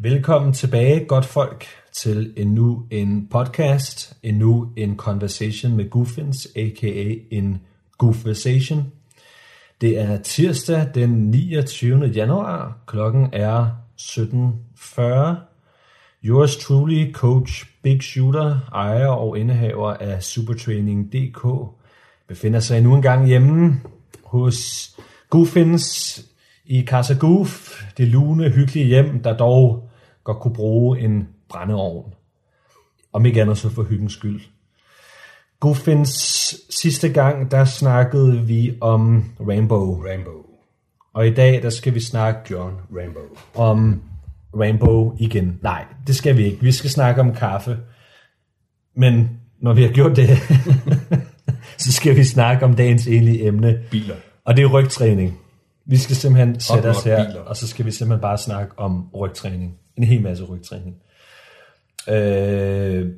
Velkommen tilbage, godt folk, til endnu en podcast, endnu en conversation med Goofins, a.k.a. en Goofversation. Det er tirsdag den 29. januar, klokken er 17.40. Yours truly, coach Big Shooter, ejer og indehaver af Supertraining.dk, befinder sig nu engang hjemme hos Goofins i Casa Goof, det lune, hyggelige hjem, der dog godt kunne bruge en brændeovn. Om ikke andet så for hyggens skyld. Goofins sidste gang, der snakkede vi om Rainbow. Rainbow. Og i dag, der skal vi snakke John Rainbow. om Rainbow igen. Nej, det skal vi ikke. Vi skal snakke om kaffe. Men når vi har gjort det, så skal vi snakke om dagens egentlige emne. Biler. Og det er rygtræning. Vi skal simpelthen sætte os her, biler. og så skal vi simpelthen bare snakke om rygtræning. En hel masse rygtræning. Øh,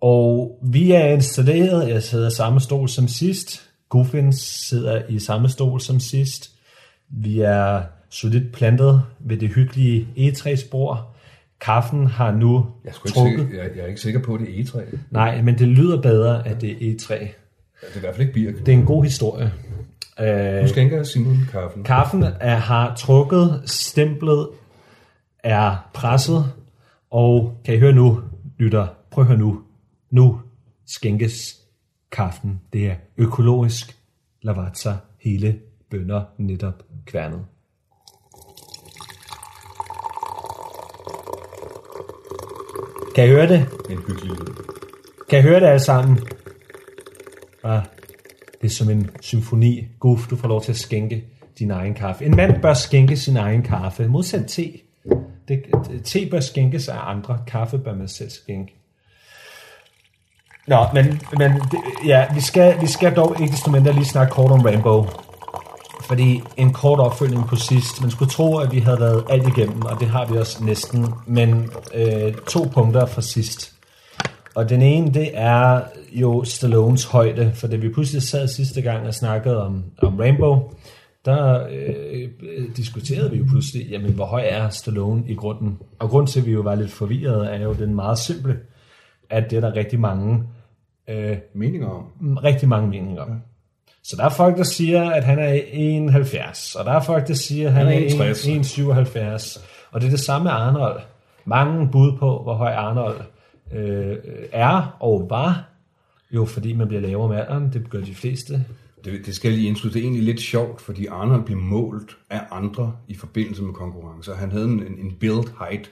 og vi er installeret, jeg sidder i samme stol som sidst. Goofins sidder i samme stol som sidst. Vi er solidt plantet ved det hyggelige egetræsbord. Kaffen har nu Jeg er, trukket. sikker, jeg, jeg er ikke sikker på, at det er egetræ. Det Nej, men det lyder bedre, at det er egetræ. er i hvert fald ikke birk. Det er en god historie. Nu skænker Simon kaffen. Kaffen er, har trukket, stemplet er presset, og kan I høre nu, lytter, prøv at høre nu, nu skænkes kaffen. Det er økologisk Lavazza, hele bønder netop kværnet. Kan I høre det? En hyggelig lyd. Kan I høre det alle sammen? Ah, det er som en symfoni. Goof, du får lov til at skænke din egen kaffe. En mand bør skænke sin egen kaffe. Modsat te. Det, te bør skænkes af andre. Kaffe bør man selv skænke. Nå, men, men ja, vi skal, vi skal dog ikke desto mindre lige snakke kort om Rainbow. Fordi en kort opfølgning på sidst. Man skulle tro, at vi havde været alt igennem, og det har vi også næsten. Men øh, to punkter fra sidst. Og den ene, det er jo Stallones højde, for da vi pludselig sad sidste gang og snakkede om, om Rainbow, der øh, øh, diskuterede vi jo pludselig, jamen hvor høj er Stallone i grunden? Og grunden til, at vi jo var lidt forvirrede, er jo den meget simple, at det er der rigtig mange, øh, Meninger om. rigtig mange meninger om. Så der er folk, der siger, at han er 1,70, og der er folk, der siger, at han, Han er er 1,60. 1,77. Og det er det samme med Arnold. Mange bud på, hvor høj Arnold øh, er og var, jo fordi man bliver lavere med alderen, det gør de fleste. Det, det skal lige indskyde. Det er egentlig lidt sjovt, fordi Arnold blev målt af andre i forbindelse med konkurrencer. Han havde en, en build height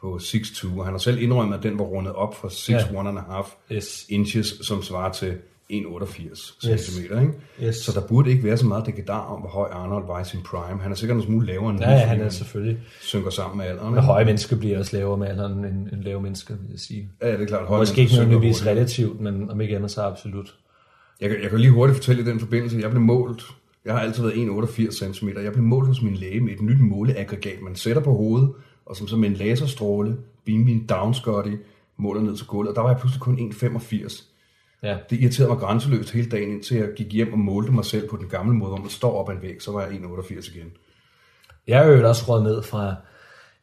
på 6'2, og han har selv indrømmet, at den var rundet op fra 6 Ja. one and a half Yes. inches, som svarer til 1,88 Yes. cm. Ikke? Yes. Så der burde ikke være så meget dekadar om, hvor høj Arnold var i sin prime. Han er sikkert en smule lavere end Ja, nu, ja, han er selvfølgelig. synker sammen med alderen. Men høje mennesker bliver også lavere med alderen end, end lave mennesker, vil jeg sige. Ja, det er klart. Høje Måske ikke nødvendigvis relativt, men om ikke andet så absolut. Jeg, kan- jeg kan lige hurtigt fortælle i den forbindelse, jeg blev målt, jeg har altid været 1,88 cm, jeg blev målt hos min læge med et nyt måleaggregat, man sætter på hovedet, og som så med en laserstråle, beam min downscotty, måler ned til gulvet, og der var jeg pludselig kun 1,85. Ja. Det irriterede mig grænseløst hele dagen, indtil jeg gik hjem og målte mig selv på den gamle måde, hvor man står op ad en væg, så var jeg 1,88 igen. Jeg er jo også råd ned fra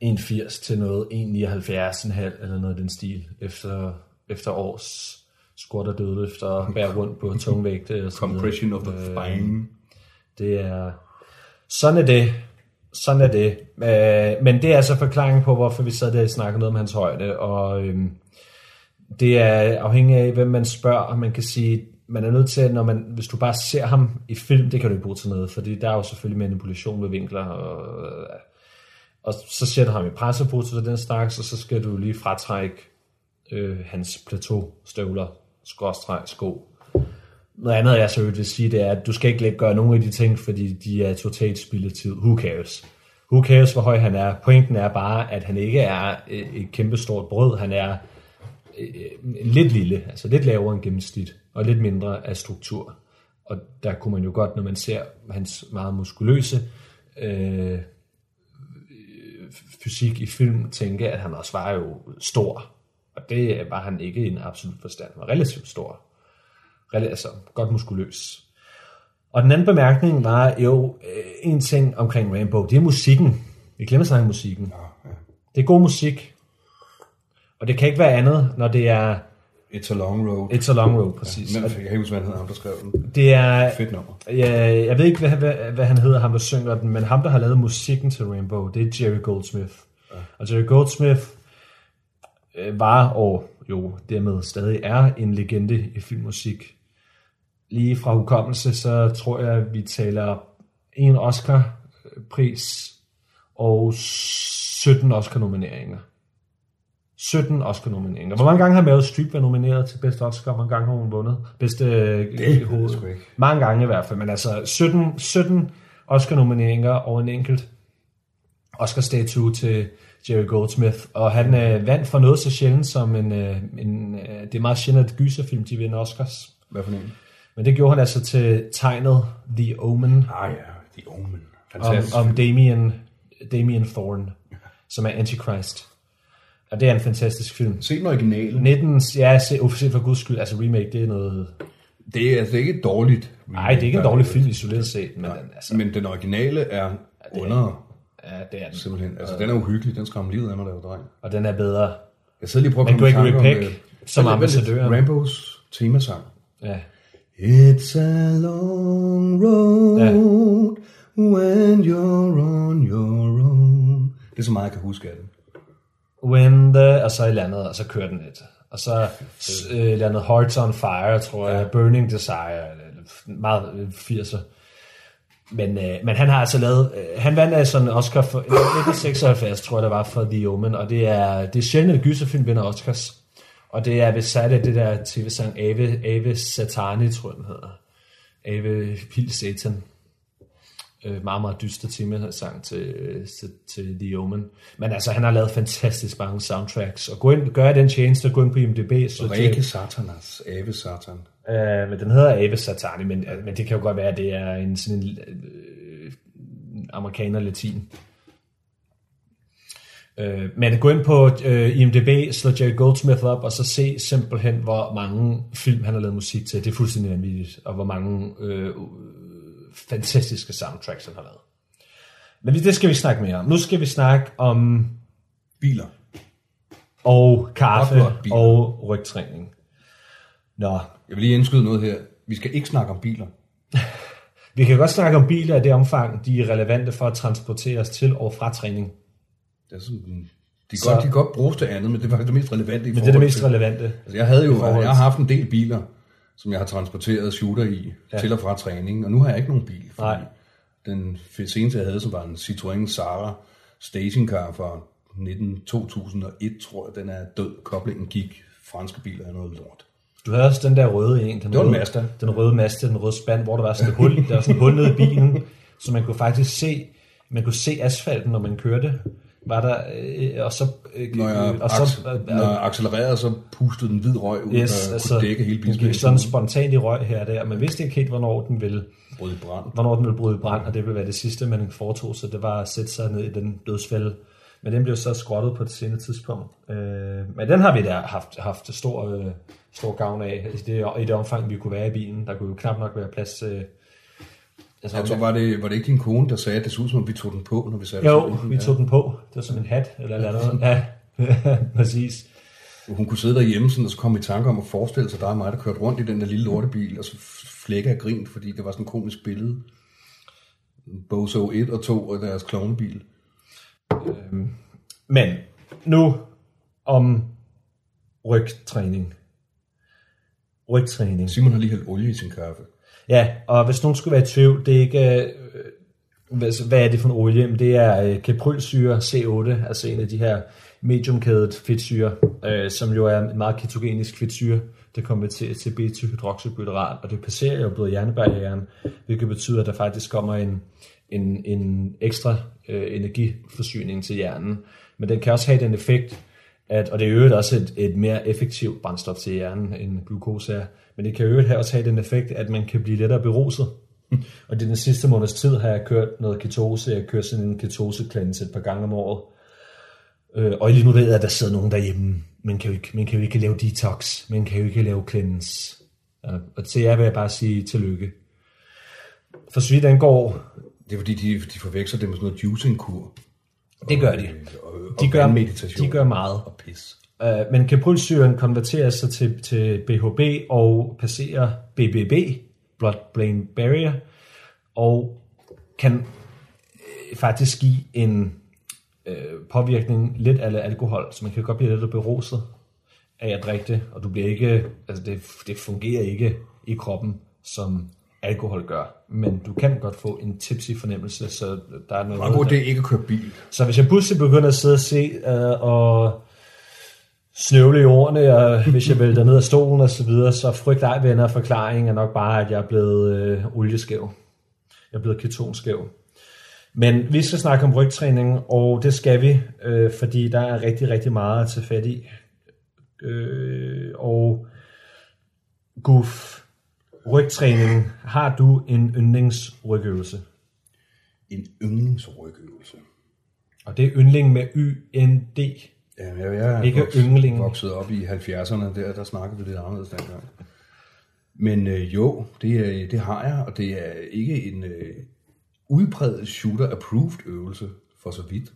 1,80 til noget 1,79,5 eller noget af den stil, efter, efter års squat og dødløft og bære rundt på tungvægte. Og sådan noget. Compression of the spine. Det er... Sådan er det. Sådan er det. Øh, Men det er altså forklaringen på, hvorfor vi sad der og snakkede noget om hans højde. Og øhm, det er afhængig af, hvem man spørger. Og man kan sige, man er nødt til, når man, hvis du bare ser ham i film, det kan du ikke bruge til noget, fordi der er jo selvfølgelig manipulation med vinkler. Og, og så ser du ham i pressefoto og den slags, og så skal du lige fratrække øh, hans plateaustøvler, skråstreg, sko. Noget andet, jeg så vil sige, det er, at du skal ikke gøre nogen af de ting, fordi de er totalt spildetid. Who cares? Who cares, hvor høj han er? Pointen er bare, at han ikke er øh, et, kæmpestort brød. Han er øh, øh, lidt lille, altså lidt lavere end gennemsnit, og lidt mindre af struktur. Og der kunne man jo godt, når man ser hans meget muskuløse øh, fysik i film, tænke, at han også var jo stor. Og det var han ikke i en absolut forstand. Han var relativt stor. Rel- altså godt muskuløs. Og den anden bemærkning var jo øh, en ting omkring Rainbow. Det er musikken. Vi glemmer om musikken. Ja, ja. Det er god musik. Og det kan ikke være andet, når det er It's a long road. It's a Long Road, præcis. Men Og jeg kan ikke huske, hvad han hedder, ham der skrev den. det er, Fedt nummer. ja, jeg ved ikke, hvad, hvad, hvad han hedder, ham der synger den, men ham, der har lavet musikken til Rainbow, det er Jerry Goldsmith. Ja. Og Jerry Goldsmith var, og jo dermed stadig er, en legende i filmmusik. Lige fra hukommelse, så tror jeg, vi taler en Oscar-pris og 17 Oscar-nomineringer. 17 Oscar-nomineringer. Hvor mange gange har Meryl Streep været nomineret til bedste Oscar? Hvor mange gange har hun vundet? Bedste øh, jeg hoved- sgu ikke. Mange gange i hvert fald, men altså 17, 17 Oscar-nomineringer og en enkelt Oscar-statue til Jerry Goldsmith. Og han øh, vandt for noget så sjældent som en... Øh, en øh, det er meget sjældent, at gyserfilm de vinder Oscars. Hvad for en? Men det gjorde han altså til tegnet The Omen Ah ja, The Omen. om, Fantastisk. om Damien, Damien Thorne, som er Antichrist. Og det er en fantastisk film. Se den originale. 19, ja, se, uh, se for guds skyld, altså remake, det er noget... Det er altså ikke dårligt. Nej, det er ikke en dårlig film isoleret set, men den, altså, Men den originale er under, ja, det er den. simpelthen. Altså, den er uhyggelig. Den skræmmer livet af mig, jeg var dreng. Og den er bedre. Jeg sidder lige og prøver at komme i tanke om, øh, som ambassadøren. Rambos temasang. Ja. It's a long road when you're on your own. Det er så meget, jeg kan huske af den. When the, og så i landet, og så kører den lidt. Og så øh, landet Hearts on Fire, tror jeg, Burning Desire, meget øh, 80'er. Men, øh, men han har altså lavet, øh, han vandt altså en Oscar for 1976, tror jeg, der var for The Omen, og det er, det er sjældent, at gyserfilm vinder Oscars. Og det er besat af det der tv-sang Ave, Ave Satani, tror jeg den hedder. Ave Pil Satan. Øh, meget, meget dyster tema-sang til, til, til The Omen. Men altså, han har lavet fantastisk mange soundtracks. Og gå ind, gør den tjeneste, gå ind på IMDb. Så Reke Satanas, Ave Satan. Øh, men den hedder Ave Satani, men, men det kan jo godt være, at det er en sådan en øh, amerikaner-latin. Øh, men gå ind på øh, IMDb, slå Jerry Goldsmith op, og så se simpelthen, hvor mange film han har lavet musik til. Det er fuldstændig vanvittigt, og hvor mange øh, fantastiske soundtracks han har lavet. Men det skal vi snakke mere om. Nu skal vi snakke om Biler. og kaffe og rygtræning. Nå, Jeg vil lige indskyde noget her. Vi skal ikke snakke om biler. Vi kan godt snakke om biler i det omfang, de er relevante for at transportere os til og fra træning. Det er sådan, de, Så- godt, de kan godt bruges til andet, men det var det mest relevante i Men det er det mest til- relevante. Altså, jeg havde jo, jeg har haft en del biler, som jeg har transporteret shooter i, ja. til og fra træning, og nu har jeg ikke nogen bil. Fordi Nej. Den seneste, jeg havde, som var en Citroën Sara stationcar fra 19, 2001, tror jeg, den er død. Koblingen gik. Franske biler er noget lort. Du havde også den der røde en. Den Det var røde, Mazda. Den røde Mazda, den røde spand, hvor der var sådan et hul, der var sådan et hul nede i bilen, så man kunne faktisk se, man kunne se asfalten, når man kørte. Var der, øh, og så... Øh, Når jeg, og så, så, øh, når jeg accelererede, så pustede den hvid røg ud, yes, der altså, kunne dække hele den gik bilskabet. sådan spontant i røg her og der. Man vidste ikke helt, hvornår den ville, Brød i brand. hvornår den ville bryde brand, og det ville være det sidste, man foretog sig. Det var at sætte sig ned i den dødsfælde. Men den blev så skrottet på et senere tidspunkt. Øh, men den har vi da haft, haft stor, øh, stor gavn af. Altså det, I det omfang, vi kunne være i bilen. Der kunne jo knap nok være plads til... Altså, Jeg tror, var det, var det ikke din kone, der sagde, at det så ud som om, vi tog den på, når vi satte jo, i den? vi tog den på. Det var som en hat eller et eller andet. Ja, præcis. Hun kunne sidde derhjemme sådan, og så komme i tanke om at forestille sig dig og mig, der kørte rundt i den der lille lortebil, og så flække af grin, fordi det var sådan et komisk billede. Bozo 1 og 2 og deres klovnebil. Men nu om rygtræning. Rygtræning. Simon har lige hældt olie i sin kaffe. Ja, og hvis nogen skulle være i tvivl, det er ikke... Øh, hvad, er det for en olie? Men Det er øh, kaprylsyre C8, altså en af de her mediumkædet fedtsyre, øh, som jo er en meget ketogenisk fedtsyre, der konverterer til beta-hydroxybutyrat, og det passerer jo blod-hjernebarrieren, hvilket betyder, at der faktisk kommer en, en, en ekstra øh, energiforsyning til hjernen. Men den kan også have den effekt, at, og det er øvrigt også et, et mere effektivt brændstof til hjernen, end glukose er, men det kan øvrigt have- også have den effekt, at man kan blive lettere beruset. Og det den sidste måneds tid har jeg kørt noget ketose. Jeg kører sådan en ketose et par gange om året. Øh, og lige nu ved jeg, at der sidder nogen derhjemme. Man kan jo ikke, man kan jo ikke lave detox. Man kan jo ikke lave cleanse. Ja, og til jer vil jeg bare sige tillykke. For så vidt angår, Det er fordi, de, de forveksler det med sådan noget juicing-kur det gør de. Og, Og gør, vandmeditation. de gør meget. Og pis. Uh, men kaprylsyren konverterer sig til, til BHB og passerer BBB, blood-brain barrier, og kan øh, faktisk give en øh, påvirkning lidt af alkohol, så man kan godt blive lidt beruset af at drikke det, og du bliver ikke, altså det, det fungerer ikke i kroppen, som alkohol gør, men du kan godt få en tipsy fornemmelse, så der er noget... Meget god det er ikke at køre bil. så hvis jeg pludselig begynder at sidde og se øh, og snøvle i ordene, og hvis jeg vælter ned af stolen og så videre, så frygt ej venner forklaringen er nok bare, at jeg er blevet øh, olieskæv. Jeg er blevet ketonskæv. Men vi skal snakke om rygtræning, og det skal vi, øh, fordi der er rigtig, rigtig meget at tage fat i. Øh, og Guf, rygtræning, har du en yndlingsrygøvelse? En yndlingsrygøvelse. Og det er yndling med Y-N-D. Ja, jeg, jeg er Ikke vokset, yndling. vokset op i 70'erne, der, der snakkede vi lidt anderledes dengang. Men øh, jo, det, er, det har jeg, og det er ikke en øh, udpræget shooter-approved øvelse for så vidt,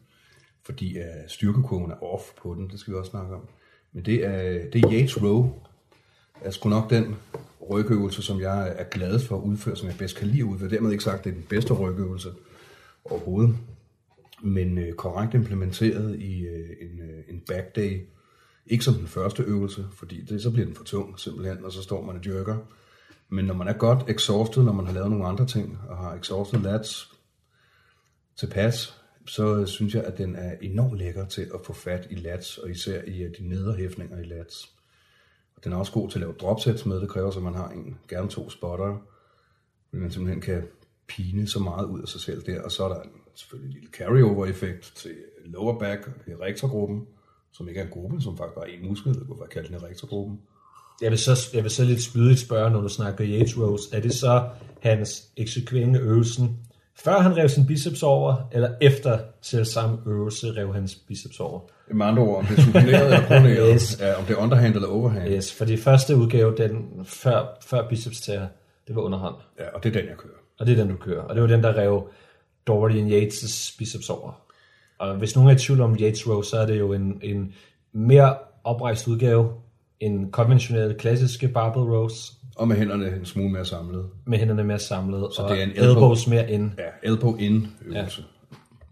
fordi øh, styrkekurven er off på den, det skal vi også snakke om. Men det er, det er Yates Row, er sgu nok den rygøvelse, som jeg er glad for at udføre, som jeg bedst kan lide at udføre. Dermed ikke sagt, at det er den bedste rygøvelse overhovedet men øh, korrekt implementeret i øh, en, øh, en backday. Ikke som den første øvelse, fordi det, så bliver den for tung simpelthen, og så står man og dyrker. Men når man er godt exhausted, når man har lavet nogle andre ting, og har exhausted lats tilpas, så øh, synes jeg, at den er enormt lækker til at få fat i lats, og især i øh, de nedre hæftninger i lats. Og den er også god til at lave dropsets med, det kræver så, at man har en, gerne to spotter, Men man simpelthen kan pine så meget ud af sig selv der, og så er der en, selvfølgelig en lille carryover-effekt til lower back, erectorgruppen, som ikke er en gruppe, som faktisk bare er en muskel, det kunne være kaldt en erektorgruppen. Jeg vil, så, jeg vil så lidt spydigt spørge, når du snakker Yates Rows, er det så hans eksekverende øvelsen, før han rev sin biceps over, eller efter selv samme øvelse rev hans biceps over? Med andre ord, om det er supineret eller proneret, Yes. ja, om det er underhand eller overhand, yes. Yes, for de første udgave, den før, før biceps tæer, det var underhånd. ja, og det er den, jeg kører. Og det er den, du kører. Og det var den, der rev Dorian Yates' biceps over. Og hvis nogen er i tvivl om Yates Row, så er det jo en, en mere oprejst udgave end konventionelle, klassiske barbell rows, Og med hænderne en smule mere samlet. med hænderne mere samlet, så og det er en elbow- elbows mere ind. Ja, elbow in øvelse.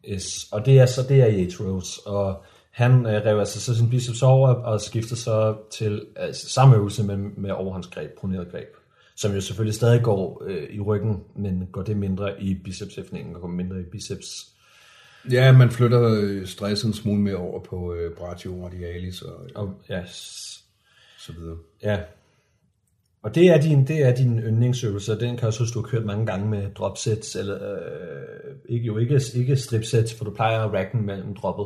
Yes. Og det er så det er Yates rows. Og han øh, rev altså så sin biceps over og skiftede så til altså, samme øvelse med, med overhåndsgreb, proneret greb. Som jo selvfølgelig stadig går øh, i ryggen, men går det mindre i bicepshæftningen og går mindre i biceps. Ja, man flytter øh, stressen en smule mere over på øh, brachio radialis og, og Og, ja, s- så videre. ja. Og det er din, det er din yndlingsøvelse, og den kan jeg så, du har kørt mange gange med dropsets, eller øh, ikke, jo ikke, ikke stripsets, for du plejer at rack den mellem droppet,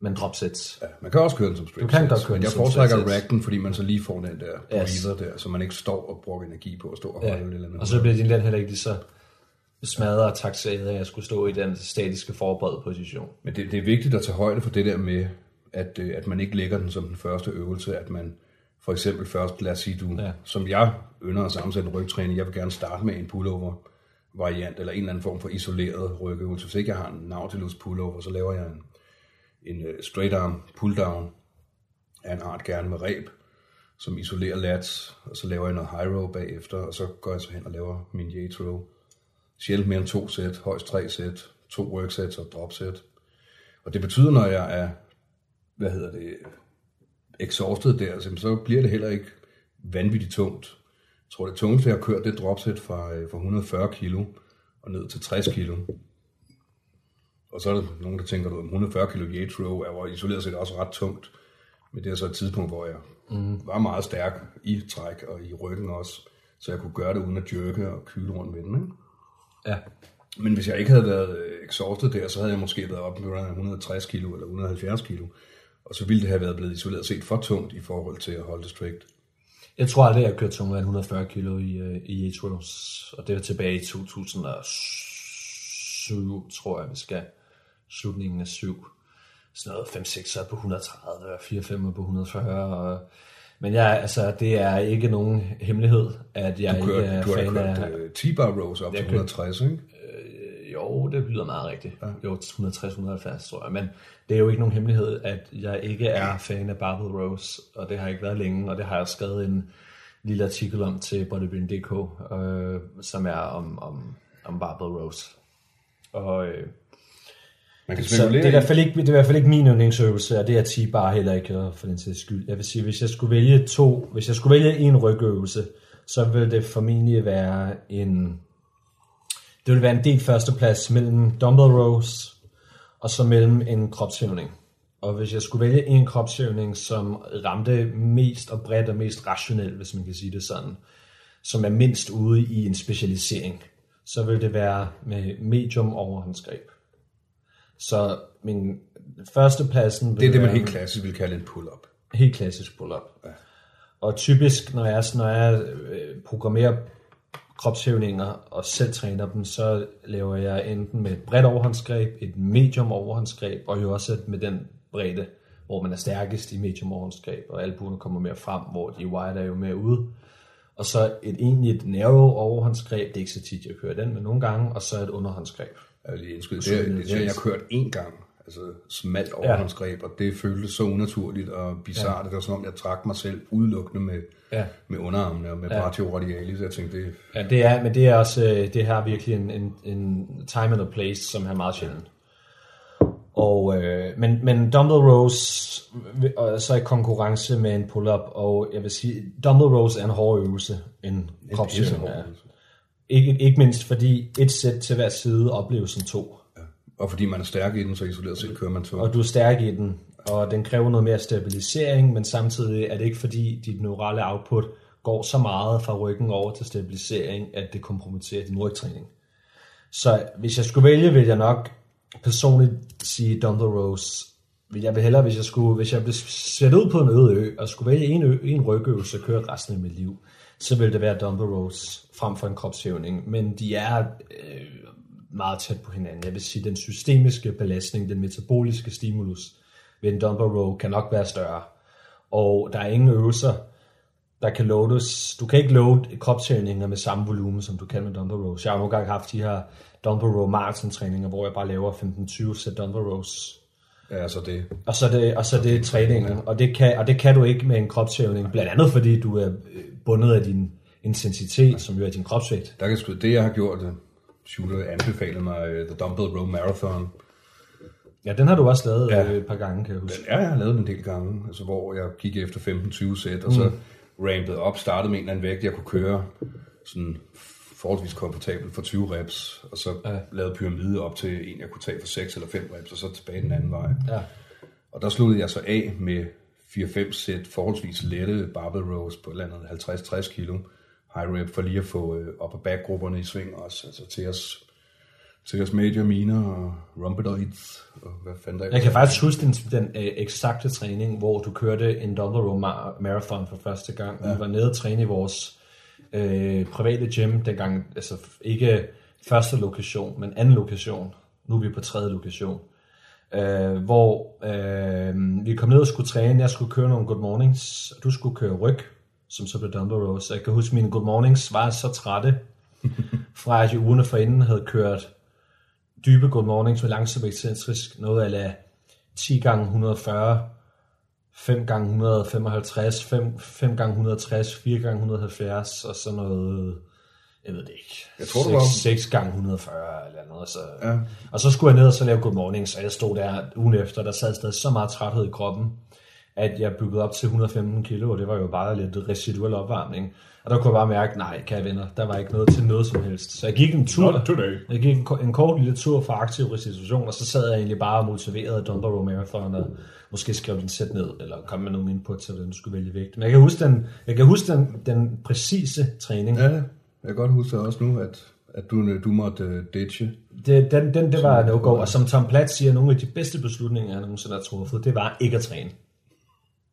men dropsets. Ja, man kan også køre den som strip Du kan godt køre den jeg foretrækker strip at sets. rack den, fordi man så lige får den der Yes. breather der, så man ikke står og bruger energi på at stå og holde Ja. andet. Og så bliver din lænd heller ikke lige så smadret og taxeret at skulle stå i den statiske forberedte position. Men det, det er vigtigt at tage højde for det der med, at, øh, at man ikke lægger den som den første øvelse, at man for eksempel først, lad os sige, du, Ja. som jeg ynder at sammensætte en rygtræning, jeg vil gerne starte med en pullover variant, eller en eller anden form for isoleret rygøvelse. Hvis ikke jeg har en Nautilus pullover, så laver jeg en, en øh, straight arm pull down af en art gerne med reb, som isolerer lats, og så laver jeg noget high row bagefter, og så går jeg så hen og laver min Yates row. Sjældent mere end to sæt, højst tre sæt, to worksets og drop sæt. Og det betyder, når jeg er, hvad hedder det, exhausted der, så, så bliver det heller ikke vanvittigt tungt. Jeg tror, det tungeste, jeg har kørt, det er dropset fra, øh, fra 140 kilo og ned til 60 kilo. Og så er der nogen, der tænker, at 140 kilo Yates row er jo isoleret set også ret tungt. Men det er så et tidspunkt, hvor jeg mm. var meget stærk i træk og i ryggen også. Så jeg kunne gøre det uden at jerke og kyle rundt med den. Ikke? Ja. Men hvis jeg ikke havde været øh, exhausted der, så havde jeg måske været op med 160 kilo eller 170 kilo. Og så ville det have været blevet isoleret set for tungt i forhold til at holde det strict. Jeg tror aldrig, jeg har kørt tungere end 140 kilo i, øh, i Rows, og det var tilbage i 2007, tror jeg, vi skal. Slutningen af 7. Sådan noget 5-6 er på 130, og 4-5 er på 140. Og, men jeg, altså, det er ikke nogen hemmelighed, at jeg Du, ikke kørt, er du har fan kørt af... uh, T-bar rows op til kørt- 160, ikke? Jo, det lyder meget rigtigt. Ja. Jo, 160-170, tror jeg. Men det er jo ikke nogen hemmelighed, at jeg ikke er fan af Barbell Rose, og det har jeg ikke været længe, og det har jeg skrevet en lille artikel om til bodybuilding.dk, øh, som er om, om, om Barbell Rose. Og øh, Man kan så det er, i spekulere hvert fald ikke, det er i hvert fald ikke min yndlingsøvelse, og det er T-bar heller ikke for den sags skyld. Jeg vil sige, hvis jeg skulle vælge to, hvis jeg skulle vælge en rygøvelse, så ville det formentlig være en, det ville være en del førsteplads mellem dumbbell rows, og så mellem en kropshævning. Og hvis jeg skulle vælge en kropshævning, som ramte mest og bredt og mest rationelt, hvis man kan sige det sådan, som er mindst ude i en specialisering, så vil det være med medium overhåndsgreb. Så min førstepladsen Det er det, man helt klassisk vil kalde en pull-up. helt klassisk pull-up. Ja. Og typisk, når jeg, når jeg øh, programmerer kropshævninger og selv træner dem, så laver jeg enten med et bredt overhåndsgreb, et medium overhåndsgreb, og jo også med den bredde, hvor man er stærkest i medium overhåndsgreb, og albuerne kommer mere frem, hvor de wide er jo mere ude. Og så et egentlig et narrow overhåndsgreb, det er ikke så tit, jeg kører den, men nogle gange, og så et underhåndsgreb. Jeg vil lige indskyde. Det, er- det, det har jeg kørt én gang. Altså smalt overhåndsgreb, og det føltes så unaturligt og bizarrt. Ja. Det var som om, jeg trak mig selv udelukkende med, Ja. med underarmene og med ja. bratio radialis. Jeg tænkte, det, Ja, det er, men det er også, øh, det her er virkelig en, en, en time and a place, som er meget sjældent. Og, øh, men, men dumbbell rows, og så i konkurrence med en pull-up, og jeg vil sige, dumbbell rows er en hård øvelse, en kropsøvning pissehård er. øvelse. Ikke, ikke mindst fordi et sæt til hver side opleves som to og fordi man er stærk i den, så isoleret set kører man tungt. Og du er stærk i den, og den kræver noget mere stabilisering, men samtidig er det ikke fordi dit neurale output går så meget fra ryggen over til stabilisering, at det kompromitterer din rygtræning. Så hvis jeg skulle vælge, vil jeg nok personligt sige dumbbell rows. Rose. Jeg vil hellere, hvis jeg, skulle, hvis jeg blev sat ud på en øde ø, og skulle vælge en, ø, en rygøvelse og køre resten af mit liv, så ville det være dumbbell rows frem for en kropshævning. Men de er øh, meget tæt på hinanden. Jeg vil sige, den systemiske belastning, den metaboliske stimulus ved en dumbbell row kan nok være større. Og der er ingen øvelser, der kan loades. Du kan ikke load kropshævninger med samme volumen, som du kan med dumbbell rows. Jeg har nogle gange haft de her dumbbell row marathon træninger, hvor jeg bare laver 15-20 sæt dumbbell rows. Ja, altså det. Og så det, og så det træningen. Og det, kan, og det kan du ikke med en kropshævning. Blandt andet fordi du er øh, bundet af din intensitet, som jo er din kropsvægt. Der kan sgu, det, jeg har gjort, øh, Shooter anbefalede mig uh, The Dumbbell Row Marathon. Ja, den har du også lavet Ja. ja. et par gange, kan jeg huske. Ja, jeg har lavet den en del gange, altså, hvor jeg gik efter 15-20 sæt, og så rampede op, startede med en eller anden vægt, jeg kunne køre sådan forholdsvis komfortabelt for 20 reps, og så ja. lavede pyramide op til en, jeg kunne tage for 6 eller 5 reps, og så tilbage den anden vej. Ja. Og der sluttede jeg så af med 4-5 sæt forholdsvis lette barbell rows på et eller andet 50-60 kilo high rep, for lige at få øh, op- og back-grupperne i sving også, altså til os, til os major miner og rhomboids, og hvad fanden der Jeg kan faktisk huske den, den øh, eksakte træning, hvor du kørte en double row ma- marathon for første gang. Ja. Vi var nede og træne i vores øh, private gym dengang, altså ikke første lokation, men anden lokation. Nu er vi på tredje lokation. Øh, hvor øh, vi kom ned og skulle træne. Jeg skulle køre nogle good mornings, og du skulle køre ryg, som så blev dumbbell rows. Så jeg kan huske, at mine good mornings var så trætte, fra at jeg ugerne forinden havde kørt dybe good mornings med langsom ekscentrisk, noget af 10 gange 140, 5 gange 155, 5, 5 gange 160, 4 gange 170, og så noget, jeg ved det ikke, Jeg tror, du var- 6 gange 140 eller noget. Så, ja. Og så skulle jeg ned og så lave good mornings, og jeg stod der ugen efter, der sad stadig så meget træthed i kroppen, at jeg byggede op til 115 kilo, og det var jo bare lidt residuel opvarmning. Og der kunne jeg bare mærke, nej, kære venner, der var ikke noget til noget som helst. Så jeg gik en tur, Not today. jeg gik en, en kort lille tur for aktiv restitution, og så sad jeg egentlig bare motiveret af Row Marathon, og måske skrev den sæt ned, eller kom med nogle input til, hvordan du skulle vælge vægt. Men jeg kan huske den, jeg kan huske den, den præcise træning. Ja, jeg kan godt huske også nu, at, at du, du måtte uh, ditche. Det, den, den, det var no-go, og som Tom Platt siger, nogle af de bedste beslutninger, han nogensinde har truffet, det var ikke at træne.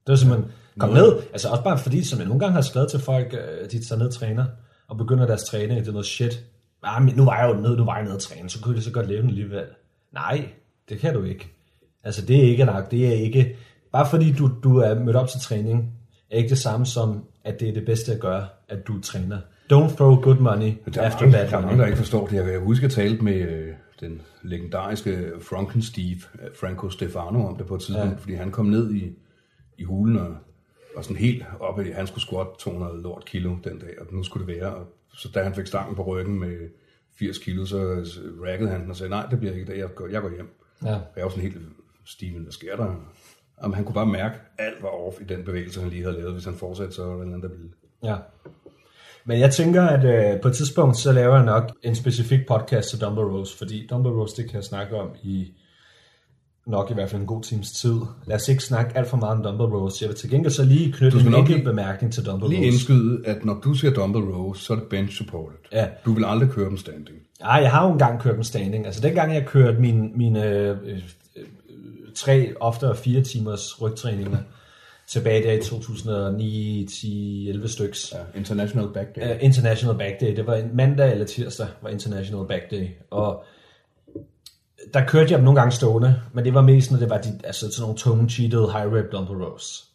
Det var simpelthen, kom ned, altså også bare fordi, som jeg nogle gange har skrevet til folk, øh, de tager ned og træner, og begynder deres træning, det er noget shit. Ah, men nu var jeg jo nede, nu var jeg nede og træne, så kunne jeg så godt leve den alligevel. Nej, det kan du ikke. Altså det er ikke nok, det er ikke, bare fordi du, du er mødt op til træning, er ikke det samme som, at det er det bedste at gøre, at du træner. Don't throw good money Der er, after mange, bad der er money. mange, der ikke forstår det. Jeg kan huske, at jeg talte med, øh, den legendariske Franken Steve, øh, Franco Stefano, om det på et tidspunkt, ja. fordi han kom ned i, i hulen og var sådan helt oppe i, han skulle squat 200 lort kilo den dag, og nu skulle det være. Og så da han fik stangen på ryggen med 80 kilo, så raggede han og sagde, nej, det bliver ikke det, jeg går, jeg går hjem. Ja. Jeg var sådan helt, Steven, hvad sker der? Jamen, han kunne bare mærke, at alt var off i den bevægelse, han lige havde lavet. Hvis han fortsatte, så var der andet, der ville. Ja. Men jeg tænker, at øh, på et tidspunkt, så laver jeg nok en specifik podcast til Dumble Rose, fordi Dumble Rose, det kan jeg snakke om i nok i hvert fald en god times tid. Lad os ikke snakke alt for meget om Dumble Rose. Jeg vil til gengæld så lige knytte en enkelt bemærkning til Dumble Rose. Lige indskyde, at når du siger Dumble Rose, så er det bench supported. Ja. Du vil aldrig køre dem standing. Nej, jeg har jo engang kørt dem standing. Altså dengang jeg kørte mine, mine øh, øh, tre, ofte fire timers rygtræninger, tilbage der i 2009, 10, 11 styks. Ja, International Back Day. Uh, International Back Day. Det var en mandag eller tirsdag, var International Back Day. Og der kørte jeg dem nogle gange stående, men det var mest, når det var de, altså sådan nogle tunge, cheated, high rep dumbbell rows.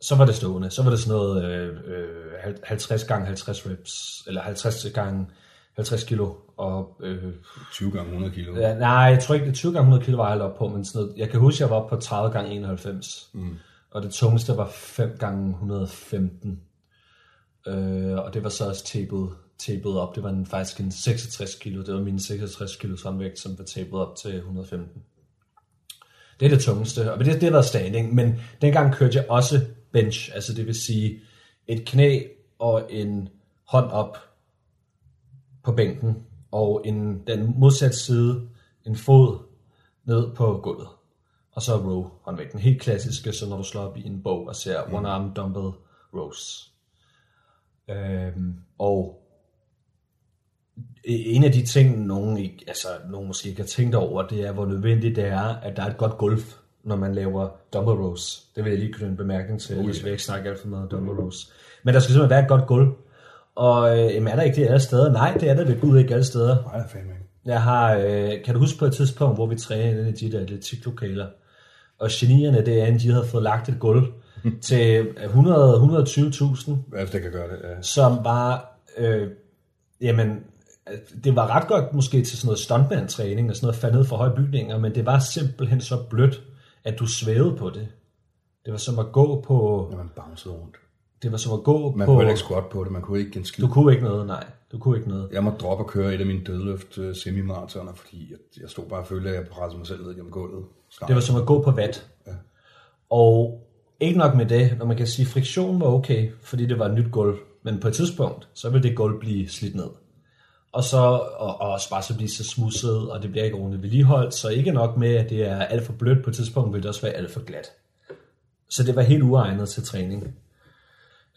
Så var det stående. Så var det sådan noget øh, øh, 50 gange 50 reps, eller 50 gange 50 kilo. Og, øh, 20 gange 100 kilo? Ja, nej, jeg tror ikke, det 20 gange 100 kilo var jeg op på, men sådan noget, jeg kan huske, jeg var oppe på 30 gange 91. Mm. Og det tungeste var 5 gange 115. Øh, og det var så også tapet tapet op. Det var en, faktisk en 66 kilo. Det var min 66 kilo håndvægt, som var tapet op til 115. Det er det tungeste, og det, det har været standing, men dengang kørte jeg også bench, altså det vil sige et knæ og en hånd op på bænken, og en, den modsatte side, en fod ned på gulvet. Og så row håndvægten. Helt klassiske, så når du slår op i en bog og ser mm. one arm dumbbell rows. Øhm, og en af de ting, nogen, ikke, altså, nogen måske ikke har tænkt over, det er, hvor nødvendigt det er, at der er et godt gulv, når man laver dumbbell rows. Det vil jeg lige kunne en bemærkning til, ellers vil jeg ikke snakke alt for meget om dumbbell rows. Men der skal simpelthen være et godt gulv. Og øh, jamen, er der ikke det alle steder? Nej, det er der ved Gud ikke alle steder. Nej, det er fandme ikke. Jeg har, øh, kan du huske på et tidspunkt, hvor vi trænede i de der atletiklokaler, og genierne derinde, de havde fået lagt et gulv til 100-120.000. Ja, det kan gøre det, ja. Som var, øh, jamen, det var ret godt måske til sådan noget stuntman-træning og sådan noget faldet ned for høje bygninger, men det var simpelthen så blødt, at du svævede på det. Det var som at gå på... Ja, man bouncede rundt. Det var som at gå man på... Man kunne ikke squat på det, man kunne ikke en skid. Du kunne ikke noget, nej. Du kunne ikke noget. Jeg måtte droppe at køre et af mine dødløft uh, semimaratoner, fordi jeg, jeg stod bare og følte, at jeg pressede mig selv ned gennem gulvet. Snart. Det var som at gå på vat. Ja. Og ikke nok med det, når man kan sige, at friktion var okay, fordi det var et nyt gulv. Men på et tidspunkt, så vil det gulv blive slidt ned og så og, og også bare så blive så smudset, og det bliver ikke ordentligt vedligeholdt, så ikke nok med, at det er alt for blødt på et tidspunkt, vil det også være alt for glat. Så det var helt uegnet til træning.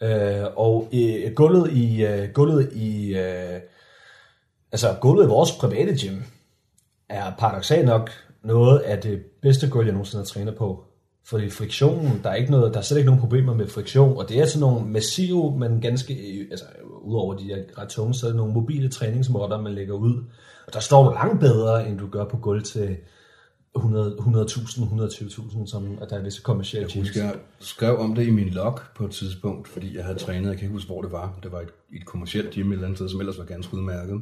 Øh, og øh, gulvet i, øh, gulvet i øh, altså gulvet i vores private gym, er paradoxalt nok noget af det bedste gulv, jeg nogensinde har trænet på. Fordi friktionen, der er, ikke noget, der er slet ikke nogen problemer med friktion, og det er sådan nogle massive, men ganske, altså udover de er ret tunge, så er det nogle mobile træningsmåtter, man lægger ud. Og der står du langt bedre, end du gør på gulv til 100.000, 120.000, som at der er visse kommersielle Jeg husker, jeg skrev om det i min log på et tidspunkt, fordi jeg havde trænet, jeg kan ikke huske, hvor det var. Det var et, et kommersielt gym et eller andet sted, som ellers var ganske udmærket.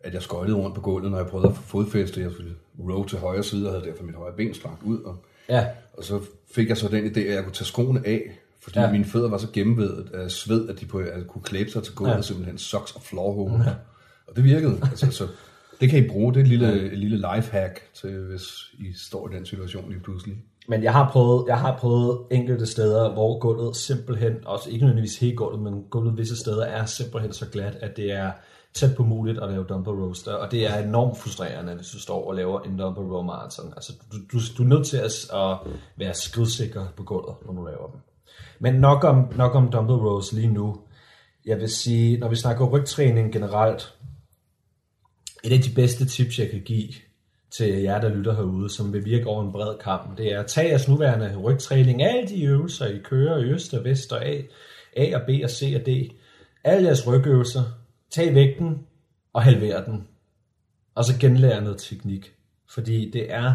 At jeg skøjtede rundt på gulvet, når jeg prøvede at få fodfæste. Jeg ville row til højre side, og havde derfor mit højre ben strakt ud. Og, ja. og så fik jeg så den idé, at jeg kunne tage skoene af, fordi ja. mine fødder var så gennemvedet af sved, at de på, at kunne klæbe sig til gulvet, ja. simpelthen socks og floorhole. Ja. Og det virkede. altså, så det kan I bruge. Det er et lille, ja. et lille lifehack, til, hvis I står i den situation lige pludselig. Men jeg har prøvet, jeg har prøvet enkelte steder, hvor gulvet simpelthen, også ikke nødvendigvis hele gulvet, men gulvet visse steder er simpelthen så glat, at det er tæt på muligt at lave dumper roaster, og det er enormt frustrerende, hvis du står og laver en dumper row marathon. Altså, du, du, du er nødt til at, at være skridsikker på gulvet, når du laver dem. Men nok om, nok om dumper rows lige nu. Jeg vil sige, når vi snakker rygtræning generelt, et af de bedste tips, jeg kan give til jer, der lytter herude, som vil virke over en bred kamp, det er at tage jeres nuværende rygtræning, alle de øvelser, I kører i øst og vest og A, A og B og C og D, alle jeres rygøvelser, tag vægten og halver den, og så genlære noget teknik. Fordi det er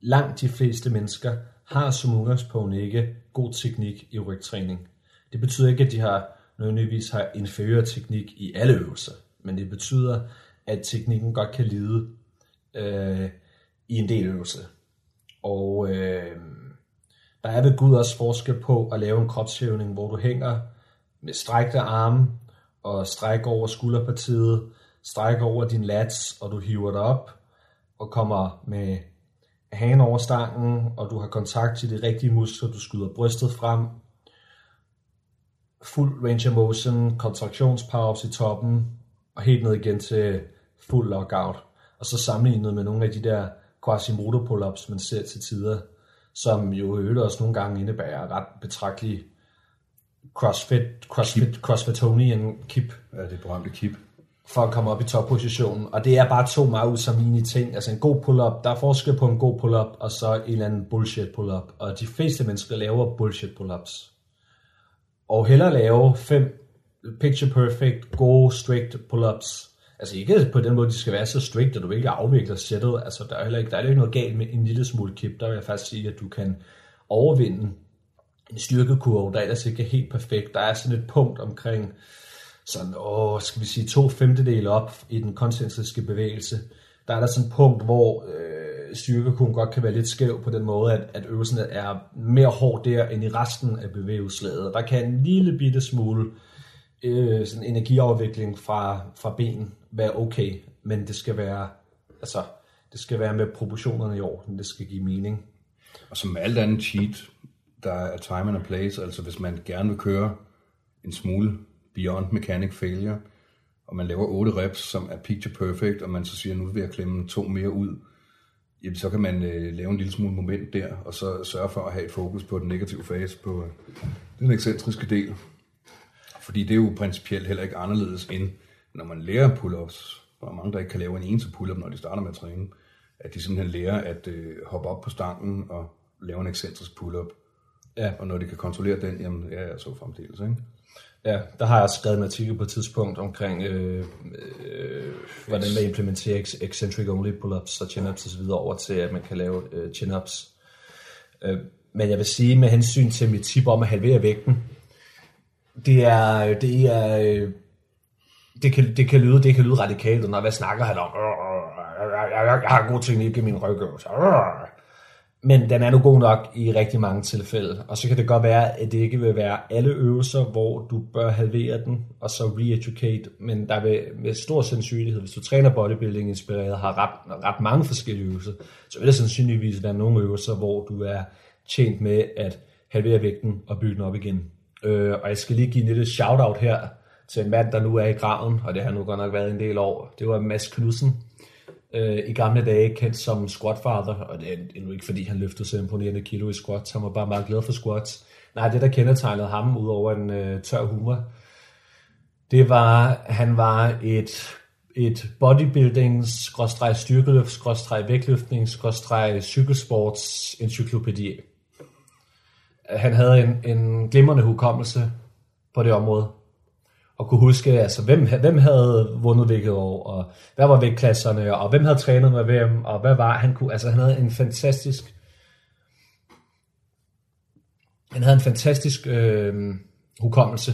langt de fleste mennesker, har som udgangspunkt ikke god teknik i rygtræning. Det betyder ikke, at de har nødvendigvis har inferior teknik i alle øvelser, men det betyder, at teknikken godt kan lide øh, i en del øvelse. Og øh, der er ved Gud også forskel på at lave en kropshævning, hvor du hænger med strækte arme og stræk over skulderpartiet, stræk over din lats, og du hiver dig op og kommer med hagen over stangen, og du har kontakt til de rigtige muskler, du skyder brystet frem, fuld range of motion, kontraktionspause i toppen, og helt ned igen til fuld lockout. Og så sammenlignet med nogle af de der Quasimodo pull-ups, man ser til tider, som jo øvrigt også nogle gange indebærer ret betragtelige CrossFit, CrossFit, CrossFitonian kip. Ja, det berømte kip. For at komme op i toppositionen. Og det er bare to meget usammenlignelige ting. Altså en god pull-up, der er forskel på en god pull-up, og så en eller anden bullshit pull-up. Og de fleste mennesker laver bullshit pull-ups. Og hellere lave fem picture perfect, gode, strict pull-ups. Altså ikke på den måde, de skal være så strict, at du ikke afvikler sættet. Altså der er heller ikke, der er ikke noget galt med en lille smule kip. Der vil jeg faktisk sige, at du kan overvinde en styrkekurve, der ellers ikke er helt perfekt. Der er sådan et punkt omkring sådan, åh, skal vi sige, to femtedele op i den koncentriske bevægelse. Der er der sådan et punkt, hvor øh, styrkekurven godt kan være lidt skæv på den måde, at, at øvelsen er mere hård der end i resten af bevægelseslaget. Der kan en lille bitte smule øh, sådan energiafvikling fra, fra ben være okay, men det skal være, altså, det skal være med proportionerne i orden, det skal give mening. Og som alt andet cheat, der er time and a place, altså hvis man gerne vil køre en smule beyond mechanic failure, og man laver 8 reps, som er picture perfect, og man så siger, nu vil jeg klemme to mere ud, jamen så kan man øh, lave en lille smule moment der, og så sørge for at have et fokus på den negative fase, på øh, den ekscentriske del. Fordi det er jo principielt heller ikke anderledes end, når man lærer pull-ups. Der er mange, der ikke kan lave en eneste pull-up, når de starter med at træne. At de simpelthen lærer at øh, hoppe op på stangen og lave en ekscentrisk pull-up. Ja. Og når de kan kontrollere den, jamen ja, ja, så fremdeles, ikke? Ja, der har jeg skrevet en artikel på et tidspunkt omkring, øh, øh, hvordan man implementerer eccentric only pull-ups og chin-ups osv. over til, at man kan lave øh, chin-ups. Øh, men jeg vil sige, med hensyn til mit tip om at halvere vægten, det er, det er, øh, det kan, det kan lyde, det kan lyde radikalt, når hvad snakker han om? Jeg, har en har god teknik i min rygøvelse. Men den er nu god nok i rigtig mange tilfælde. Og så kan det godt være, at det ikke vil være alle øvelser, hvor du bør halvere den, og så re-educate. Men der vil med stor sandsynlighed, hvis du træner bodybuilding inspireret, har ret, ret mange forskellige øvelser, så vil der sandsynligvis være nogle øvelser, hvor du er tjent med at halvere vægten og bygge den op igen. Øh, og jeg skal lige give en lille shout-out her til en mand, der nu er i graven, og det har nu godt nok været en del år. Det var Mads Knudsen, øh, i gamle dage kendt som squatfather, og det er endnu ikke fordi han løftede så imponerende kilo i squats, han var bare meget glad for squats. Nej, det der kendetegnede ham ud over en øh, tør humor, det var, han var et, et bodybuilding, skråstreg styrkeløft, skråstreg vægtløftning, skråstreg cykelsports encyklopædi. Han havde en, en glimrende hukommelse på det område og kunne huske, altså, hvem, hvem havde vundet hvilket år, og hvad var vægtklasserne, og hvem havde trænet med hvem, og hvad var, han kunne, altså han havde en fantastisk, han havde en fantastisk øh, hukommelse,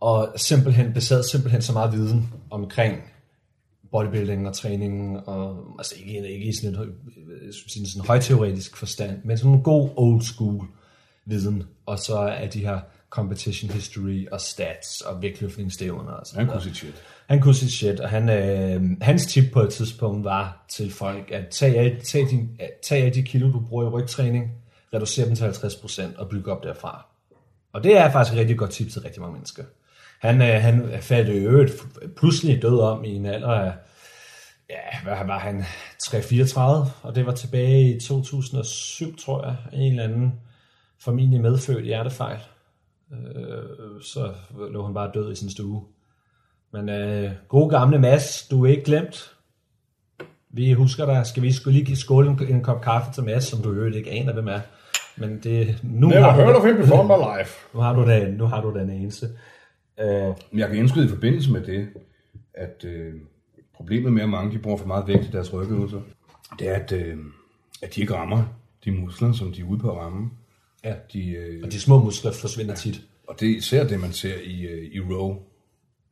og simpelthen besad simpelthen så meget viden omkring bodybuilding og træningen, og altså ikke, ikke i sådan en, øh, sådan en højteoretisk forstand, men sådan en god old school viden, og så er de her competition history og stats og vægtløftningsstævner og sådan Han kunne sit shit. Han kunne sit shit, og han, øh, hans tip på et tidspunkt var til folk, at tag af, tag, din, tag af de kilo, du bruger i rygtræning, reducer dem til 50% og bygge op derfra. Og det er faktisk et rigtig godt tip til rigtig mange mennesker. Han, øh, han faldt i øvrigt pludselig død om i en alder af, ja, hvad var han, 3-34, og det var tilbage i 2007, tror jeg, en eller anden formentlig medfødt hjertefejl øh, så lå han bare død i sin stue. Men øh, gode gamle Mads, du er ikke glemt. Vi husker dig. Skal vi skulle lige give skåle en, en kop kaffe til Mads, som du øvrigt ikke aner, hvem er. Men det, nu, Never har, heard of him before my life. nu har du den, nu har du den eneste. Øh, Jeg kan indskyde i forbindelse med det, at øh, problemet med, at mange de bruger for meget vægt i deres rygøvelser, det er, at, øh, at de ikke rammer de muskler, som de er ude på at ramme. Ja. De, øh, Og de små muskler forsvinder tit. og det er især det, man ser i, øh, i row,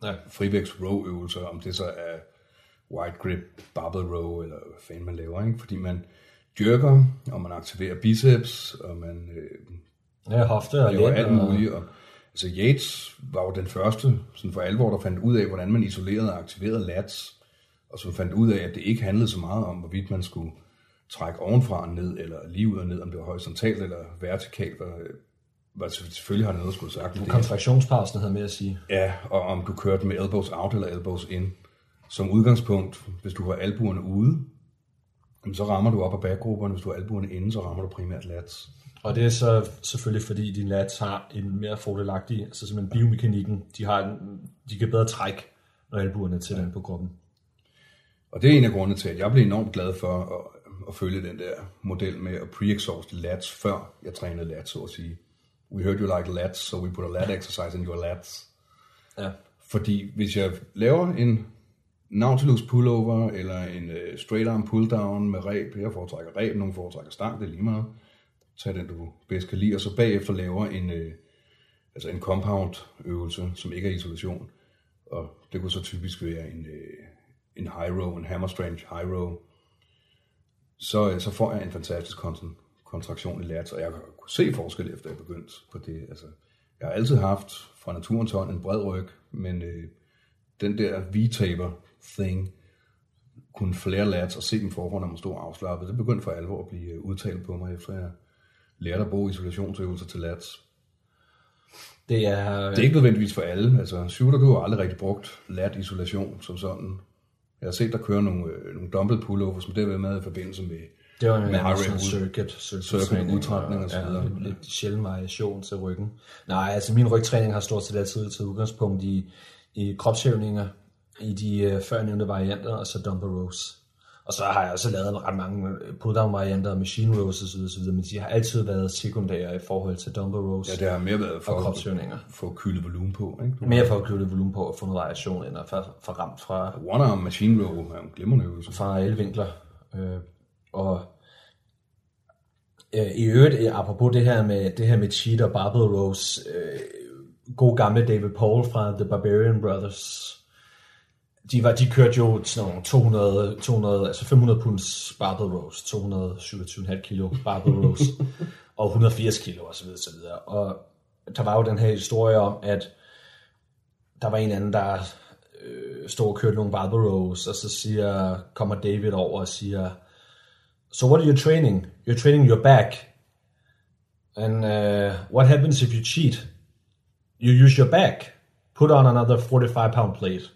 Ja. frivægts row øvelser, om det så er wide grip barbell row, eller hvad fanden man laver, ikke? fordi man dyrker, og man aktiverer biceps, og man øh, Ja, hofte og laver lænd. alt og- muligt. Og, altså Yates var jo den første sådan for alvor, der fandt ud af, hvordan man isolerede og aktiverede lats, og som fandt ud af, at det ikke handlede så meget om, hvorvidt man skulle trække ovenfra og ned, eller lige ud og ned, om det var horisontalt eller vertikalt, og, øh, var, selvfølgelig har noget at skulle sagt det. Kontraktionspausen havde med at sige. Ja, og om du kørte med elbows out eller elbows in. Som udgangspunkt, hvis du har albuerne ude, så rammer du op af baggrupperne. Hvis du har albuerne inde, så rammer du primært lats. Og det er så selvfølgelig, fordi din lats har en mere fordelagtig, altså simpelthen biomekanikken, de, har en, de kan bedre trække, når albuerne er til den på kroppen. Og det er en af grundene til, at jeg blev enormt glad for at, at følge den der model med at pre-exhaust lats, før jeg trænede lats, så at sige. We heard you like lats, so we put a lat exercise in your lats. Ja. Fordi hvis jeg laver en Nautilus pullover eller en uh, straight arm pull down med reb, jeg foretrækker reb, nogen foretrækker stang, det er lige meget. Tag den, du bedst kan lide, og så bagefter laver en, uh, altså en compound øvelse, som ikke er isolation. Og det kunne så typisk være en, uh, en high row, en hammer strength high row. Så, øh, så får jeg en fantastisk kon- kontraktion i lats, og jeg kunne se forskel efter jeg begyndte på det. Altså, jeg har altid haft fra naturens hånd en bred ryg, men øh, den der V-taper thing, kunne flere lats og se dem forhånd, når man stod afslappet, det begyndte for alvor at blive øh, udtalt på mig, efter jeg lærte at bruge isolationsøvelser til lats. Det er, Det er ikke nødvendigvis for alle. Altså, shooter, du har aldrig rigtig brugt lat isolation som sådan. Jeg har set dig køre nogle, øh, nogle dumbbell pullovers, men det har været med i forbindelse med det var med high sådan circuit, circuit, circuit udtrapning og så videre. Ja, lidt sjælden variation til ryggen. Nej, altså min rygtræning har stort set altid taget udgangspunkt i, i kropshævninger, i de uh, førnævnte varianter, og så dumbbell rows. Og så har jeg også lavet ret mange pull-down varianter, machine rows osv., osv., men de har altid været sekundære i forhold til dumbbell rows Ja, det har mere været for og at få kyldet volumen på. Ikke? Du Mere for at købe volumen på og få noget variation ind og få ramt fra, One arm machine row er en glimrende øvelse. fra alle vinkler. Øh, og øh, i øvrigt, øh, apropos det her med, det her med cheat og barbell rows, øh, god gamle David Paul fra The Barbarian Brothers, de, var, de kørte jo sådan nogle 200, 200, altså 500 punds barbell rows, 227,5 kilo barbell rows, og 180 kilo osv. osv. Og der var jo den her historie om, at der var en anden, der øh, stod og kørte nogle barbell rows, og så siger, kommer David over og siger, So what are you training? You're training your back. And uh, what happens if you cheat? You use your back. Put on another 45 pound plate.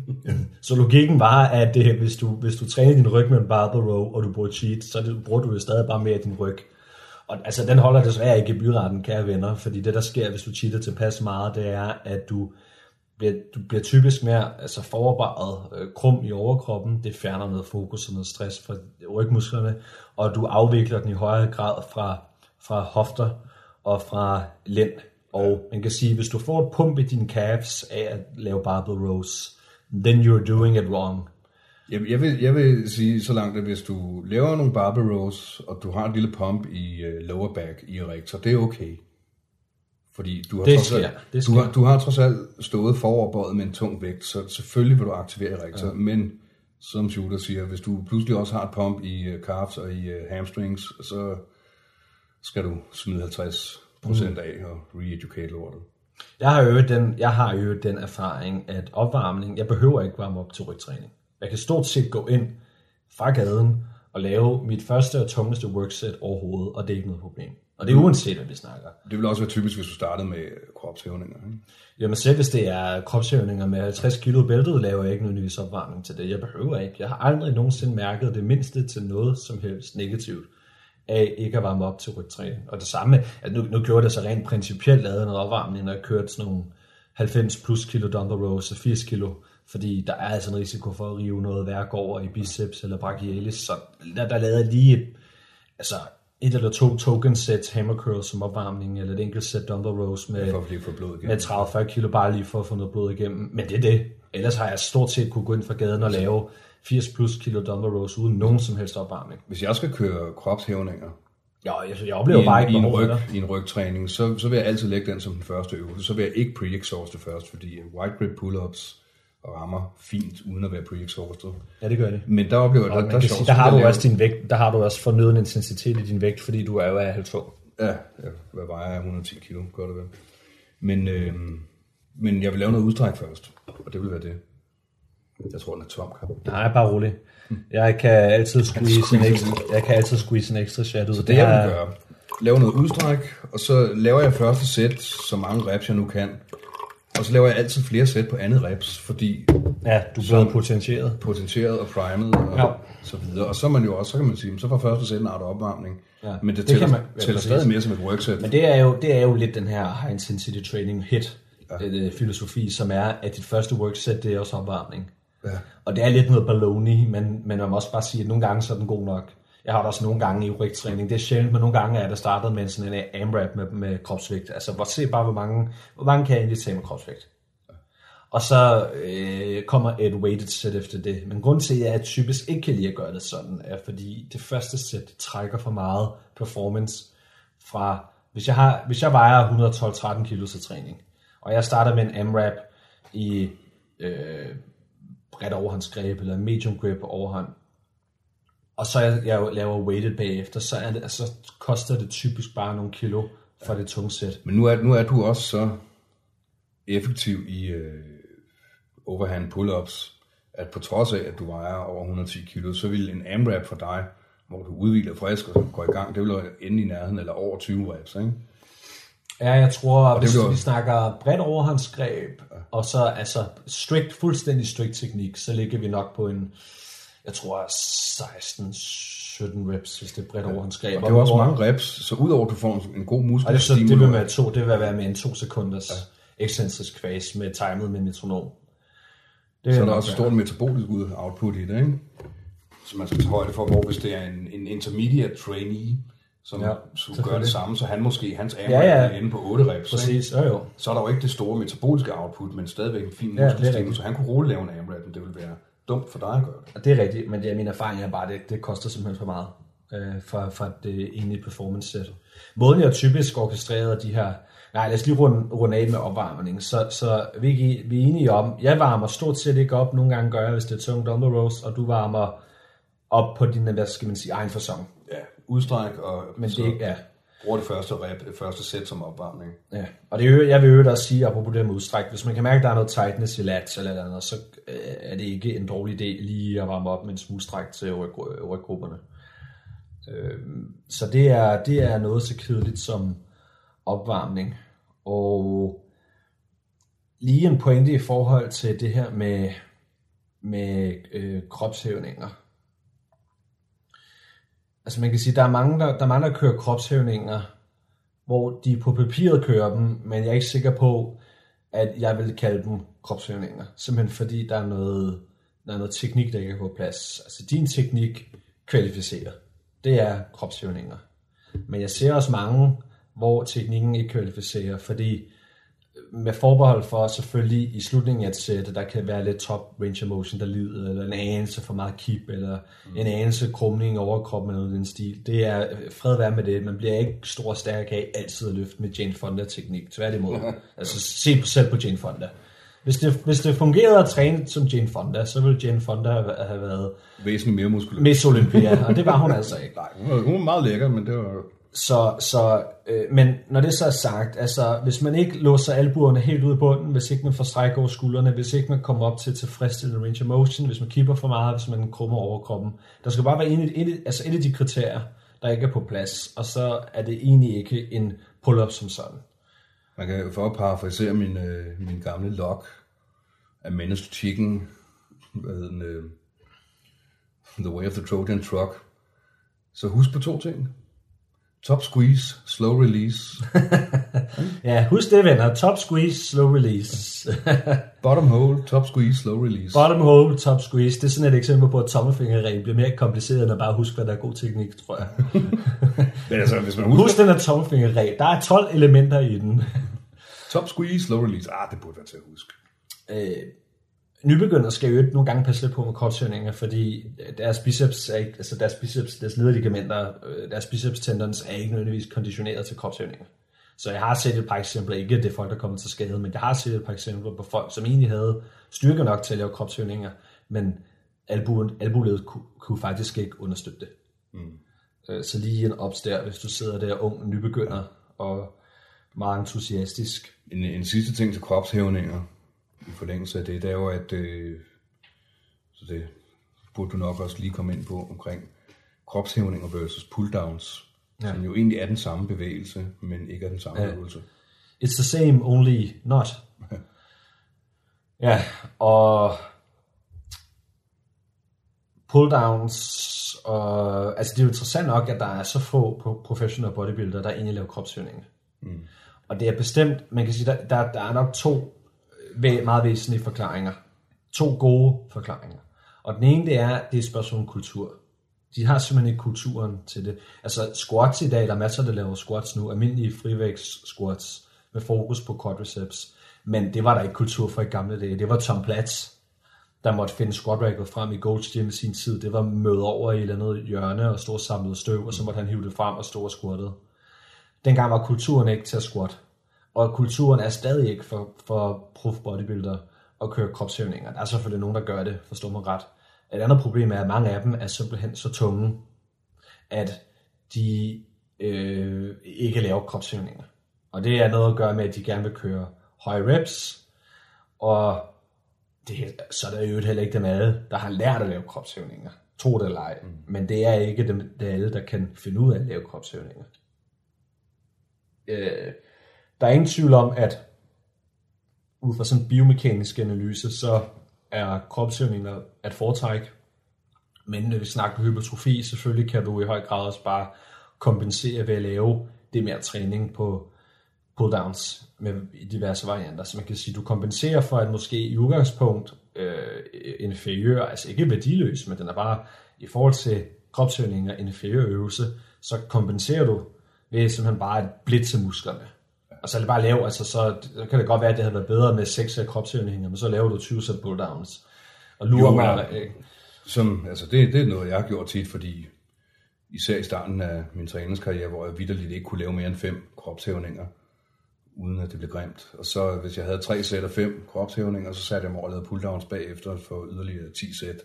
så logikken var, at det, hvis, du, hvis du træner din ryg med en barbell row, og du bruger cheat, så det, bruger du jo stadig bare mere af din ryg. Og altså, den holder desværre ikke i byretten, kære venner, fordi det, der sker, hvis du cheater tilpas meget, det er, at du bliver, du bliver typisk mere altså forarbejdet øh, krum i overkroppen. Det fjerner noget fokus og noget stress fra rygmusklerne, og du afvikler den i højere grad fra, fra hofter og fra lænd. Og man kan sige, hvis du får et pump i dine calves af at lave barbell rows, then you're doing it wrong. Jeg, jeg, vil, jeg vil sige så langt, at hvis du laver nogle barbell rows, og du har et lille pump i uh, lower back i erector, det er okay. Fordi du har, Det trods alt, sker, det du, har, sker. du har trods alt stået foroverbøjet med en tung vægt, så selvfølgelig vil du aktivere erector, ja. men som shooter siger, hvis du pludselig også har et pump i uh, calves og i uh, hamstrings, så skal du smide 50 procent af og re-educate lortet. Jeg har jo den, jeg har jo den erfaring, at opvarmning, jeg behøver ikke varme op til rygtræning. Jeg kan stort set gå ind fra gaden og lave mit første og tungeste workset overhovedet, og det er ikke noget problem. Og det er uanset, hvad vi snakker. Det vil også være typisk, hvis du startede med kropshævninger. Ikke? Jamen selv hvis det er kropshævninger med 50 kilo bæltet, laver jeg ikke nødvendigvis opvarmning til det. Jeg behøver ikke. Jeg har aldrig nogensinde mærket det mindste til noget som helst negativt af ikke at varme op til rygtræning. Og det samme, at nu, nu gjorde det så rent principielt, lavet noget opvarmning, når jeg kørte sådan nogle 90 plus kilo dumbbell rows og 80 kilo, fordi der er altså en risiko for at rive noget værk over i biceps eller brachialis, så der, der lavede lige et, altså et eller to token sets hammer curls som opvarmning, eller et enkelt sæt dumbbell rows med, For at for blod igen. med 30-40 kilo bare lige for at få noget blod igennem. Men det er det. Ellers har jeg stort set kunne gå ind fra gaden og lave 80 plus kilo dumbbell rows uden nogen som helst opvarmning. Hvis jeg skal køre kropshævninger Ja, jeg, jeg oplever i bare en, ikke i, en ryg, i en rygtræning, så, så vil jeg altid lægge den som den første øvelse. Så vil jeg ikke pre-exhauste først, fordi white grip pull-ups rammer fint, uden at være pre-exhausted. Ja, det gør det. Men der oplever jeg, der, der, er sige, der har du også din vægt, der har du også fornøden intensitet i din vægt, fordi du er jo af halv tung. Ja, ja, hvad vejer jeg? 110 kilo, godt og vel. Men, øh, men jeg vil lave noget udstræk først, og det vil være det. Jeg tror, den er tom, Kap. Nej, bare rolig. Jeg kan altid squeeze en squeeze ekstra, jeg kan altid squeeze en ekstra shot ud. Så det, jeg vil gøre, lave noget udstræk, og så laver jeg første sæt, så mange reps jeg nu kan. Og så laver jeg altid flere sæt på andet reps, fordi Ja, du bliver potentieret. potentieret og primet og Ja. så videre. Og så, er man jo også, så kan man sige, så var første sæt en art opvarmning. Ja. Men det Det tæller, kan man, ja, tæller stadig mere som et workset. Men det er jo, det er jo lidt den her high intensity training hit ja. øh, filosofi, som er, at dit første workset, det er også opvarmning. Ja. Og det er lidt noget baloney, men, men man må også bare sige, at nogle gange så er den god nok. Jeg har det også nogle gange i rygsttræning. Det er sjældent, men nogle gange er det startet med sådan en AMRAP med, med kropsvægt. Altså, hvor se bare, hvor mange, hvor mange kan jeg egentlig tage med kropsvægt. Og så øh, kommer et weighted set efter det. Men grunden til, at jeg typisk ikke kan lide at gøre det sådan, er fordi det første sæt trækker for meget performance fra... Hvis jeg, har, hvis jeg vejer 112-13 kilo til træning, og jeg starter med en AMRAP i øh, bredt overhåndsgreb eller medium grip overhånd, og så jeg, jeg laver weighted bagefter, så, er det, så koster det typisk bare nogle kilo for det tunge sæt. Men nu er, nu er du også så effektiv i øh, overhand pull-ups, at på trods af, at du vejer over 110 kilo, så vil en AMRAP for dig, hvor du udviler frisk og går i gang, det vil ende i nærheden eller over 20 reps, ikke? Ja, jeg tror, hvis bliver- vi snakker bredt overhåndsgreb, og så altså strict, fuldstændig strict teknik, så ligger vi nok på en, jeg tror 16-17 reps, hvis det er bredt overhåndsgreb. Og det er også mange reps, så udover at du får en, god Og det, så, det vil være to, det vil være med en to sekunders ja. excentrisk kvæs med timet med metronom. Det så er der også stort metabolisk output i det, ikke? Så man skal tage højde for, hvor hvis det er en, en intermediate trainee, som Ja, ja, skulle gøre det samme, så han måske, hans AMRAP Ja, ja, ja. ja. er inde på 8 reps? Præcis, jo jo. så er der jo ikke det store metaboliske output, men stadigvæk en fin Ja, muskelstimulus, så han kunne roligt lave en AMRAP, men det ville være dumt for dig at gøre det. Og det er rigtigt, men det er min erfaring er bare, at det, det koster simpelthen for meget øh, for, for det egentlige performance set. Måden jeg typisk orkestrerede de her, nej lad os lige runde, runde af med opvarmning, så, så vi, er- vi er enige om, jeg varmer stort set ikke op, nogle gange gør jeg, hvis det er tung dumbbell rows, og du varmer op på din, hvad skal man sige, egen fasong. Udstræk og Men det ikke, ja, bruger det første rep, det første sæt som opvarmning. Ja, og det, jo- jeg vil jo også sige, apropos det med udstræk, hvis man kan mærke, at der er noget tightness i lats eller noget andet, så øh, er det ikke en dårlig idé lige at varme op med en smule stræk til ryg- ryggrupperne. Øh, så det er, det er noget så kedeligt som opvarmning. Og lige en pointe i forhold til det her med, med øh, kropshævninger. Altså man kan sige, der er mange, der, der, er mange, der kører kropshævninger, hvor de på papiret kører dem, men jeg er ikke sikker på, at jeg vil kalde dem kropshævninger. Simpelthen fordi der er noget, der er noget teknik, der ikke er på plads. Altså din teknik kvalificerer. Det er kropshævninger. Men jeg ser også mange, hvor teknikken ikke kvalificerer, fordi med forbehold for selvfølgelig i slutningen af et sæt, der kan være lidt top range of motion, der lider, eller en anelse for meget keep, eller mm. en anelse krumning i overkroppen, eller noget den stil. Det er fred være med det. Man bliver ikke stor og stærk af altid at løfte med Jane Fonda-teknik. Tværtimod. altså se på- selv på Jane Fonda. Hvis det, hvis det fungerede at træne som Jane Fonda, så ville Jane Fonda have, have været Væsentligt mere muskuløs. Miss Olympia, og det var hun altså ikke. Nej, hun var, hun var meget lækker, men det var... Så, så øh, men når det så er sagt, altså hvis man ikke låser albuerne helt ud i bunden, hvis ikke man får stræk over skuldrene, hvis ikke man kommer op til tilfredsstillende range of motion, hvis man kipper for meget, hvis man krummer over kroppen. Der skal bare være et, et, altså et af de kriterier, der ikke er på plads, og så er det egentlig ikke en pull-up som sådan. Man kan for at parafrasere min, øh, min gamle log af Menace to Chicken, hvad hedder den, øh, The Way of the Trojan Truck. Så husk på to ting. Top squeeze, slow release. Ja, husk det venner. Top squeeze, slow release. Bottom hole, top squeeze, slow release. Bottom hold, top squeeze. Det er sådan et eksempel på, at tommelfingerreglen bliver mere kompliceret, end at bare huske, hvad der er god teknik, tror jeg. Men altså, hvis man husker Husk den her tommelfingerregel. Der er 12 elementer i den. top squeeze, slow release, ah, det burde være til at huske. øh, nybegynder skal jo nogle gange passe lidt på med kropshævninger, fordi deres biceps, er ikke, altså deres biceps, deres lederligamenter, øh, deres biceps tendons er ikke nødvendigvis konditioneret til kropshævninger. Så jeg har set et par eksempler, ikke det er folk, der kommer til skade, men jeg har set et par eksempler på folk, som egentlig havde styrke nok til at lave kropshøvninger, men albuen, albuledet kunne, kunne faktisk ikke understøtte det. Mm. Så lige en opstær, hvis du sidder der ung, nybegynder og meget entusiastisk. En, en sidste ting til kropshævninger, i forlængelse af det, det er jo, at øh, så det burde du nok også lige komme ind på omkring kropshævninger versus pulldowns, ja. som jo egentlig er den samme bevægelse, men ikke er den samme ja. øvelse. It's the same, only not. ja, og pulldowns, og altså det er jo interessant nok, at der er så få professionelle bodybuildere, der egentlig laver kropshævninger. Mm. Og det er bestemt, man kan sige, der, der, der er nok to meget væsentlige forklaringer. To gode forklaringer. Og den ene, det er, det er et spørgsmål om kultur. De har simpelthen ikke kulturen til det. Altså squats i dag, der er masser, der laver squats nu, almindelige frivægts squats med fokus på quadriceps. Men det var der ikke kultur for i gamle dage. Det var Tom Platz, der måtte finde squat frem i Gold's Gym i sin tid. Det var møde over i et eller andet hjørne og stå samlet støv, og så måtte han hive det frem og stå og squattede. Dengang var kulturen ikke til at squat. Og kulturen er stadig ikke for, for prof bodybuilder at køre kropshævninger. Der er selvfølgelig nogen, der gør det, forstår mig ret. Et andet problem er, at mange af dem er simpelthen så tunge, at de øh, ikke laver kropshævninger. Og det er noget at gøre med, at de gerne vil køre høje reps, og det, så er der jo heller ikke dem alle, der har lært at lave kropshævninger. Tro det eller ej. Mm. Men det er ikke dem, det er alle, der kan finde ud af at lave kropshævninger. Øh, der er ingen tvivl om, at ud fra sådan en biomekanisk analyse, så er kropshævninger at foretrække. Men når vi snakker hypertrofi, selvfølgelig kan du i høj grad også bare kompensere ved at lave det mere træning på pulldowns med diverse varianter. Så man kan sige, du kompenserer for, at måske i udgangspunkt øh, inferiør, altså ikke værdiløs, men den er bare i forhold til kropshævninger inferiør øvelse, så kompenserer du ved simpelthen bare at blitse musklerne og så bare lave, altså så, så kan det godt være, at det havde været bedre med 6 kropshævninger, men så laver du 20 sæt pulldowns. Og lurer jo, mig, øh, som, altså det, det er noget, jeg har gjort tit, fordi især i starten af min træningskarriere, hvor jeg vidderligt ikke kunne lave mere end fem kropshævninger, uden at det blev grimt. Og så hvis jeg havde tre sæt af fem kropshævninger, så satte jeg mig og lavede pulldowns bagefter for yderligere 10 sæt.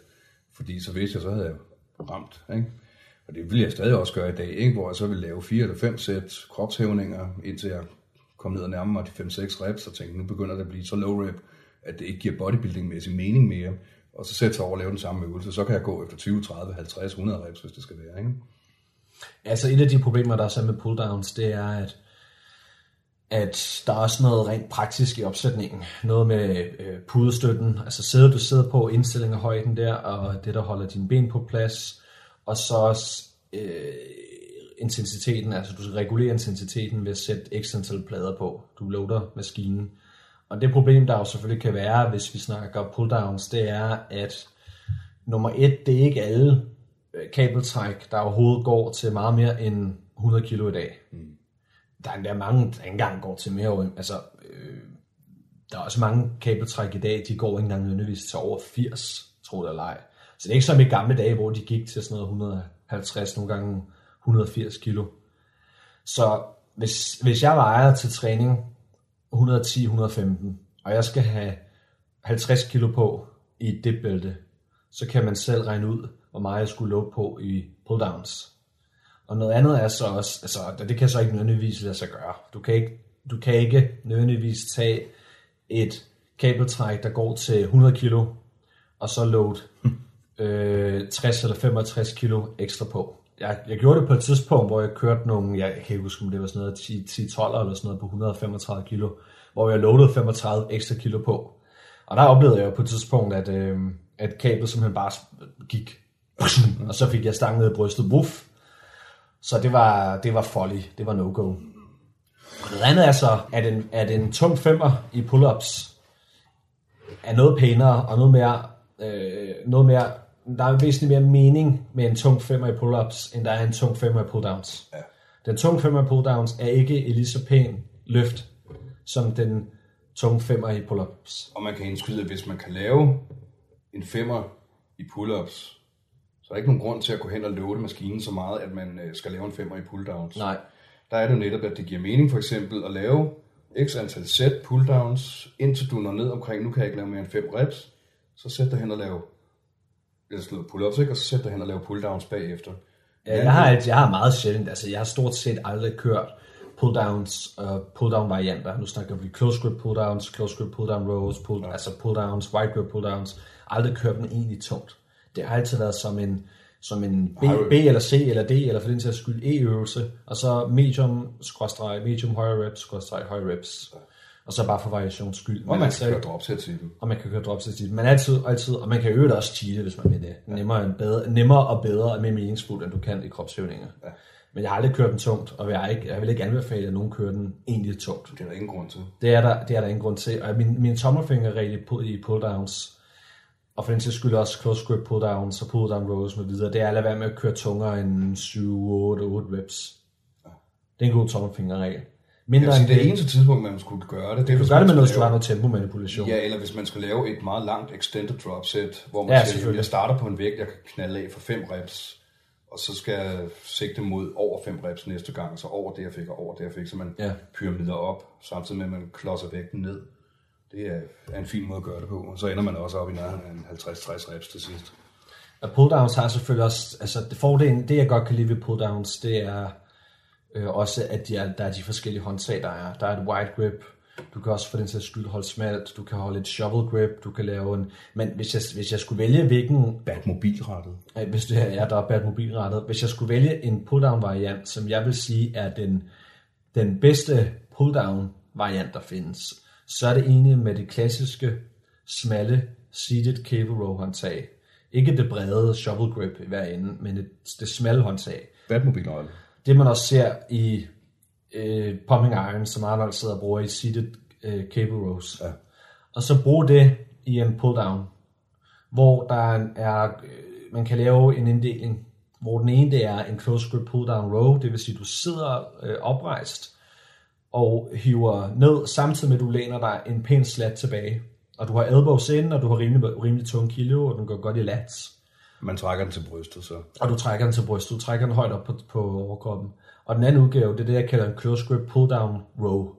Fordi så vidste jeg, så havde jeg ramt. Ikke? Og det vil jeg stadig også gøre i dag, ikke? hvor jeg så vil lave fire eller fem sæt kropshævninger, indtil jeg kom ned og nærme mig de 5-6 reps, og tænkte, nu begynder det at blive så low rep, at det ikke giver bodybuilding-mæssig mening mere. Og så sætter jeg over og lave den samme øvelse, så kan jeg gå efter 20, 30, 50, 100 reps, hvis det skal være. Ikke? Altså et af de problemer, der er så med pulldowns, det er, at at der er også noget rent praktisk i opsætningen. Noget med øh, pudestøtten, altså sædet du sidder på, indstilling af højden der, og det der holder dine ben på plads. Og så også øh, intensiteten, altså du regulerer intensiteten ved at sætte x antal plader på. Du loader maskinen. Og det problem, der jo selvfølgelig kan være, hvis vi snakker pulldowns, det er, at nummer et, det er ikke alle øh, kabeltræk, der overhovedet går til meget mere end 100 kilo i dag. Mm. Der er mange, der ikke engang går til mere. Altså, øh, der er også mange kabeltræk i dag, de går ikke engang nødvendigvis til over 80, tror jeg eller ej. Så det er ikke som i gamle dage, hvor de gik til sådan noget 150, nogle gange 180 kilo. Så hvis, hvis jeg vejer til træning 110-115, og jeg skal have 50 kilo på i et dipbælte, så kan man selv regne ud, hvor meget jeg skulle lukke på i pull-downs. Og noget andet er så også, altså det kan så ikke nødvendigvis lade sig gøre. Du kan ikke, du kan ikke nødvendigvis tage et kabeltræk, der går til 100 kilo, og så load øh, 60 eller 65 kilo ekstra på jeg, jeg gjorde det på et tidspunkt, hvor jeg kørte nogle, jeg kan ikke huske, om det var sådan noget 10-12 eller sådan noget på 135 kilo, hvor jeg loadede 35 ekstra kilo på. Og der oplevede jeg på et tidspunkt, at, øh, at kablet simpelthen bare gik. og så fik jeg stangen ned i brystet. Wuff. Så det var, det var folly. Det var no-go. Og det andet er så, at en, at en tung femmer i pull-ups er noget pænere og noget mere, øh, noget mere der er væsentligt mere mening med en tung femmer i pull-ups, end der er en tung femmer i pull-downs. Ja. Den tung femmer i pull-downs er ikke et lige så pæn løft, som den tung femmer i pull-ups. Og man kan indskyde, at hvis man kan lave en femmer i pull-ups, så er der ikke nogen grund til at gå hen og loade maskinen så meget, at man øh, skal lave en femmer i pull-downs. Nej. der er det jo netop, at det giver mening for eksempel at lave x antal sæt pulldowns, indtil du når ned omkring, nu kan jeg ikke lave mere end 5 reps, så sæt dig hen og lave, jeg slår pull-ups, ikke? og så sæt dig hen og lave pulldowns bagefter. Ja, jeg, har, jeg har meget sjældent, altså jeg har stort set aldrig kørt pull-downs og pull-down varianter. Nu snakker vi close grip pull-downs, close grip pull-down rows, pull, ja. altså pull-downs, wide grip pull-downs. Aldrig kørt dem egentlig tungt. Det har altid været som en, som en B, B eller C eller D, eller for den sags skyld E-øvelse, og så medium, skråstreg, medium højre reps, skråstreg højre reps. Og så bare for variations skyld. Og man altså kan ikke- køre dropsæt til dem. og man kan køre drop til Men altid, altid, og man kan øve det også cheate, hvis man vil det. Nemmere, end bedre, nemmere og bedre og mere meningsfuldt, end du kan i kropshævninger. Ja. Men jeg har aldrig kørt den tungt, og jeg, ikke, jeg vil ikke anbefale, at nogen kører den egentlig tungt. Det er der ingen grund til. Det er der, det er der ingen grund til. Og min, min tommelfingerregel i pull- i pull-downs, og for den sags skyld også close grip pull-downs og pull-down rows med videre, det er at lade være med at køre tungere end 7, 8, 8 reps. Det er en god tommelfingerregel. Mindre sige, end det det, eneste tidspunkt, man skulle gøre det, det er, hvis gør det med noget, skulle du har noget tempomanipulation. Ja, eller hvis man skal lave et meget langt extended drop set, hvor man Ja, siger, jeg starter på en vægt, jeg kan knalde af for 5 reps, og så skal jeg sigte mod over 5 reps næste gang, så over det, jeg fik, og over det, jeg fik, så man Ja. pyramider op, samtidig med, at man klodser vægten ned. Det er, en fin måde at gøre det på, og så ender man også op i nærheden af en 50-60 reps til sidst. Og pulldowns har selvfølgelig også, altså det fordelen, det jeg godt kan lide ved pulldowns, det er øh, også, at de er, der er de forskellige håndtag, der er. Der er et wide grip, du kan også for den sags skyld holde smalt, du kan holde et shovel grip, du kan lave en, men hvis jeg, hvis jeg skulle vælge hvilken, Bat mobilrettet. øh, hvis det er, der er bad mobilrettet, hvis jeg skulle vælge en pulldown variant, som jeg vil sige er den, den bedste pulldown variant, der findes, så er det egentlig med det klassiske, smalle, seated cable row håndtag. Ikke det brede shovel grip i hver ende, men det, det smalle håndtag. Bat mobilrettet. Det man også ser i øh, pumping iron, som Arnold sidder og bruger i seated øh, cable rows. Ja. Og så bruge det i en pull down, hvor der er, øh, man kan lave en inddeling, hvor den ene det er en close grip pull down row, det vil sige, du sidder øh, oprejst og hiver ned, samtidig med at du læner dig en pæn slat tilbage. Og du har elbows ind, og du har rimelig, rimelig tung kilo, og den går godt i lats man trækker den til brystet, så og du trækker den til brystet, du trækker den højt op på, på overkroppen. Og den anden udgave, det er det, jeg kalder en close grip pull down row.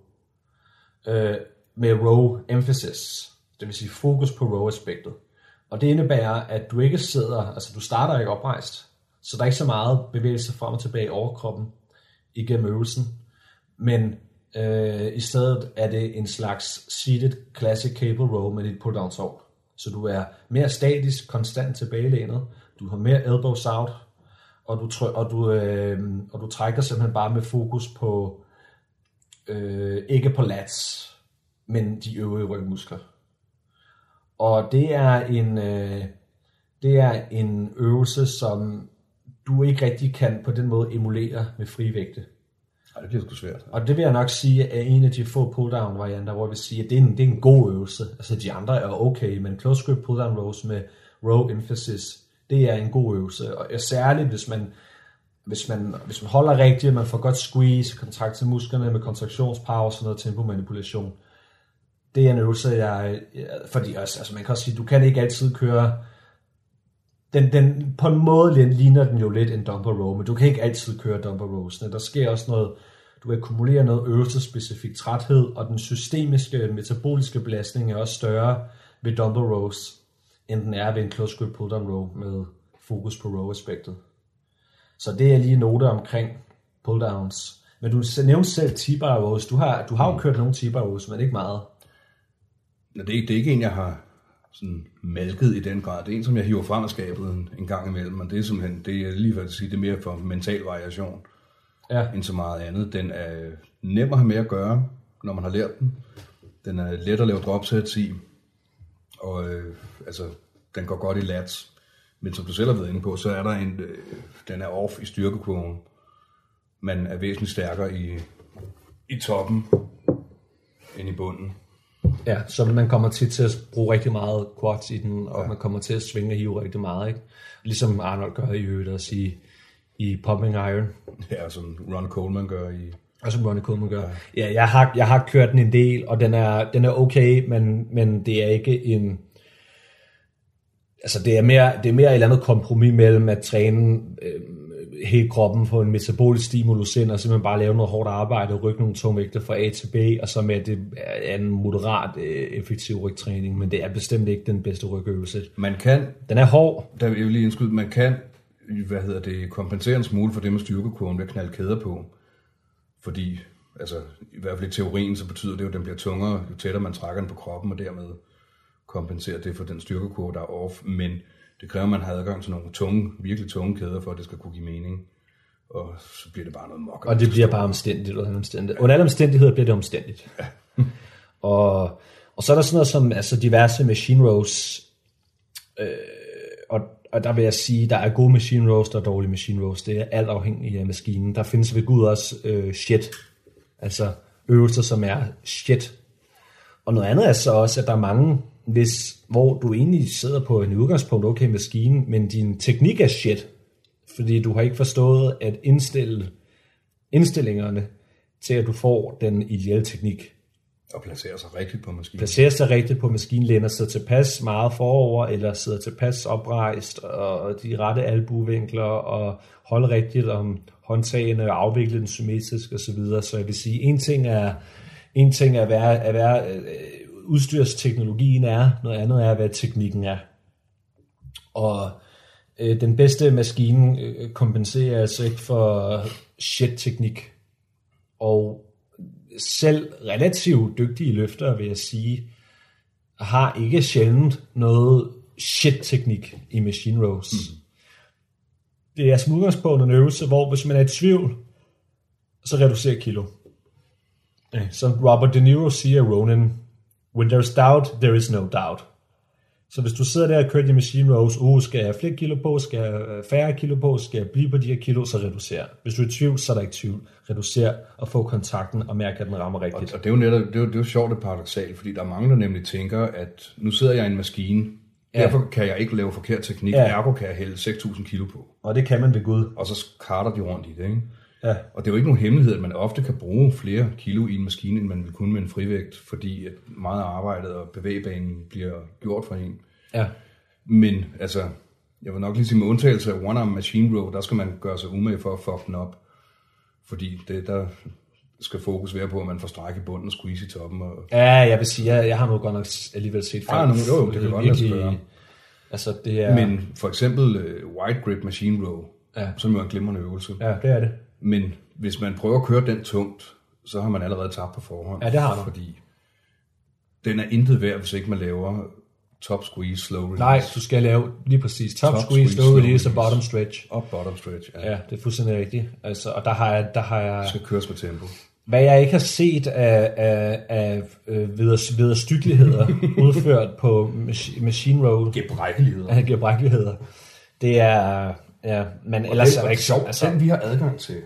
Øh, med row emphasis, det vil sige fokus på row aspektet. Og det indebærer, at du ikke sidder, altså du starter ikke oprejst, så der er ikke så meget bevægelse frem og tilbage i overkroppen igennem øvelsen. Men øh, i stedet er det en slags seated classic cable row med dit pull down sovt. Så du er mere statisk, konstant tilbagelænet. Du har mere elbows out, og du, og du, øh, og du trækker simpelthen bare med fokus på, øh, ikke på lats, men de øvrige rygmuskler. Og det er en, øh, det er en øvelse, som du ikke rigtig kan på den måde emulere med frivægte. Ja, det bliver sgu svært. Og det vil jeg nok sige er en af de få pull-down varianter, hvor jeg vil sige, at det er en, det er en god øvelse. Altså de andre er okay, men close grip pull-down rows med row emphasis, det er en god øvelse. Og særligt hvis man, hvis man, hvis man holder rigtigt, man får godt squeeze, kontakt til musklerne med kontraktionspause og noget tempomanipulation. Det er en øvelse, jeg, fordi også, altså man kan også sige, du kan ikke altid køre den, den, på en måde ligner den jo lidt en dumper row, men du kan ikke altid køre dumper rowsene. Der sker også noget, du akkumulerer noget øvelsespecifik træthed, og den systemiske, metaboliske belastning er også større ved dumper rows, end den er ved en close grip pull down row med fokus på row aspektet. Så det er lige noter omkring pull downs. Men du nævnte selv T-bar rows. Du har, du har jo kørt nogle T-bar rows, men ikke meget. Nå, det, er, det er ikke en, jeg har sådan malket i den grad. Det er en, som jeg hiver frem af skabet en, en gang imellem, men det er simpelthen, det er lige for at sige, det er mere for mental variation, Ja. end så meget andet. Den er nem at have med at gøre, når man har lært den. Den er let at lave dropsets i, og øh, altså, den går godt i lats. Men som du selv har været inde på, så er der en, øh, den er off i styrkekurven. Man er væsentligt stærkere i, i toppen end i bunden. Ja, så man kommer til, til at bruge rigtig meget quads i den, og ja. man kommer til at svinge og hive rigtig meget, ikke? Ligesom Arnold gør i øvrigt også i, i Pumping Iron, Ja, som Ron Coleman gør i... og som Ronnie Coleman gør. Ja, ja jeg, har, jeg har kørt den en del, og den er, den er okay, men, men det er ikke en... Altså det er mere, det er mere et eller andet kompromis mellem at træne øh, hele kroppen på en metabolisk stimulus ind, og simpelthen bare lave noget hårdt arbejde, rykke nogle tungvægte fra A til B, og så med, at det er en moderat øh, effektiv rygtræning, men det er bestemt ikke den bedste rygøvelse. Man kan, Den er hård, der vil jeg lige indskyde, man kan, hvad hedder det, kompensere en smule for det med styrkekurven ved at knalde kæder på. Fordi, altså, i hvert fald i teorien, så betyder det jo, at den bliver tungere, jo tættere man trækker den på kroppen, og dermed kompenserer det for den styrkekurve, der er off. Men det kræver, at man har adgang til nogle tunge, virkelig tunge kæder, for at det skal kunne give mening. Og så bliver det bare noget mok. og det bliver bare omstændigt. Under alle omstændigheder, under alle omstændigheder bliver det omstændigt. og, og så er der sådan noget som altså diverse machine rows, øh, og, og der vil jeg sige, der er gode machine rows, der er dårlige machine rows. Det er alt afhængigt af maskinen. Der findes ved Gud også øh, shit, altså øvelser, som er shit. Og noget andet er så også, at der er mange, hvis, hvor du egentlig sidder på en udgangspunkt okay maskine, men din teknik er shit, fordi du har ikke forstået at indstille indstillingerne til, at du får den ideelle teknik. Og placere sig rigtigt på maskinen. Placerer sig rigtigt på maskinen, læner sig tilpas meget forover, eller sidder tilpas oprejst, og de rette albuevinkler, og holde rigtigt om håndtagene, og afvikle den symmetrisk osv. Så, videre. så jeg vil sige, en ting er, en ting er, hvad, er, hvad øh, udstyrsteknologien er, noget andet er, hvad teknikken er. Og øh, den bedste maskine øh, kompenserer altså ikke for shit-teknik. Og selv relativt dygtige løftere, vil jeg sige, har ikke sjældent noget shit-teknik i machine rows. Mm. Det er som udgangspunkt en øvelse, hvor hvis man er i tvivl, så reducerer kilo. Som Robert De Niro siger Ronin, when there's doubt, there is no doubt. Så hvis du sidder der og kører de machine rows, uh, skal jeg have flere kilo på, skal jeg have færre kilo på, skal jeg blive på de her kilo, så reducer. Hvis du er i tvivl, så er der ikke tvivl. Reducer og få kontakten og mærke, at den rammer rigtigt. Og det er jo netop, det er jo, det er jo sjovt og paradoxalt, fordi der er mange, der nemlig tænker, at nu sidder jeg i en maskine, Ja. derfor kan jeg ikke lave forkert teknik, Ja. ergo kan jeg hælde 6.000 kilo på. Og det kan man ved Gud. Og så karter de rundt i det, ikke? Ja. Og det er jo ikke nogen hemmelighed, at man ofte kan bruge flere kilo i en maskine, end man vil kunne med en frivægt, fordi at meget af arbejdet og bevægebanen bliver gjort for en. Ja. Men altså, jeg vil nok lige sige med undtagelse af one-arm machine row, der skal man gøre sig umage for at fuck den op. Fordi det, der skal fokus være på, at man får stræk i bunden og squeeze i toppen. Og, Ja, jeg vil sige, jeg, jeg har nu godt nok alligevel set Ah, nu- jo, jo, det kan godt lade sig. Altså, det er... Men for eksempel uh, wide grip machine row, Ja. som jo er en glimrende øvelse. Ja, det er det. Men hvis man prøver at køre den tungt, så har man allerede tabt på forhånd. Ja, det har man. Fordi den er intet værd, hvis ikke man laver top squeeze, slow release. Nej, du skal lave lige præcis top, Top squeeze, squeeze, slow slow release og bottom stretch. Og bottom stretch, ja. Ja, det er fuldstændig rigtigt. Altså, og der har jeg, der har jeg, skal køres med tempo. hvad jeg ikke har set af, af, af øh, videre, videre stykkeligheder udført på machi- machine roll, Gebrækkeligheder. af gebrækkeligheder, det er, ja, men ellers er det ikke sjovt. Altså, Den vi har adgang til,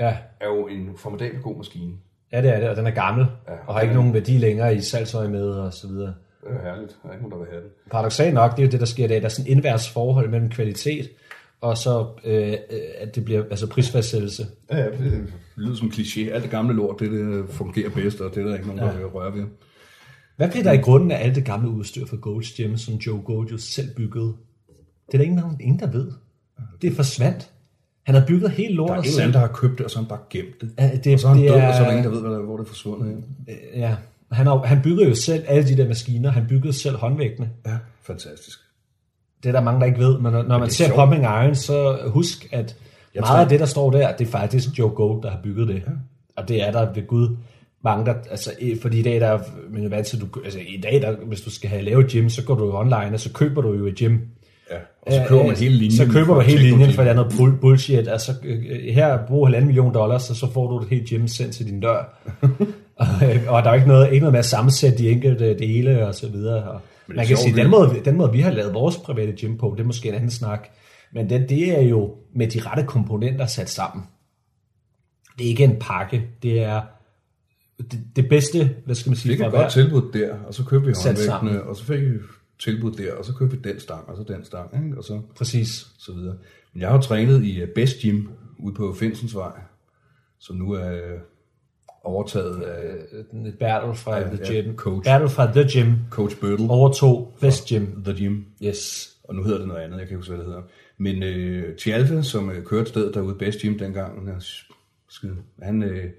ja, er jo en formidabel god maskine. ja, det er det, og den er gammel, Ja, og har ikke er- nogen værdi længere i salgsøje med, og så videre. Det er herligt. Der er ikke nogen, der vil have den. Paradoxalt nok, det er jo det, der sker i dag. Der er sådan en invers forhold mellem kvalitet, og så øh, øh, at det bliver altså prisfastsættelse. Ja, ja, det lyder som kliché. Alt det gamle lort, det, det fungerer bedst, og det er der ikke nogen, der vil røre ved. Hvad blev der i grunden af alt det gamle udstyr fra Gold's Gym, som Joe Gold jo selv byggede? Det er der ingen, der- ingen der ved. Det forsvandt. Han har bygget helt Der er lortet en eller anden, der har købt det, og så har han bare gemt det. Ja, det, Og så er han det død, er, og så er der ingen, der ved, hvad hvor det er forsvundet hen. Ja, han, har, han byggede jo selv alle de der maskiner. Han byggede selv håndvægtene. Ja, fantastisk. Det er der mange, der ikke ved. Men når, når man er ser sjovt. Pumping Iron, så husk, at meget tror- af det, der står der, det er faktisk Joe Gold, der har bygget det. Ja. Og det er der ved Gud mange, der, altså, fordi i dag, der, er- men hvad til, du, altså, i dag, der, hvis du skal have lavet gym, så går du jo online, og så køber du jo et gym. Ja, og så køber man hele linjen. Så køber for hele linjen, for det er noget bull- bullshit. Altså, øh, her brug halvanden million dollars, og så får du et helt gym sendt til din dør. og, øh, og der er ikke noget, ikke noget med at sammensætte de enkelte dele og så videre. Og det er man kan sige, den måde, den måde, vi har lavet vores private gym på, det er måske en anden snak. Men det, det er jo med de rette komponenter sat sammen. Det er ikke en pakke. Det er det, det bedste, hvad skal man sige, fik fra et hver. godt tilbud der, og så købte vi håndvægtene, og så fik vi tilbud der, og så købte vi den stang, og så den stang, ikke? og så, Præcis. så videre. Men jeg har jo trænet i øh, Best Gym ude på Finsensvej, som nu er øh, overtaget af Et battle fra Ja, The ja, Gym. coach. Battle fra The Gym Coach Birtle, overtog Best Gym. The Gym. Yes. og nu hedder det noget andet, jeg kan ikke huske, hvad det hedder. Men øh, Tjalfe, som øh, kørte stedet derude, Best Gym dengang, han, skide, han, øh,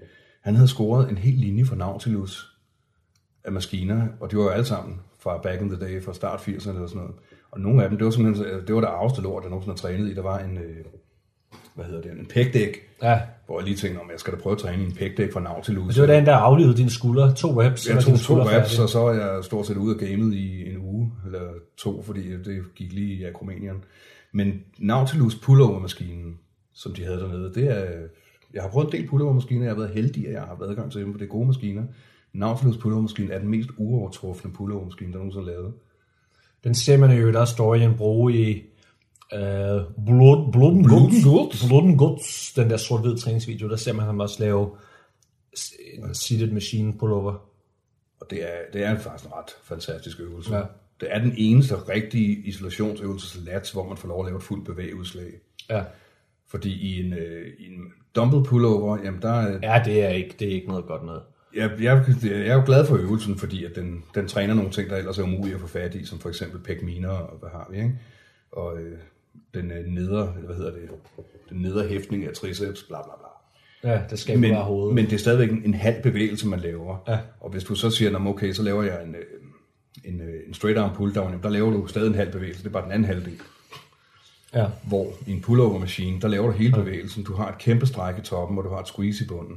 han havde scoret en hel linje for Nautilus af maskiner, og de var jo alle sammen fra back in the day, fra start 80'erne eller sådan noget. Og nogle af dem, det var simpelthen, det var det arveste lort, jeg nogensinde har trænet i. Der var en, øh, hvad hedder det, en pækdæk, Ja. hvor jeg lige tænkte, om jeg skal da prøve at træne en pækdæk fra Nautilus. Og det var den, der aflevede dine skuldre. To reps. dine to skuldre reps, og så var jeg stort set ude af gamet i en uge, eller to, fordi det gik lige i Akromanieren. Men Nautilus pullover-maskinen, som de havde dernede, det er... Jeg har prøvet en del pullover-maskiner, jeg har været heldig, at jeg har haft adgang til dem, for det er gode maskiner. Nautilus pullover-maskine er den mest uovertrufne pullover-maskine, der nogensinde er lavet. Den ser man jo der Dorian bruge i øh, Blood, Blood, Blood Guts. Blood Guts, den der sort-hvid træningsvideo, der ser man ham også lave en seated machine pullover. Og det er, det er faktisk en ret fantastisk øvelse. Ja. Det er den eneste rigtige isolationsøvelse til lats, hvor man får lov at lave et fuldt bevægudslag. Ja. Fordi i en, øh, i en dumbbell pullover, jamen der er, ja, det er ikke, det er ikke noget godt noget. Jeg, jeg, jeg er jo glad for øvelsen, fordi at den, den træner nogle ting, der ellers er umulige at få fat i, som for eksempel pekminer og hvad har vi, ikke? Og øh, den øh, nedre, eller hvad hedder det, den nedre hæftning af triceps, bla bla bla. Ja, det skal Men, bare hovedet. men det er stadigvæk en, en halv bevægelse, man laver. Ja. Og hvis du så siger, "Nå, men okay, så laver jeg en, øh, en, øh, en straight arm pull down, jamen, der laver du stadig en halv bevægelse, det er bare den anden halvdel. ja. Hvor i en pullover maskine, der laver du hele bevægelsen. Du har et kæmpe stræk i toppen, og du har et squeeze i bunden.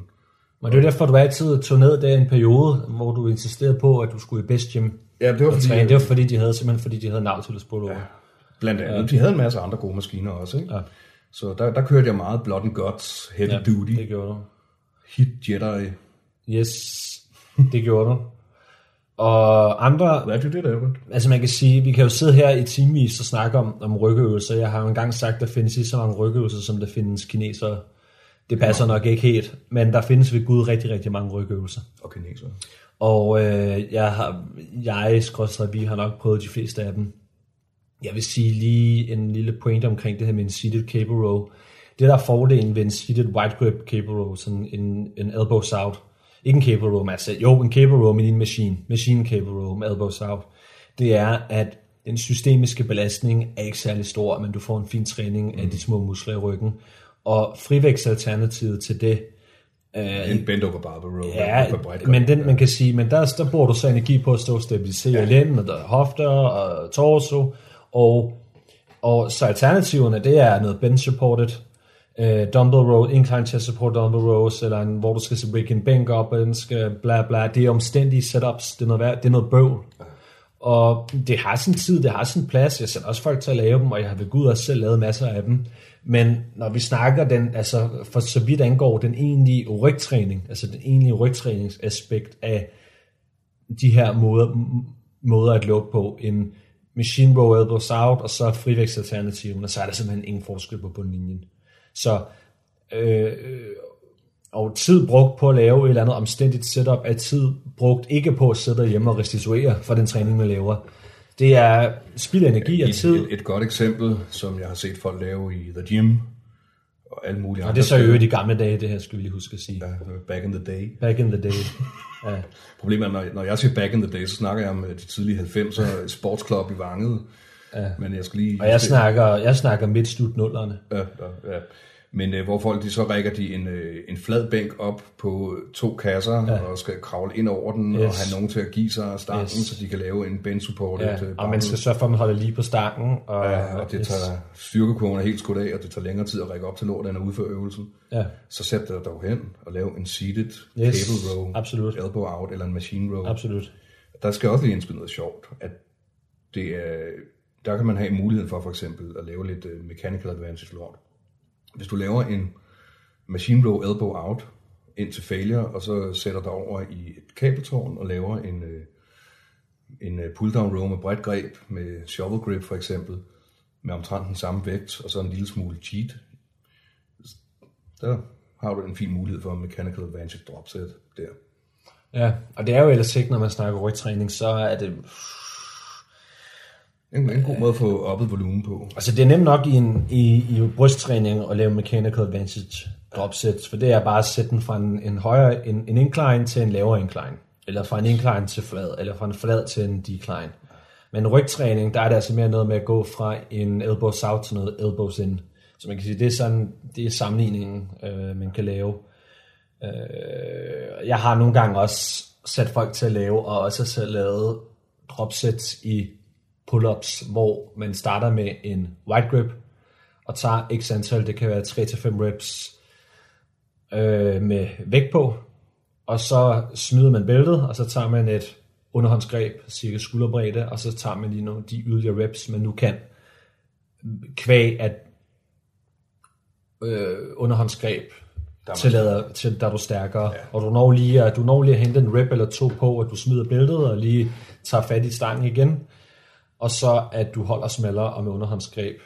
Men det er derfor, du altid tog ned der en periode, hvor du insisterede på, at du skulle i best gym Ja, det var fordi, træne. Det var fordi, de havde simpelthen fordi, de havde Nautilus pullover. Ja. Blandt andet. Ja. De havde en masse andre gode maskiner også. Ikke? Ja. Så der, der kørte jeg meget Blood and Guts, Heavy ja, Duty, det gjorde du. Hit Jedi. Yes, det gjorde du. Og andre, Hvad er det, det der, altså man kan sige, vi kan jo sidde her i timevis og snakke om, om rygøvelser. Jeg har jo engang sagt, at der findes ikke så mange rygøvelser, som der findes kinesere. Det passer nok ikke helt, men der findes ved Gud rigtig, rigtig mange rygøvelser. Og kineser. Og øh, jeg, har, jeg skrådstræk, vi har nok prøvet de fleste af dem. Jeg vil sige lige en lille point omkring det her med en seated cable row. Det der er fordelen ved en seated wide grip cable row, sådan en, en elbows out. Ikke en cable row, altså jo, en cable row, men en machine. Machine cable row med elbows out. Det er, at den systemiske belastning er ikke særlig stor, men du får en fin træning af de små muskler i ryggen. Og frivægtsalternativet til det, øh, En bend over barbell row. Ja, men den, man kan sige, men der, der bruger du så energi på at stå og stabilisere ja. lænden, og der er hofter og torso, og, og så alternativerne, det er noget bench supported, uh, dumbbell row, incline chest support dumbbell rows, eller en, hvor du skal rig en bænk op, og den skal bla bla, det er omstændige setups, det er noget, det er noget bøvl. Og det har sin tid, det har sin plads. Jeg sætter også folk til at lave dem, og jeg har ved Gud også selv lavet masser af dem. Men når vi snakker den, altså for så vidt angår den egentlige rygtræning, altså den egentlige rygtræningsaspekt af de her måder, måder at lukke på, en machine row elbows out, og så frivægtsalternativen, og så er der simpelthen ingen forskel på bundlinjen. Så øh, og tid brugt på at lave et eller andet omstændigt setup, er tid brugt ikke på at sidde hjemme og restituere for den træning, man laver. Det er spild af energi og tid, et, et godt eksempel, som jeg har set folk lave i The Gym, og alle mulige og det er så jo i de gamle dage, det her skal vi lige huske at sige. Ja, back in the day. Back in the day. Ja. Problemet er, når, når jeg siger back in the day, så snakker jeg om øh, de tidlige 90'er sportsklub i Vanget. Ja. Men jeg skal lige... Og jeg snakker, jeg snakker midt slut nullerne. Ja, ja, ja. Men øh, hvor folk de så rækker de en, øh, en flad bænk op på to kasser, ja. og skal kravle ind over den, yes. og have nogen til at give sig stangen, yes. så de kan lave en bench support. Ja, og man skal sørge for, at man holder lige på stangen. Og, Ja, og det tager styrkekurven er helt skudt af, og det tager længere tid at række op til lort, end at udføre øvelsen. Ja. Så sæt dig dog hen og lav en seated Yes, cable row, absolut. elbow out eller en machine row. Absolut. Der skal også lige indspille noget sjovt, at det er, der kan man have muligheden for for eksempel at lave lidt uh, mechanical advantage lort. Hvis du laver en machine row elbow out ind til failure, og så sætter dig over i et kabeltårn og laver en, øh, en øh, pull-down row med bredt greb, med shovel grip for eksempel, med omtrent den samme vægt, og så en lille smule cheat. Der har du en fin mulighed for en mechanical advantage drop set der. Ja, og det er jo ellers ikke, når man snakker rygtræning, så er det... En, en god måde at få oppet volumen på. Altså det er nemt nok i, en, i, i brysttræning at lave mechanical advantage drop sets, for det er bare at sætte den fra en, en højere, en, en incline til en lavere incline, eller fra en incline til flad, eller fra en flad til en decline. Men rygtræning, der er det altså mere noget med at gå fra en elbows out til noget elbows in. Så man kan sige, det er sådan, det er sammenligningen, øh, man kan lave. Øh, jeg har nogle gange også sat folk til at lave, og også selv lavet dropsets i pull-ups, hvor man starter med en wide grip, og tager x antal, det kan være 3-5 reps øh, med vægt på, og så smider man bæltet, og så tager man et underhåndsgreb, cirka skulderbredde, og så tager man lige nogle de yderligere reps, man nu kan, kvæg at øh, underhåndsgreb Der er tillader, til, der er du stærkere, ja. og du når, lige, at- du når lige at hente en rep eller to på, at du smider bæltet og lige tager fat i stangen igen, og så at du holder smallere og med underhåndsgreb.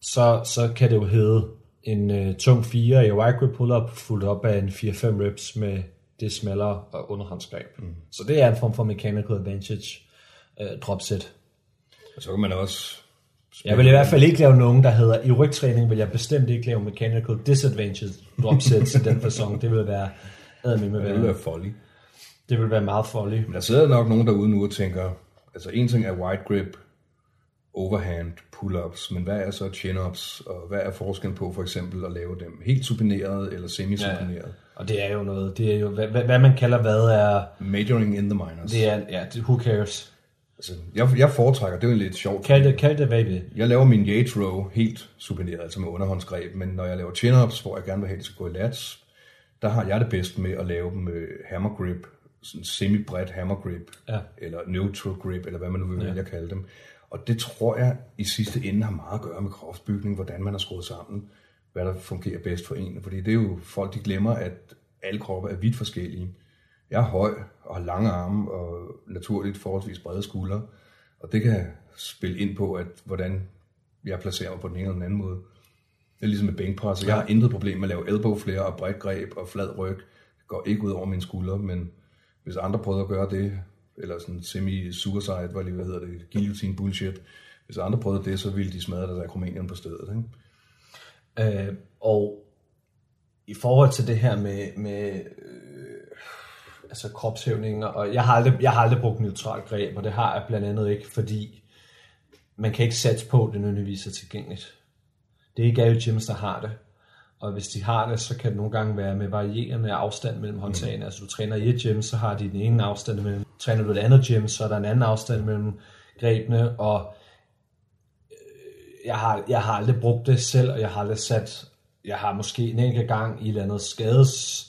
Så, så kan det jo hedde en øh, tung 4 i wide grip pull-up, fuldt op af en 4-5 reps med det smallere og underhåndsgreb. Mm. Så det er en form for mechanical advantage øh, dropset. Og så kan man også... Jeg vil i hvert fald ikke lave nogen, der hedder, i rygtræning vil jeg bestemt ikke lave mechanical disadvantage dropsets i den fasong. Det vil være, admin med Det vil være, folly. det vil være meget farligt. Men der sidder nok nogen derude nu og tænker, altså en ting er wide grip, overhand, pull-ups, men hvad er så chin-ups, og hvad er forskellen på for eksempel at lave dem helt supineret eller semi-supineret? Og det er jo noget, det er jo, hvad, hvad, man kalder hvad er, Majoring in the minors. det er, ja, det, who cares? Altså, jeg, jeg foretrækker, det er jo lidt sjovt. Kald det, kald det hvad vil. Jeg laver min Yates row helt supineret, altså med underhåndsgreb, men når jeg laver chin-ups, hvor jeg gerne vil have, at de skal gå i lats, der har jeg det bedst med at lave dem med hammer grip, sådan semi-bredt hammer grip, Ja. eller neutral grip, eller hvad man nu vil at kalde dem. Og det tror jeg i sidste ende har meget at gøre med kropsbygning, hvordan man er skruet sammen, hvad der fungerer bedst for en. Fordi det er jo, folk de glemmer, at alle kroppe er vidt forskellige. Jeg er høj og har lange arme og naturligt forholdsvis brede skuldre, og det kan spille ind på, at hvordan jeg placerer mig på den ene eller den anden måde. Det er ligesom med bænkpres. Jeg har intet problem med at lave elbow flere og bredt greb og flad ryg. Det går ikke ud over mine skuldre, men hvis andre prøvede at gøre det, eller sådan semi-suicide, hvad lige hvad hedder det, guillotine bullshit, hvis andre prøvede det, så ville de smadre deres akromanium på stedet. Ikke? Øh, og i forhold til det her med, med øh, altså kropshævninger, og jeg har, aldrig, jeg har aldrig brugt neutralt greb, og det har jeg blandt andet ikke, fordi man kan ikke satse på, at det nødvendigvis er tilgængeligt. Det er ikke alle gyms, der har det. Og hvis de har det, så kan det nogle gange være med varierende afstand mellem håndtagene. Mm. Altså du træner i et gym, så har de den ene afstand mellem. Træner du et andet gym, så er der en anden afstand mellem grebene. Og øh, jeg har, jeg har aldrig brugt det selv, og jeg har aldrig sat, jeg har måske en enkelt gang i et eller andet skades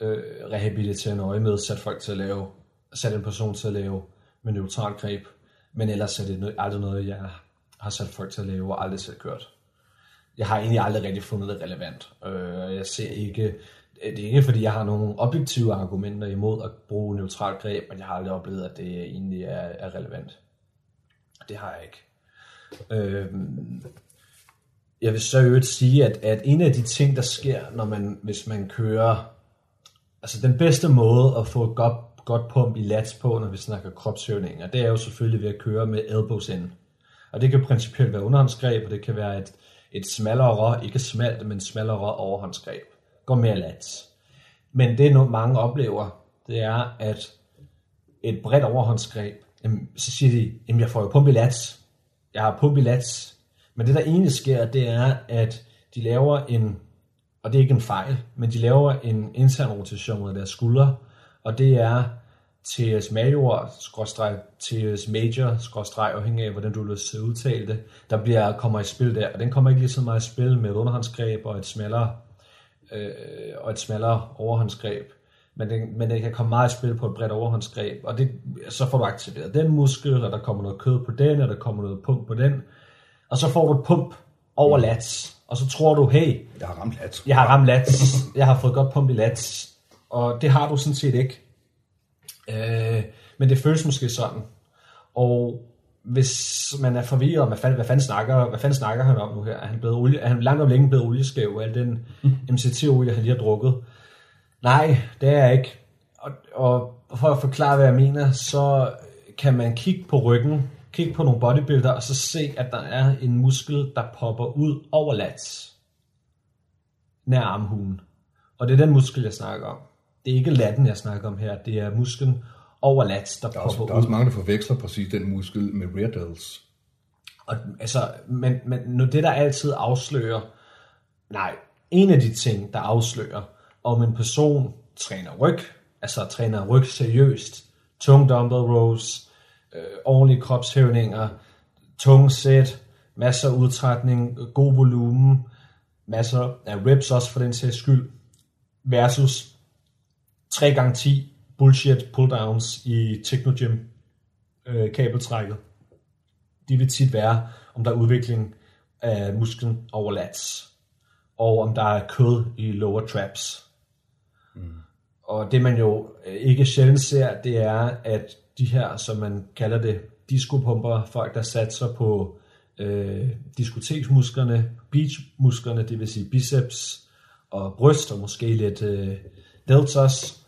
øh, rehabiliterende øje med, sat folk til at lave, sat en person til at lave med neutralt greb. Men ellers er det aldrig noget, jeg har sat folk til at lave, og aldrig selv kørt jeg har egentlig aldrig rigtig fundet det relevant. Øh, jeg ser ikke, øh, det er ikke fordi, jeg har nogle objektive argumenter imod at bruge neutralt greb, men jeg har aldrig oplevet, at det egentlig er, er relevant. Det har jeg ikke. Øh, jeg vil så øvrigt sige, at, at en af de ting, der sker, når man, hvis man kører, altså den bedste måde at få et godt, godt pump i lats på, når vi snakker kropshøvninger, det er jo selvfølgelig ved at køre med elbows in. Og det kan principielt være underhåndsgreb, og det kan være et, et smallere, ikke smalt, men smallere overhåndsgreb. Går mere lats. Men det, noget mange oplever, det er, at et bredt overhåndsgreb, jamen, så siger de, jamen jeg får jo pump i lats. Jeg har pump i lats. Men det, der egentlig sker, det er, at de laver en, og det er ikke en fejl, men de laver en intern rotation af deres skuldre, og det er TS major, skråstreg, TS major, skråstreg, afhængig af, hvordan du vil se udtale det, der bliver, kommer i spil der, og den kommer ikke lige så meget i spil med et underhåndsgreb og et smallere, øh, og et smallere overhåndsgreb, men den, men den kan komme meget i spil på et bredt overhåndsgreb, og det, så får du aktiveret den muskel, og der kommer noget kød på den, og der kommer noget pump på den, og så får du et pump over lats, og så tror du, hey, Jeg har ramt lat. jeg har ramt lats, jeg har fået godt pump i lats, og det har du sådan set ikke. Øh, men det føles måske sådan. Og hvis man er forvirret, hvad fanden, hvad fanden, snakker, hvad fanden snakker han om nu her? Er han, blevet olie, er han langt om længe blevet olieskæv af den MCT-olie, han lige har drukket? Nej, det er jeg ikke. Og, og for at forklare, hvad jeg mener, så kan man kigge på ryggen, kigge på nogle bodybuilder, og så se, at der er en muskel, der popper ud over lats nær armhulen. Og det er den muskel, jeg snakker om. Det er ikke latten, jeg snakker om her. Det er musklen over lats, der, Der er, popper også, der er også mange, der forveksler præcis den muskel med rear delts. Og, altså, men, men nu det, der altid afslører, nej, en af de ting, der afslører, om en person træner ryg, altså træner ryg seriøst, tung dumbbell rows, øh, ordentlige kropshævninger, tung sæt, masser af udtrætning, god volumen, masser af reps også for den sags skyld, versus 3x10 bullshit pulldowns i Technogym øh, kabeltrækket de vil tit være, om der er udvikling af musklen over lats, og om der er kød i lower traps. Mm. Og det man jo øh, ikke sjældent ser, det er, at de her, som man kalder det, diskopumper, folk der satser på øh, diskoteksmusklerne, beachmusklerne, det vil sige biceps og bryst, og måske lidt øh, deltas,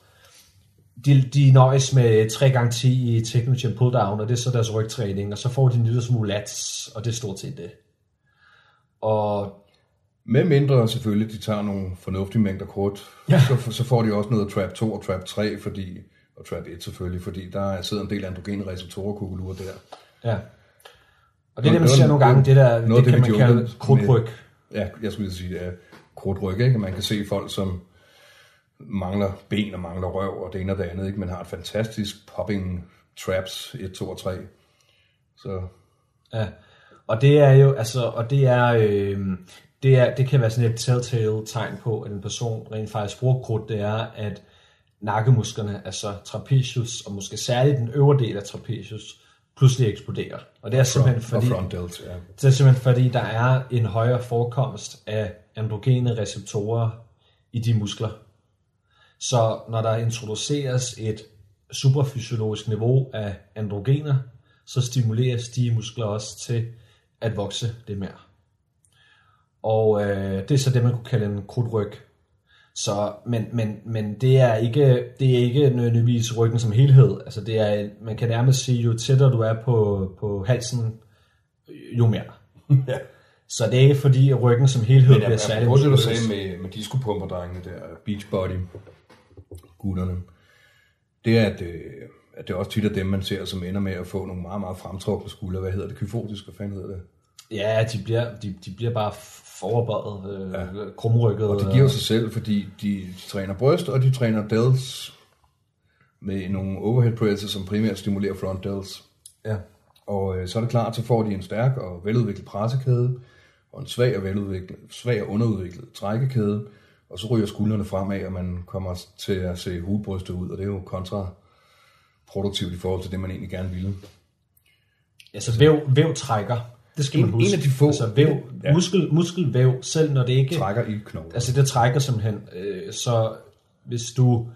de, de nøjes med 3x10 i Technogym pulldown, og det er så deres rygtræning, og så får de en lille smule lats, og det er stort set det. Og Med mindre selvfølgelig, de tager nogle fornuftige mængder krudt, Ja. så, så får de også noget trap 2 og trap 3, fordi, og trap 1 selvfølgelig, fordi der sidder en del androgene receptorer kugler der. ja. Og det er det, man ser nogle gange, det der, noget af det kan man kalde krudtryg. med- Ja, jeg skulle lige sige, at krudtryk, ikke? Man kan se folk, som mangler ben og mangler røv og det ene og det andet, ikke? Men har et fantastisk popping traps 1, 2 og 3. Så Ja. Og det er jo, altså, og det er, øh, det er, det kan være sådan et telltale tegn på, at en person rent faktisk bruger krudt, det er, at nakkemusklerne, altså trapezius, og måske særligt den øvre del af trapezius, pludselig eksploderer. Og det er simpelthen fordi, front delts, ja. det er simpelthen fordi, der er en højere forekomst af androgene receptorer i de muskler. Så når der introduceres et superfysiologisk niveau af androgener, så stimuleres de muskler også til at vokse det mere. Og øh, det er så det, man kunne kalde en krudtryg. Så, men, men, men det er ikke det er ikke nødvendigvis ryggen som helhed. Altså det er, man kan nærmest sige, jo tættere du er på, på halsen, jo mere. ja. Så det er ikke fordi, at ryggen som helhed Men bliver særlig jeg, det, du sagde med, med discopumperdrengene der, beachbody, gutterne, det er, at, øh, at det også tit er dem, man ser, som ender med at få nogle meget, meget fremtrukne skuldre. Hvad hedder det? Kyfotisk, hvad fanden hedder det? Ja, de bliver, de, de bliver bare forberedt, øh, ja. krumrykket. Og det giver jo sig selv, fordi de, de træner bryst, og de træner delts med nogle overhead presses, som primært stimulerer front delts. Ja. Og øh, så er det klart, så får de en stærk og veludviklet pressekæde, og en svag og, veludviklet, svag og underudviklet trækkekæde, og så ryger skuldrene fremad, og man kommer til at se hulbrystet ud, og det er jo kontraproduktivt i forhold til det, man egentlig gerne ville. Altså væv, væv trækker. Det skal man En- huske. en af de få- Altså væv, Ja. muskel, muskelvæv, selv når det ikke... Trækker i knogler. Altså det trækker simpelthen. Øh, så hvis du,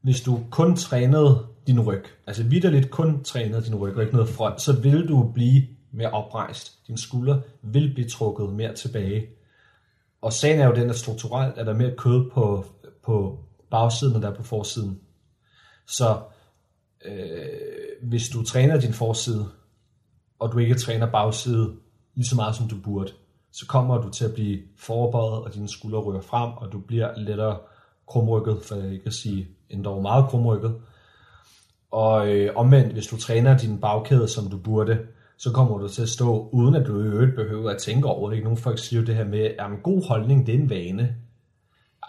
hvis du kun trænede din ryg, altså vidderligt kun trænede din ryg og ikke noget front, så vil du blive mere oprejst. Din skulder vil blive trukket mere tilbage. Og sagen er jo den, at strukturelt er der mere kød på, på bagsiden, end der er på forsiden. Så øh, hvis du træner din forside, og du ikke træner bagside lige så meget, som du burde, så kommer du til at blive forberedt, og dine skuldre ryger frem, og du bliver lettere krumrykket, for jeg kan sige endda meget krumrykket. Og øh, omvendt, hvis du træner din bagkæde, som du burde, så kommer du til at stå, uden at du i øvrigt behøver at tænke over det. Ikke? Nogle folk siger jo det her med, at god holdning, det er en vane.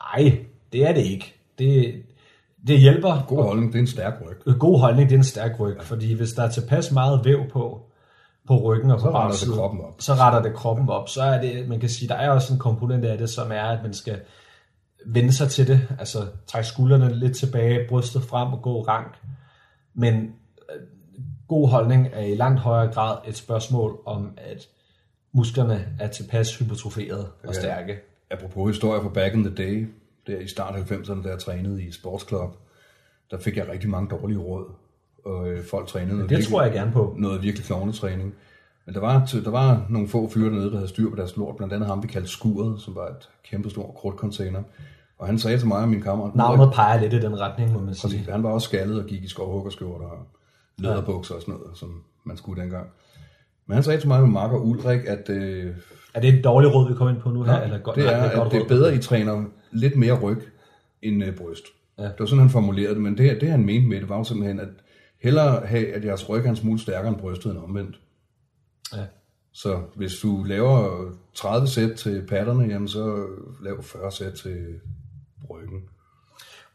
Nej, det er det ikke. Det, det hjælper. God holdning, det er en stærk ryg. God holdning, det er en stærk ryg, fordi hvis der er tilpas meget væv på, på ryggen og på Så retter det bagsiden, kroppen op. så retter det kroppen op. Så er det, man kan sige, der er også en komponent af det, som er, at man skal vende sig til det, altså trække skuldrene lidt tilbage, brystet frem og gå rank. Men god holdning er i langt højere grad et spørgsmål om, at musklerne er tilpas hypertroferet og Ja. stærke. Apropos historier fra back in the day, der i start 90'erne, da jeg trænede i sportsklub, der fik jeg rigtig mange dårlige råd. Og øh, folk trænede noget, Det tror jeg gerne på. noget virkelig klovnetræning. Men der var, der var nogle få fyre dernede, der havde styr på deres lort. Blandt andet ham, vi kaldte Skuret, som var et kæmpe stor krudtcontainer. Og han sagde til mig og min kammerat, Navnet peger lidt i den retning, må man sige. Præcis, han var også skaldet og gik i skovhuggerskjorter og læderbukser og sådan noget, som man skulle dengang. Men han sagde til mig med Mark og Ulrik, at øh, Er det et dårligt råd, vi kommer ind på nu her? eller godt, det er, nej, at godt det er bedre, I træner lidt mere ryg end øh, bryst. Ja. Det var sådan, han formulerede det, men det, det han mente med det, var jo simpelthen, at hellere have, at jeres ryg er en smule stærkere end brystet end omvendt. Ja. Så hvis du laver 30 sæt til patterne, jamen så lav 40 sæt til ryggen.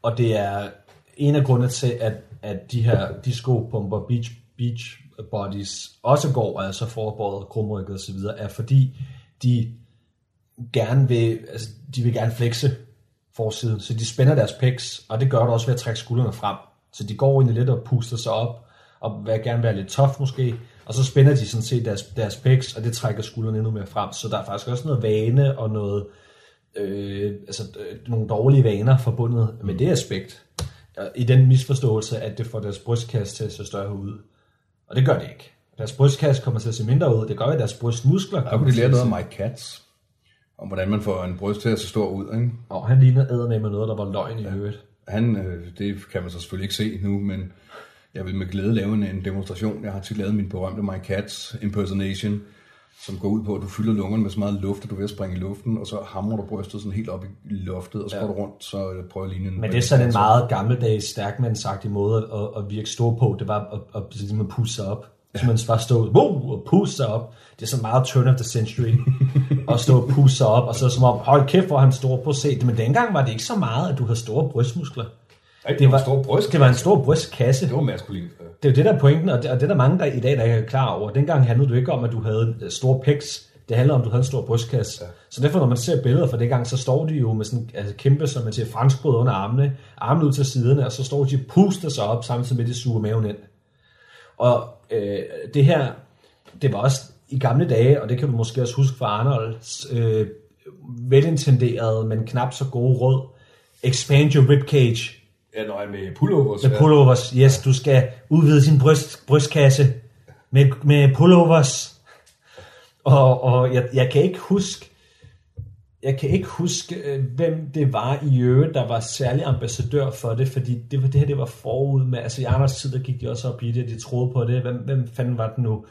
Og det er en af grundene til, at, at de her disco-pumper, beach, beach bodies, også går, altså forbåret, krumrykket osv., er fordi de gerne vil, altså, de vil gerne flexe forsiden, så de spænder deres pecs, og det gør det også ved at trække skuldrene frem. Så de går egentlig lidt og puster sig op, og vil gerne være lidt tough måske, og så spænder de sådan set deres, deres pecs, og det trækker skuldrene endnu mere frem. Så der er faktisk også noget vane og noget, øh, altså øh, nogle dårlige vaner forbundet med det aspekt. I den misforståelse, at det får deres brystkasse til at se større ud. Og det gør det ikke. Deres brystkasse kommer til at se mindre ud. Det gør, at deres brystmuskler Der kunne de lære noget af Mike Katz, om hvordan man får en bryst til at se stor ud. Ikke? Og han ligner æder med noget, der var løgn i øvrigt. Han, øh, det kan man så selvfølgelig ikke se nu, men jeg vil med glæde lave en, en demonstration. Jeg har tit lavet min berømte Mike Katz impersonation, som går ud på, at du fylder lungerne med så meget luft, at du er ved at springe i luften, og så hamrer du brystet sådan helt op i loftet, og så går du rundt, så jeg prøver at ligne en Men det er sådan en meget gammeldags, stærkmandsagtig måde at, at virke stor på. Det var at, at, at, at man pusse sig op. Så man bare stå wow, og pusse sig op. Det er så meget turn of the century. at stå og pusse sig op, og så som om, hold kæft, hvor han stor på se. Men dengang var det ikke så meget, at du havde store brystmuskler. Det var en stor bryst. Det var en stor brystkasse. Det var maskulint. Det er jo det, der er pointen, og det, og det er der mange, der i dag, der er klar over. Dengang handlede det ikke om, at du havde øh, store pecs. Det handler om, at du havde en stor brystkasse. Ja. Så derfor, når man ser billeder fra det gang, så står de jo med sådan altså kæmpe, som man siger, franskbrød under armene, armene ud til siderne, og så står de og puster sig op, samtidig med, at de suger maven ind. Og øh, det her, det var også i gamle dage, og det kan du måske også huske fra Arnolds, øh, velintenderede, men knap så gode råd. Expand your ribcage. Ja, når med pullovers. Med pullovers. Yes, du skal udvide sin bryst, brystkasse med, med pullovers. Og, og jeg, jeg kan ikke huske, jeg kan ikke huske, øh, hvem det var i øvrigt, der var særlig ambassadør for det, fordi det, var, det her det var forud med, altså i Anders tid, der gik de også op i det, og de troede på det. Hvem, hvem fanden var det nu?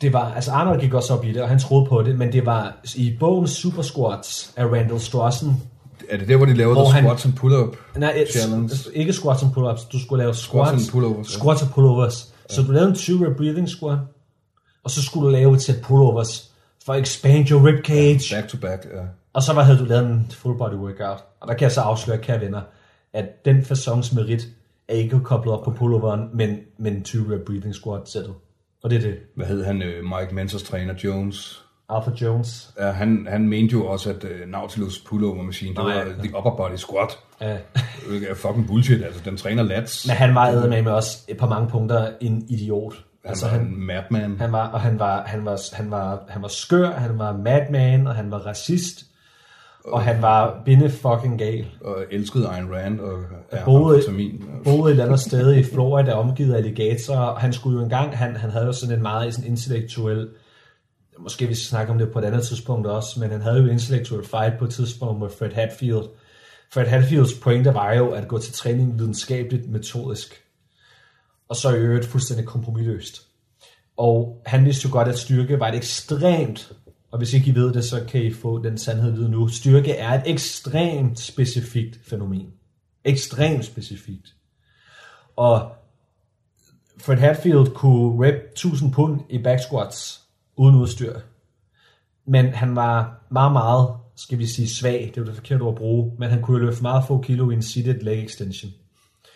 Det var, altså Arnold gik også op i det, og han troede på det, men det var i bogen Super Squats af Randall Strossen, er det der, hvor de lavede Hvor the han- squats and pull-up Nej, challenge? ikke squats and pull-ups. Du skulle lave Squats squats, and pullovers, ja. Squats og pullovers. Så du lavede en 20 rep breathing squat, og så skulle du lave et sæt pullovers for at expand your rib cage. Back to back, ja. Og så var, havde du lavet en full body workout. Og der kan jeg så afsløre, kære venner, at den fasons merit er ikke koblet op på pulloveren, men, men 20 rep breathing squat sættet. Og det er det. Hvad hed han? øh, Mike Mentors træner, Jones. Arthur Jones. Ja, han, han mente jo også, at uh, Nautilus pullover machine, det var ja. the upper body squat. Ja. Det er fucking bullshit, altså den træner lats. Men han var med med også på mange punkter en idiot. Han altså, var en madman. Han var, og han var, han var, han var, han var skør, han var madman, og han var racist, og han var binde fucking gal. og elskede Ayn Rand og ja, boede-. Boede et eller andet sted i Florida, omgivet af alligatorer, og han skulle jo engang, han, han havde jo sådan en meget sådan intellektuel, måske vi skal snakke om det på et andet tidspunkt også, men han havde jo intellektuel fight på et tidspunkt med Fred Hatfield. Fred Hatfields pointe var jo at gå til træning videnskabeligt metodisk, og så i øvrigt fuldstændig kompromilløst. Og han vidste jo godt, at styrke var et ekstremt, og hvis ikke I ved det, så kan I få den sandhed at vide nu. Styrke er et ekstremt specifikt fænomen. Ekstremt specifikt. Og Fred Hatfield kunne rep 1000 pund i back squats uden udstyr. Men han var meget, meget, skal vi sige, svag. Det var det forkerte ord at bruge. Men han kunne jo løfte meget få kilo i en seated leg extension.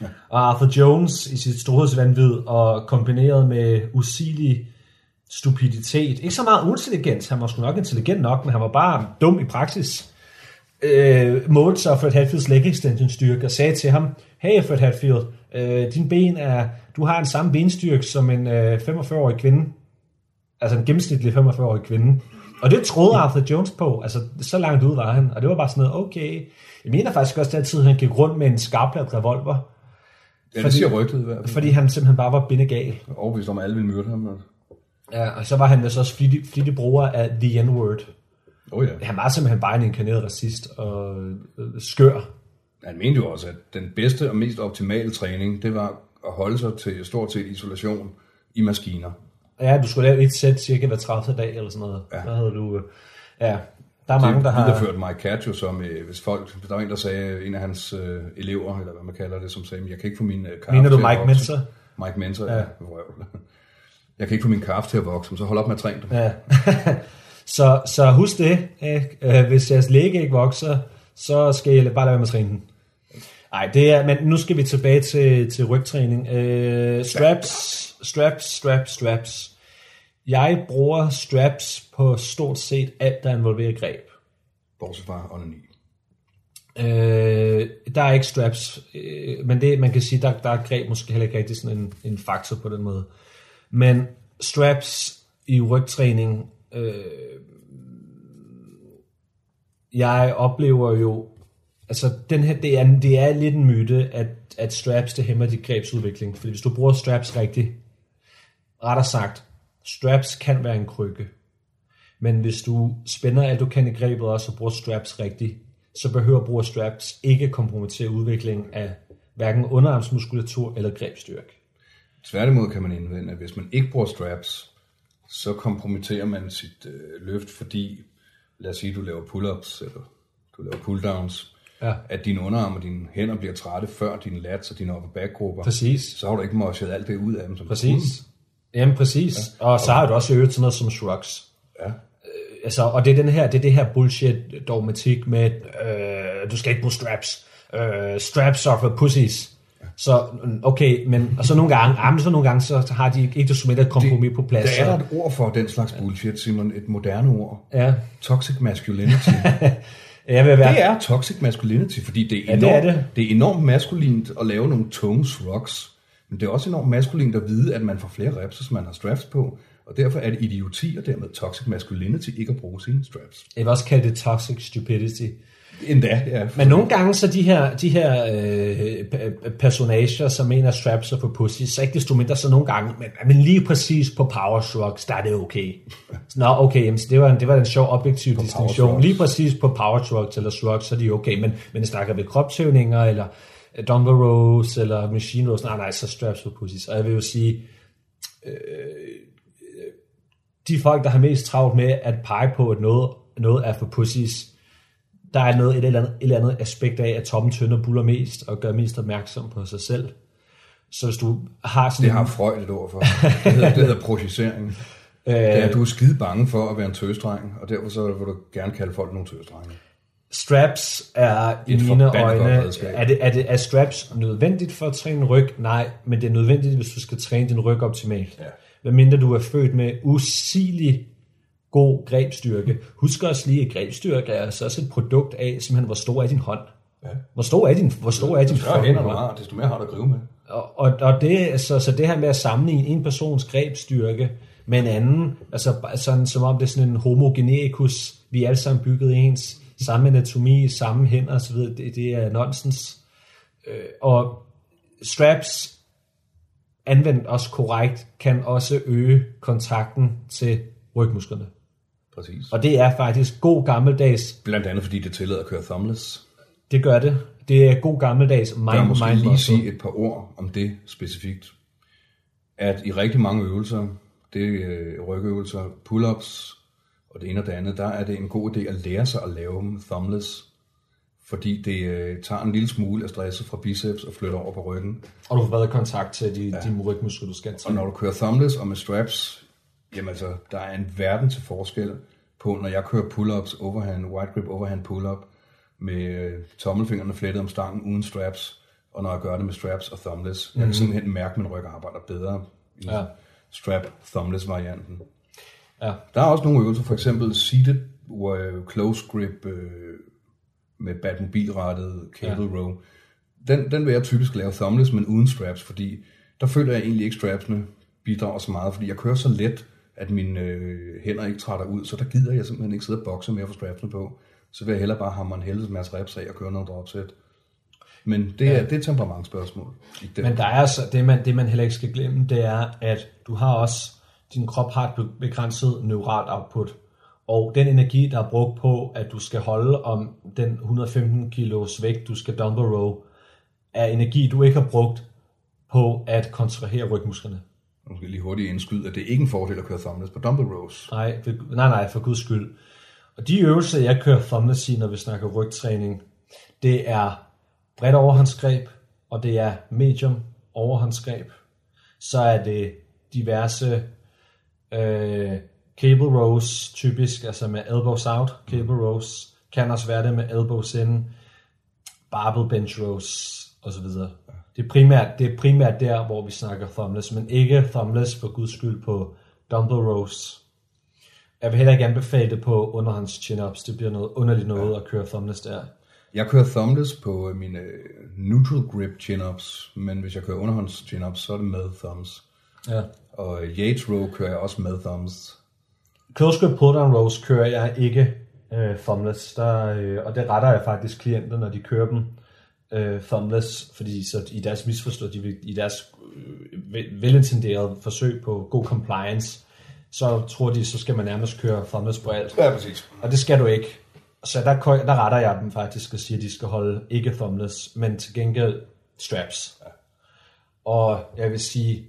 Ja. Og Arthur Jones i sit storhedsvandvid og kombineret med usigelig stupiditet. Ikke så meget uintelligens. Han var sgu nok intelligent nok, men han var bare dum i praksis. Øh, målte så Fred Hatfields leg extension styrke og sagde til ham, hey Fred Hatfield, øh, din ben er, du har en samme benstyrke som en øh, 45-årig kvinde. Altså en gennemsnitlig 45-årig kvinde. Og det troede Arthur Jones på. Altså, så langt ud var han. Og det var bare sådan noget, okay. Jeg mener faktisk også, at altid han gik rundt med en skarpladt revolver. Ja, det fordi- siger rygtet i hvert fald. Fordi han simpelthen bare var bindegal. Overbevist om, at alle ville myrde ham. altså. Ja, og så var han vist også flittig, flittig bruger af The N-word. Oh, ja. Han var simpelthen bare en inkarneret racist og øh, skør. Han mente jo også, at den bedste og mest optimale træning, det var at holde sig til stort set isolation i maskiner. Ja, du skulle lave et sæt cirka hver 30. dag eller sådan noget. Ja. Så havde du... øh, Ja, Der er mange, der det har... videreført Mike Cato, som øh, hvis folk, der var en, der sagde, en af hans øh, elever, eller hvad man kalder det, som sagde, jeg kan ikke få min øh, Mener du Mike vokse." Mentor? Mike Mentor, ja. ja. Jeg kan ikke få min kaffe til at vokse, så hold op med at træne dem. Ja. så, så husk det. Ikke? Øh, Hvis jeres læge ikke vokser, så skal I bare lade være med at træne den. Nej, det er, men nu skal vi tilbage til, til rygtræning. Øh, straps, straps, straps, straps. Jeg bruger straps på stort set alt, der involverer greb. Bortset fra onani. Øh, der er ikke straps, øh, men det, man kan sige, der, der er greb måske heller ikke rigtig sådan en, en faktor på den måde. Men straps i rygtræning, øh, jeg oplever jo, altså den her, det er, det er lidt en myte, at, at straps det hæmmer dit grebsudvikling. Fordi hvis du bruger straps rigtigt, rettere sagt, straps kan være en krykke. Men hvis du spænder alt du kan i grebet også og bruger straps rigtigt, så behøver brug af straps ikke kompromittere udviklingen af hverken underarmsmuskulatur eller grebstyrke. Tværtimod kan man indvende, at hvis man ikke bruger straps, så kompromitterer man sit øh, løft, fordi, lad os sige, du laver pull-ups, eller du laver pull-downs, Ja. at dine underarm og dine hænder bliver trætte før dine lats og dine upper back grupper. Præcis. Så har du ikke moshet alt det ud af dem. Som Præcis. Jamen præcis. Ja. Og så har du også øvet sådan noget som shrugs. Ja. Altså, og det er, den her, det er det her bullshit dogmatik med, øh, du skal ikke bruge straps. Øh, straps are for pussies. Så okay, men og så nogle gange, ah, men så nogle gange, så har de ikke desto mindre et kompromis på plads. Der er der et ord for den slags bullshit, Simon. Et moderne ord. Ja, Toxic masculinity. jeg vil være... det er toxic masculinity, fordi det er, Ja, enormt, det er det. det er enormt maskulint at lave nogle tunge shrugs. Men det er også enormt maskulint at vide, at man får flere reps, hvis man har straps på. Og derfor er det idioti og dermed toxic masculinity ikke at bruge sine straps. Jeg vil også kalde det toxic stupidity. Endda, ja. Men nogle gange så de her, de her øh, personager, som mener straps er for pussy, så ikke desto mindre så nogle gange, men, men lige præcis på power shrugs, der er det okay. Så, Nå, okay, jamen, så det var en, det var en sjov objektiv distinktion. shrugs. Lige præcis på power shrugs eller shrugs, så er de okay, men, men snakker vi kropshævninger, eller øh, dumbbell rows, eller machine rows, nej, nej, så straps for pussies. Og jeg vil jo sige, øh, de folk, der har mest travlt med at pege på, at noget, noget er for pussies, der er noget, et, eller andet, et eller andet aspekt af, at toppen tynder buller mest, og gør mest opmærksom på sig selv. Så hvis du har sådan Det har Freud et ord for. Det hedder, det hedder projicering. Øh. Det er, at du er skide bange for at være en tøsdreng, og derfor så vil du gerne kalde folk nogle tøsdrenge. Straps er i Et mine øjne, er, det, er, det, er straps nødvendigt for at træne ryg? Nej, men det er nødvendigt, hvis du skal træne din ryg optimalt. Ja. Hvad mindre du er født med usigelig god grebstyrke. Husk også lige, at grebstyrke er altså også et produkt af, simpelthen, hvor stor er din hånd. Ja. Hvor stor er din, hvor stor er din fucking hænder du har, desto mere har du at gribe med. Og, og, og det, så, så det her med at sammenligne en persons grebstyrke med en anden, altså sådan, som om det er sådan en homo geneticus, vi er alle sammen bygget ens, samme anatomi, samme hænder osv., det, det er nonsens. Øh, og straps, anvendt også korrekt, kan også øge kontakten til rygmusklerne. Præcis. Og det er faktisk god gammeldags, Blandt andet fordi det tillader at køre thumbless. det gør det, det er god gammeldags mind, må måske mind lige muscle. sige et par ord om det specifikt. At i rigtig mange øvelser, det er øh, rygøvelser, pull-ups og det ene og det andet, der er det en god idé at lære sig at lave dem thumbless. Fordi det øh, tager en lille smule af stresset fra biceps og flytter over på ryggen. Og du får bedre kontakt til de, ja. de rygmuskler, du skal Og til. når du kører thumbless og med straps, jamen altså, der er en verden til forskel på, når jeg kører pull-ups, overhand, wide grip overhand pull-up, med øh, tommelfingrene flettet om stangen uden straps, og når jeg gør det med straps og thumbless. Jeg kan simpelthen mærke, at min ryg arbejder bedre i Ja. strap-thumbless-varianten. Ja. Der er også nogle øvelser, for eksempel seated øh, close grip øh, med batmobilrettet cable ja. row. Den, den vil jeg typisk lave thumbless, men uden straps, fordi der føler jeg egentlig ikke strapsene bidrager så meget, fordi jeg kører så let, at mine øh, hænder ikke trætter ud, så der gider jeg simpelthen ikke sidde og bokse med at få strapsene på. Så vil jeg hellere bare hamre en helvedes masse reps af og køre noget dropset. Men det er, det er temperamentsspørgsmål. Men der er altså, det man, det man heller ikke skal glemme, det er, at du har også, din krop har et begrænset neuralt output. Og den energi, der er brugt på, at du skal holde om den 115 kilos vægt, du skal dumbbell row, er energi, du ikke har brugt på at kontrahere rygmusklerne. Nu skal lige hurtigt indskyde, at det er ikke en fordel at køre thumbless på dumbbell rows. Nej, nej, nej, for guds skyld. Og de øvelser, jeg kører thumbless i, når vi snakker rygtræning, det er bredt overhåndsgreb, og det er medium overhåndsgreb. Så er det diverse øh, cable rows, typisk, altså med elbows out, cable rows. Kan også være det med elbows in, barbell bench rows, og så videre. Det er, primært, det er primært der, hvor vi snakker thumbless, men ikke thumbless for guds skyld på dumbbell rows. Jeg vil heller ikke anbefale det på underhånds chin-ups. Det bliver noget underligt noget ja. at køre thumbless der. Jeg kører thumbless på mine neutral grip chin-ups, men hvis jeg kører underhånds chin-ups, så er det med thumbs. Ja. Og Yates row kører jeg også med thumbs. Close grip pull down rows kører jeg ikke øh, thumbless, der, øh, og det retter jeg faktisk klienter, når de kører dem øh, thumbless, fordi så i deres misforstået, de i deres øh, velintenderede forsøg på god compliance, så tror de, så skal man nærmest køre thumbless på alt. Ja, præcis. Og det skal du ikke. Så der, der retter jeg dem faktisk og siger, at de skal holde ikke thumbless, men til gengæld straps. Ja. Og jeg vil sige,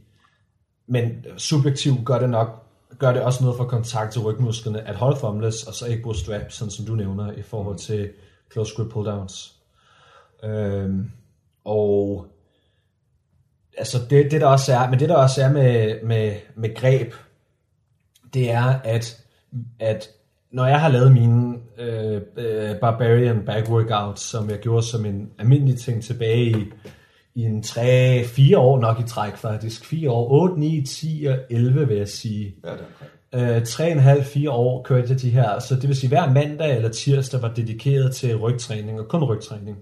men subjektivt gør det nok gør det også noget for kontakt til rygmusklerne at holde thumbless, og så ikke bruge straps, sådan som du nævner, i forhold til close grip pull downs. Øhm, og altså det, det der også er, men det der også er med, med, med greb, det er, at, at når jeg har lavet mine øh, øh, Barbarian back workouts, som jeg gjorde som en almindelig ting tilbage i, i en 3-4 år nok i træk faktisk. 4 år, 8, 9, 10 og 11 vil jeg sige. Ja, det er Øh, 3,5-4 år kørte jeg de her, så det vil sige, hver mandag eller tirsdag var dedikeret til rygtræning, og kun rygtræning.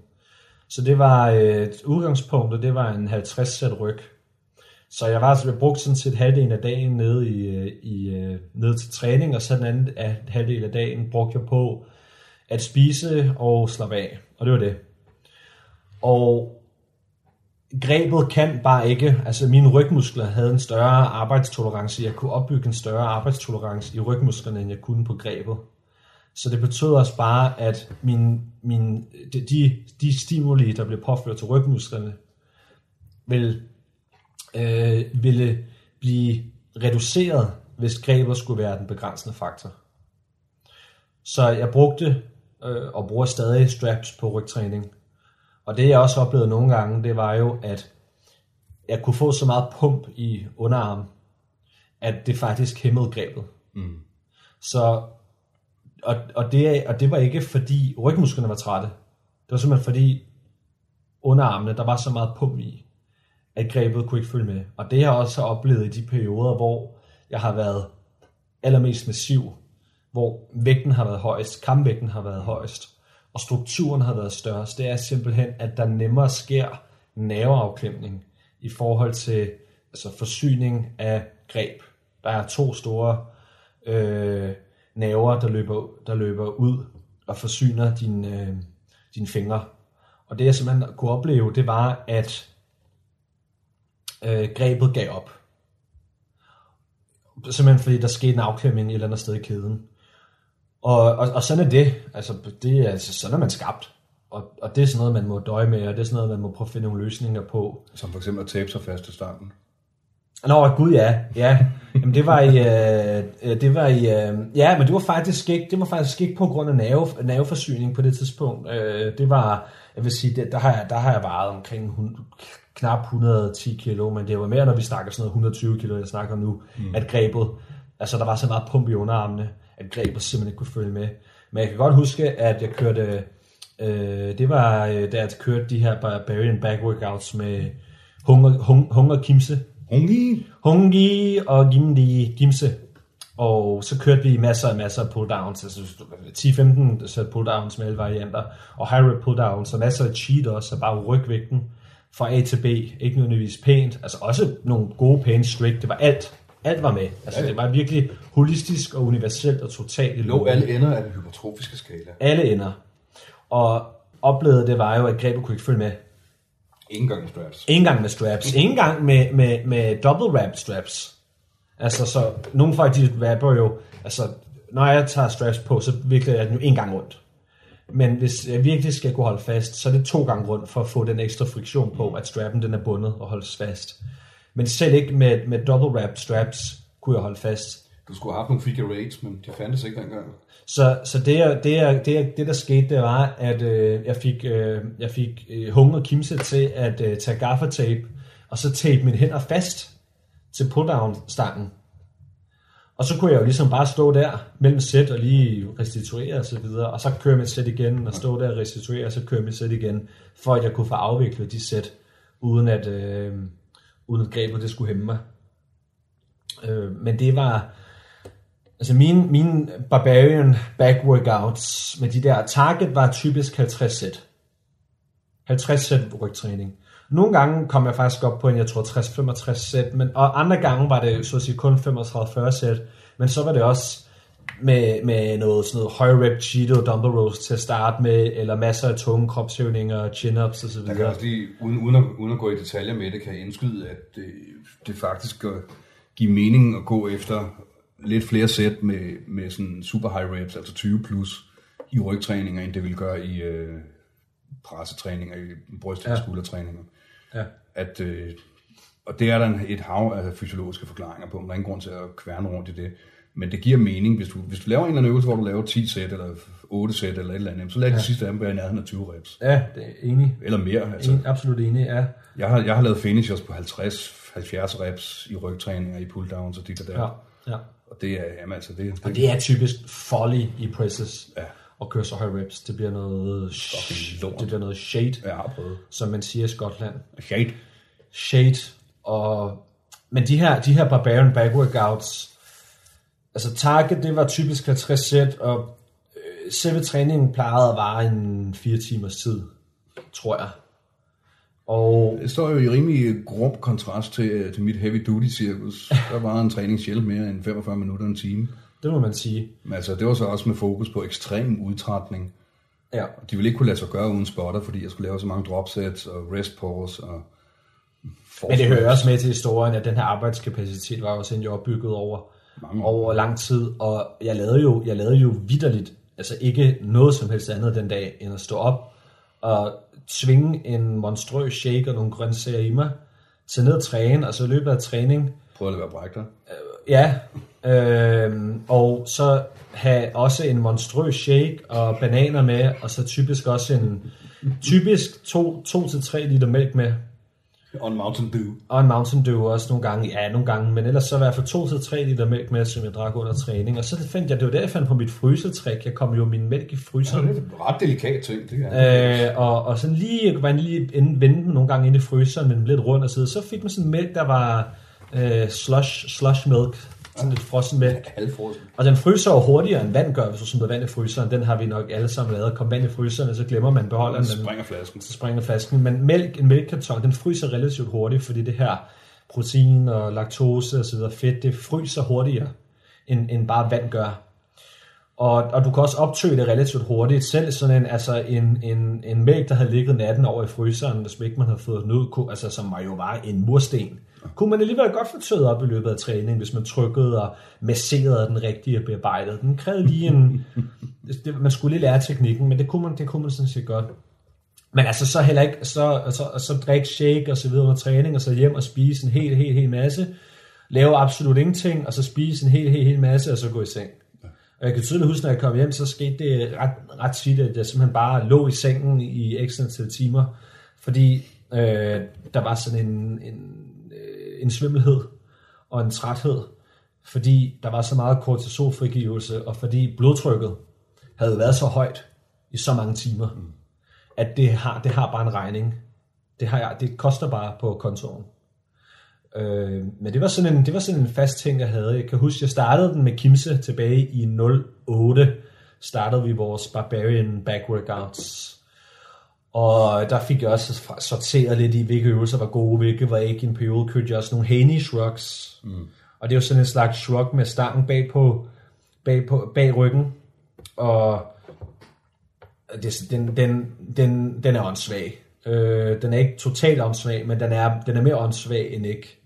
Så det var øh, udgangspunktet, det var en 50 sæt ryg. Så jeg var altså brugt sådan set halvdelen af dagen nede, i, øh, i, øh, nede til træning, og så den anden af, halvdel af dagen brugte jeg på at spise og slappe af. Og det var det. Og grebet kan bare ikke, altså mine rygmuskler havde en større arbejdstolerance, jeg kunne opbygge en større arbejdstolerance i rygmusklerne, end jeg kunne på grebet. Så det betød også bare, at min, min, de, de stimuli, der blev påført til rygmusklerne, vil, øh, ville blive reduceret, hvis grebet skulle være den begrænsende faktor. Så jeg brugte øh, og bruger stadig straps på rygtræning. Og det jeg også oplevede nogle gange, det var jo, at jeg kunne få så meget pump i underarm, at det faktisk hæmmede grebet. Mm. Så, og, og, det, og det var ikke fordi rygmusklerne var trætte. Det var simpelthen fordi underarmene, der var så meget pump i, at grebet kunne ikke følge med. Og det har jeg også oplevet i de perioder, hvor jeg har været allermest massiv, hvor vægten har været højst, kampvægten har været højst, og strukturen har været størst, det er simpelthen, at der nemmere sker nerveafklemning i forhold til altså forsyning af greb. Der er to store øh, nerver, der løber, der løber ud og forsyner dine, øh, dine fingre. Og det jeg simpelthen kunne opleve, det var, at øh, grebet gav op. Simpelthen fordi der skete en afklemning et eller andet sted i kæden. Og, og, og sådan er det. Altså, det er, altså, sådan er man skabt. Og, og det er sådan noget, man må døje med, og det er sådan noget, man må prøve at finde nogle løsninger på. Som for eksempel at tabe sig fast til starten. Nå, gud ja, ja. Jamen, det var i, øh, det var i, øh, ja, men det var faktisk ikke, det var faktisk ikke på grund af nerve, nerveforsyning på det tidspunkt. Øh, det var, jeg vil sige, det, der, har jeg, der har jeg varet omkring knap 110 kilo, men det var mere, når vi snakker sådan noget 120 kilo, jeg snakker nu, mm. at grebet, altså der var så meget pump i underarmene, at grebet simpelthen ikke kunne følge med. Men jeg kan godt huske, at jeg kørte, øh, det var, øh, da jeg kørte de her Barbarian back workouts med Hunger, hung, hunger Kimse. Hungi? Hungi og Gimdi Gimse. Og så kørte vi masser og masser af pull-downs, altså 10-15 sæt pull-downs med alle varianter, og high rep pull-downs, og masser af cheat også, så bare rygvægten fra A til B, ikke nødvendigvis pænt, altså også nogle gode pæne strict, det var alt, alt var med. Altså ja, det var virkelig holistisk og universelt og totalt. Lå alle ender af den hypertrofiske skala. Alle ender. Og oplevede det var jo, at grebet kunne ikke følge med. Ingen gang med straps. Ingen gang med straps. Ingen gang med, med, med double wrap straps. Altså, så nogle folk, de rapper jo, altså, når jeg tager straps på, så vikler jeg den jo en gang rundt. Men hvis jeg virkelig skal kunne holde fast, så er det to gange rundt for at få den ekstra friktion på, at strappen den er bundet og holdes fast. Men selv ikke med, med double wrap straps kunne jeg holde fast, Du skulle have haft nogle figure eights, men de fandtes ikke dengang. Så, så det, er- det, er- det, er- det, der skete, det var, at øh, jeg fik, øh, jeg fik øh, Hunger og Kimse til at øh, tage gaffatape, og så tape mine hænder fast til pull-down-stangen. Og så kunne jeg jo ligesom bare stå der mellem sæt og lige restituere og så videre, og så køre mit sæt igen, og stå der og restituere, og så køre mit sæt igen, for at jeg kunne få afviklet de sæt, uden at, øh, uden at grebet det skulle hæmme mig. Øh, men det var, Altså mine, mine Barbarian back workouts med de der, target var typisk 50 sæt. 50 sæt rygtræning. Nogle gange kom jeg faktisk op på en, jeg tror 60-65 sæt, men, og andre gange var det så at sige kun 35-40 sæt, men så var det også med, med noget sådan noget høj rep Cheeto dumbbell rows til at starte med, eller masser af tunge kropshævninger, chin-ups og så Jeg kan også lige, uden, uden, at, uden at gå i detaljer med det, kan jeg indskyde, at det, det faktisk gør, give mening at gå efter lidt flere sæt med, med sådan super high reps, altså 20 plus i rygtræninger, end det vil gøre i øh, pressetræninger, i bryst- og Ja. skuldertræninger. Ja. At, øh, og det er der et hav af fysiologiske forklaringer på, men der er ingen grund til at kværne rundt i det. Men det giver mening, hvis du, hvis du laver en eller anden øvelse, hvor du laver 10 sæt, eller 8 sæt, eller et eller andet, så lad ja. de sidste af dem være i nærheden af 20 reps. Ja, det er enig. Eller mere. Altså, En, absolut enig, ja. jeg, har, jeg har lavet finishers på 50-70 reps i rygtræninger, i pull-downs og dit og der. ja, ja. Og det er, jamen altså, det, det, Og det er typisk folly i presses. Ja. Og køre så høj reps. Det bliver noget, lort. det bliver noget shade, prøvet. som man siger i Skotland. Shade. Shade. Og, men de her, de her barbarian back workouts, altså target, det var typisk 50 sæt, og øh, selve træningen plejede at vare en 4 timers tid, tror jeg. Og Det står jo i rimelig grum kontrast til, til mit heavy duty cirkus. Der var en træning sjældent mere end 45 minutter en time. det må man sige. Men altså, det var så også med fokus på ekstrem udtrætning. Ja. De ville ikke kunne lade sig gøre uden spotter, fordi jeg skulle lave så mange drop sets og rest pause og Men det hører også med til historien, at den her arbejdskapacitet var jo egentlig opbygget over, Mange over lang tid, og jeg lavede jo, jeg lavede jo vidderligt, altså ikke noget som helst andet den dag, end at stå op og tvinge en monstrøs shake og nogle grøntsager i mig, tage ned og træne, og så i løbet af træning, Prøv at være brække dig. ja, øh, og så have også en monstrøs shake og bananer med, og så typisk også en, typisk 2-3 liter mælk med, On Mountain Dew. og en Mountain Dew også nogle gange, ja nogle gange, men ellers så i hvert fald 2-3 liter mælk med, som jeg drak under træning. Og så fandt jeg, det var der, jeg fandt på mit frysetræk. Jeg kom jo min mælk i fryseren. Det er en ret delikat ting, det er. Øh, og, og sådan lige, jeg kunne bare lige inde, vende den nogle gange ind i fryseren, men lidt rundt og sidde. Så fik man sådan mælk, der var øh, slush, slush milk, sådan lidt frossen mælk. Halvfrosen. Og den fryser jo hurtigere end vand gør, hvis du smider vand i fryseren. Den har vi nok alle sammen lavet. Kom vand i fryseren, og så glemmer man beholderen. Den, springer flasken. så springer flasken. Men mælk, en mælkekarton, den fryser relativt hurtigt, fordi det her protein og laktose og så videre, fedt, det fryser hurtigere, end, end bare vand gør. Og, og du kan også optøge det relativt hurtigt. Selv sådan en, altså en, en, en mælk, der havde ligget natten over i fryseren, hvis ikke man havde fået den ud, kunne, altså som var jo bare en mursten, kunne man alligevel godt få tøet op i løbet af træning, hvis man trykkede og masserede den rigtige og bearbejdede. Den krævede lige en... det, man skulle lige lære teknikken, men det kunne man, det kunne man sådan set godt. Men altså så heller ikke, så, så, så drikke shake og så videre under træning, og så hjem og spise en hel, hel, hel masse, lave absolut ingenting, og så spise en hel, hel, hel masse, og så gå i seng. Og jeg kan tydeligt huske, når jeg kom hjem, så skete det ret, ret tit, at jeg simpelthen bare lå i sengen i ekstra antal timer, fordi øh, der var sådan en, en, en svimmelhed og en træthed, fordi der var så meget kortisolfrigivelse, og fordi blodtrykket havde været så højt i så mange timer, mm. at det har, det har bare en regning. Det, har jeg, det koster bare på kontoen. Øh, men det var, sådan en, det var sådan en fast ting, jeg havde. Jeg kan huske, jeg startede den med Kimse tilbage i 08. Startede vi vores Barbarian Back Workouts. Og der fik jeg også sorteret lidt i, hvilke øvelser var gode, hvilke var ikke. En periode kørte jeg også nogle Haney shrugs. Mm. Og det er jo sådan en slags shrug med stangen bag, på, bag, på, bag ryggen. Og det, den, den, den, den er åndssvag. Øh, den er ikke totalt åndssvag, men den er, den er mere åndssvag end ikke.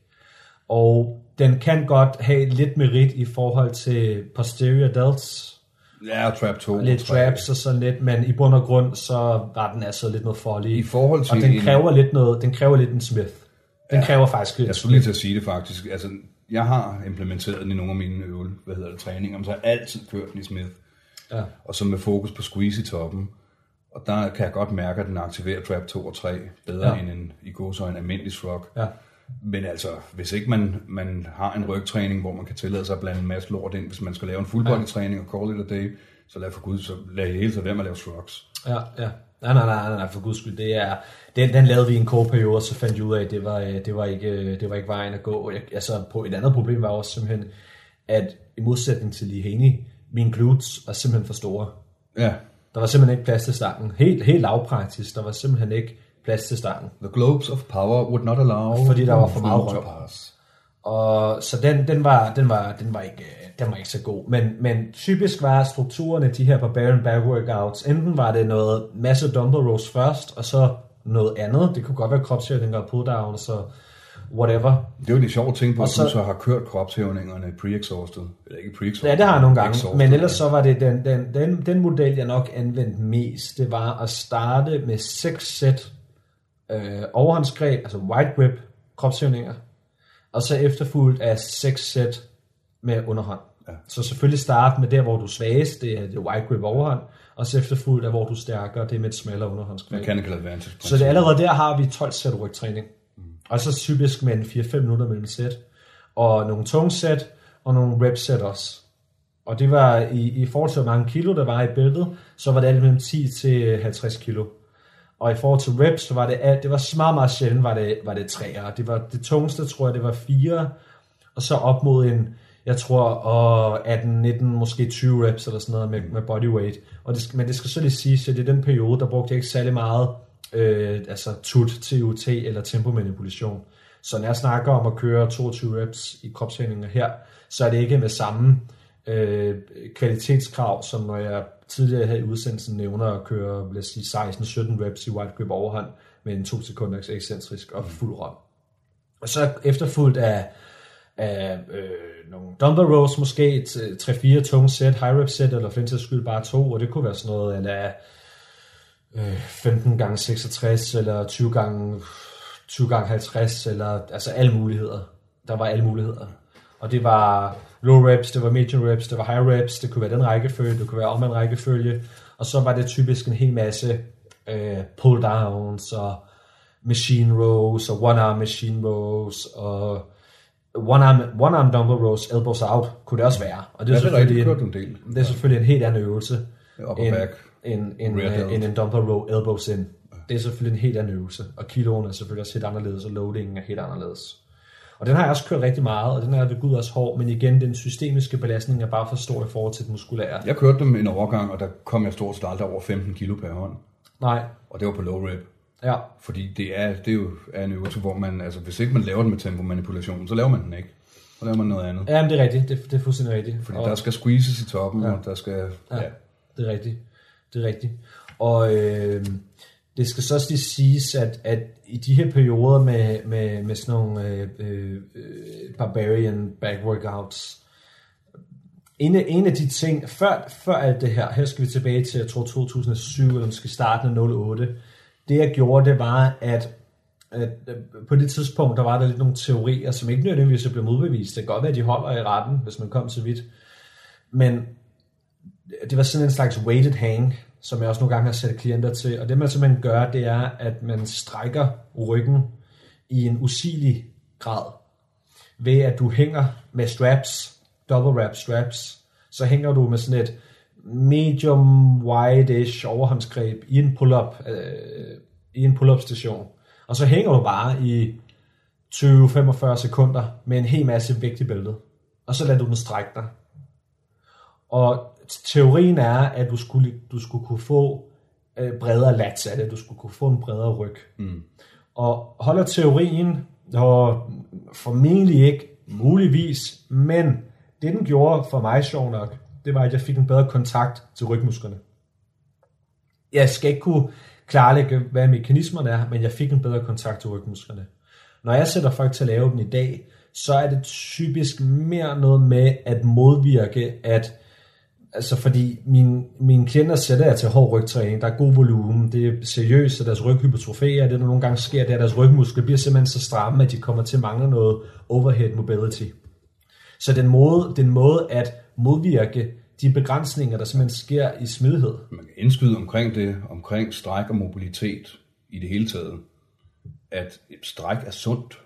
Og den kan godt have lidt merit i forhold til posterior delts, Ja, Trap 2. lidt traps og sådan lidt, men i bund og grund, så var den altså lidt noget I farlig. forhold til Og den en- kræver lidt noget, den kræver lidt en Smith. Den kræver faktisk lidt Jeg skulle lige til at sige det faktisk. Altså, jeg har implementeret den i nogle af mine øvel, hvad hedder det, træninger, men så har jeg altid kørt den i Smith. Ja. Og så med fokus på squeeze i toppen. Og der kan jeg godt mærke, at den aktiverer trap 2 og 3 bedre Ja. ja. end en, i så en almindelig shrug. Ja. Men altså, hvis ikke man, man har en rygtræning, hvor man kan tillade sig at blande en masse lort ind, hvis man skal lave en full body træning og call it a day, så lad for gud, så lad hele tiden være med at lave shrugs. Ja, ja. Nej, nej, nej, nej, for guds skyld. Det er, den, den lavede vi en kort periode, og så fandt jeg ud af, at det var, øh, det var, ikke, det var ikke vejen at gå. Jeg, altså, på et andet problem var også simpelthen, at i modsætning til Lee Haney, mine glutes var simpelthen for store. Ja, Der var simpelthen ikke plads til stangen. Helt, helt lavpraktisk, der var simpelthen ikke plads til stangen. the globes of power would not allow... Fordi der var for meget røv. Og så den, den, var, den, var, den, var ikke, den var ikke så god. Men, men typisk var strukturerne, de her barbarian back workouts, enten var det noget masse dumbbell rows først, og så noget andet. Det kunne godt være kropshævninger og pull down, så whatever. Det er jo det sjove ting på, Og at så- du så har kørt kropshævningerne pre-exhausted. Eller ikke pre-exhausted. Ja, det har jeg nogle gange. exhausted. Men ellers så var det den, den, den, den model, jeg nok anvendte mest, det var at starte med 6 sæt øh, overhåndsgreb, altså wide grip, kropshævninger, og så efterfulgt af 6 sæt med underhånd. Ja. Så selvfølgelig starte med der, hvor du er svagest, det er det wide grip overhånd, og så efterfulgt af, hvor du er stærkere, det er med et smallere underhåndsgreb. Mechanical advantage. Så det, allerede der har vi 12 sæt rygtræning. Og så typisk med en 4-5 minutter mellem sæt. Og nogle tunge sæt, og nogle rep sæt også. Og det var i, i forhold til, hvor mange kilo der var i bæltet, så var det alt mellem 10 til 50 kilo. Og i forhold til reps, så var det det var meget, meget sjældent, var det, var det træer. Det var det tungeste, tror jeg, det var fire, og så op mod en, jeg tror, og 18, 19, måske 20 reps eller sådan noget med, med bodyweight. Og det, men det skal så lige sige, at i den periode, der brugte jeg ikke særlig meget øh, altså TUT, TUT eller tempomanipulation. Så når jeg snakker om at køre 22 reps i kropshændinger her, så er det ikke med samme øh, kvalitetskrav, som når jeg tidligere her i udsendelsen nævner at køre, lad os sige, 16-17 reps i wide grip overhånd med en 2 sekunders ekscentrisk og fuld røm. Og så efterfulgt af, af øh, nogle dumbbell rows, måske et, 3-4 tunge sæt, high rep sæt, eller for den skyld bare to, og det kunne være sådan noget, eller øh, 15 gange 66, eller 20 gange 20 gange 50, eller altså alle muligheder. Der var alle muligheder. Og det var low reps, det var medium reps, det var high reps, det kunne være den rækkefølge, det kunne være om en rækkefølge, og så var det typisk en hel masse øh, pull downs, og machine rows, og one arm machine rows, og one arm, one arm dumbbell rows, elbows out, kunne det også være. Og det er, Ja, det er selvfølgelig, en, del. det er selvfølgelig en helt anden øvelse, Upper end, back. end, end, øh, end en dumbbell row elbows in. Det er selvfølgelig en helt anden øvelse, og kiloen er selvfølgelig også helt anderledes, og loadingen er helt anderledes. Og den har jeg også kørt rigtig meget, og den er ved Gud også hård, men igen, den systemiske belastning er bare for stor i forhold til den muskulære. Jeg kørte dem en overgang, og der kom jeg stort set aldrig over 15 kilo per hånd. Nej, Og det var på low rep. ja, Fordi det er, det er jo er en øvelse, hvor man, altså hvis ikke man laver den med tempomanipulation, så laver man den ikke. Så laver man noget andet. ja men det er rigtigt, det, det er fuldstændig rigtigt. Fordi og, der skal squeezes i toppen, ja. og der skal... Ja. Ja, det er rigtigt. Det er rigtigt. Og øh, det skal så også lige siges, at, at i de her perioder med, med, med sådan nogle øh, øh, øh barbarian back workouts, en en af de ting, før, før alt det her, her skal vi tilbage til, jeg tror 2007, eller måske starten af 08, det jeg gjorde, det var, at at øh, på det tidspunkt, der var der lidt nogle teorier, som ikke nødvendigvis er blevet modbevist. Det kan godt være, at de holder i retten, hvis man kom så vidt. Men det var sådan en slags weighted hang, som jeg også nogle gange har sat klienter til. Og det man simpelthen gør, det er, at man strækker ryggen i en usigelig grad. Ved at du hænger med straps, double wrap straps, så hænger du med sådan et medium wide-ish overhåndsgreb i en pull-up, øh, i en pull-up station. Og så hænger du bare i 20-45 sekunder med en hel masse vægt i bæltet. Og så lader du den strække dig. Og teorien er, at du skulle, du skulle kunne få øh, bredere lats af det, du skulle kunne få en bredere ryg. Mm. Og holder teorien, og formentlig ikke, muligvis, men det den gjorde for mig sjov nok, det var, at jeg fik en bedre kontakt til rygmusklerne. Jeg skal ikke kunne klarlægge, hvad mekanismerne er, men jeg fik en bedre kontakt til rygmusklerne. Når jeg sætter folk til at lave dem i dag, så er det typisk mere noget med at modvirke, at Altså fordi mine, mine klienter sætter jeg til hård rygtræning, der er god volumen, det er seriøst, så deres ryghypertrofeer, det der nogle gange sker, det er, at deres rygmuskler bliver simpelthen så stramme, at de kommer til at mangle noget overhead mobility. Så den måde, den måde at modvirke de begrænsninger, der simpelthen sker i smidighed. Man kan indskyde omkring det, omkring stræk og mobilitet i det hele taget, at stræk er sundt.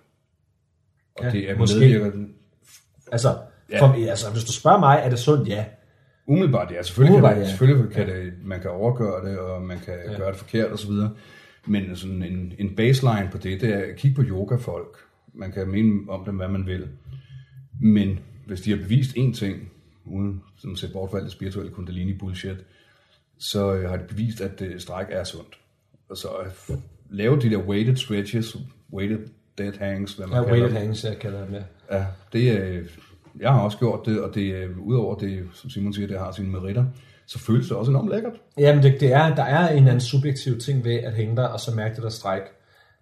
Og Ja, det er måske. medvirker Altså, Ja. for, altså, hvis du spørger mig, er det sundt? Ja. Umiddelbart, ja. Selvfølgelig, Umiddelbart, kan, det, ja. selvfølgelig kan det, man kan overgøre det, og man kan ja. gøre det forkert osv. Men sådan en, en baseline på det, det er at kigge på yogafolk. Man kan mene om dem, hvad man vil. Men hvis de har bevist én ting, uden sådan at se bort fra alt det spirituelle kundalini bullshit, så øh, har de bevist, at øh, stræk er sundt. Og så øh, lave de der weighted stretches, weighted dead hangs, hvad man Ja, kalder weighted dem. hangs, jeg kalder det med. Ja, det er, jeg har også gjort det, og det er, udover det, som Simon siger, det har sine meritter, så føles det også enormt lækkert. Jamen, det, det er, der er en eller anden subjektiv ting ved at hænge der, og så mærke det der stræk.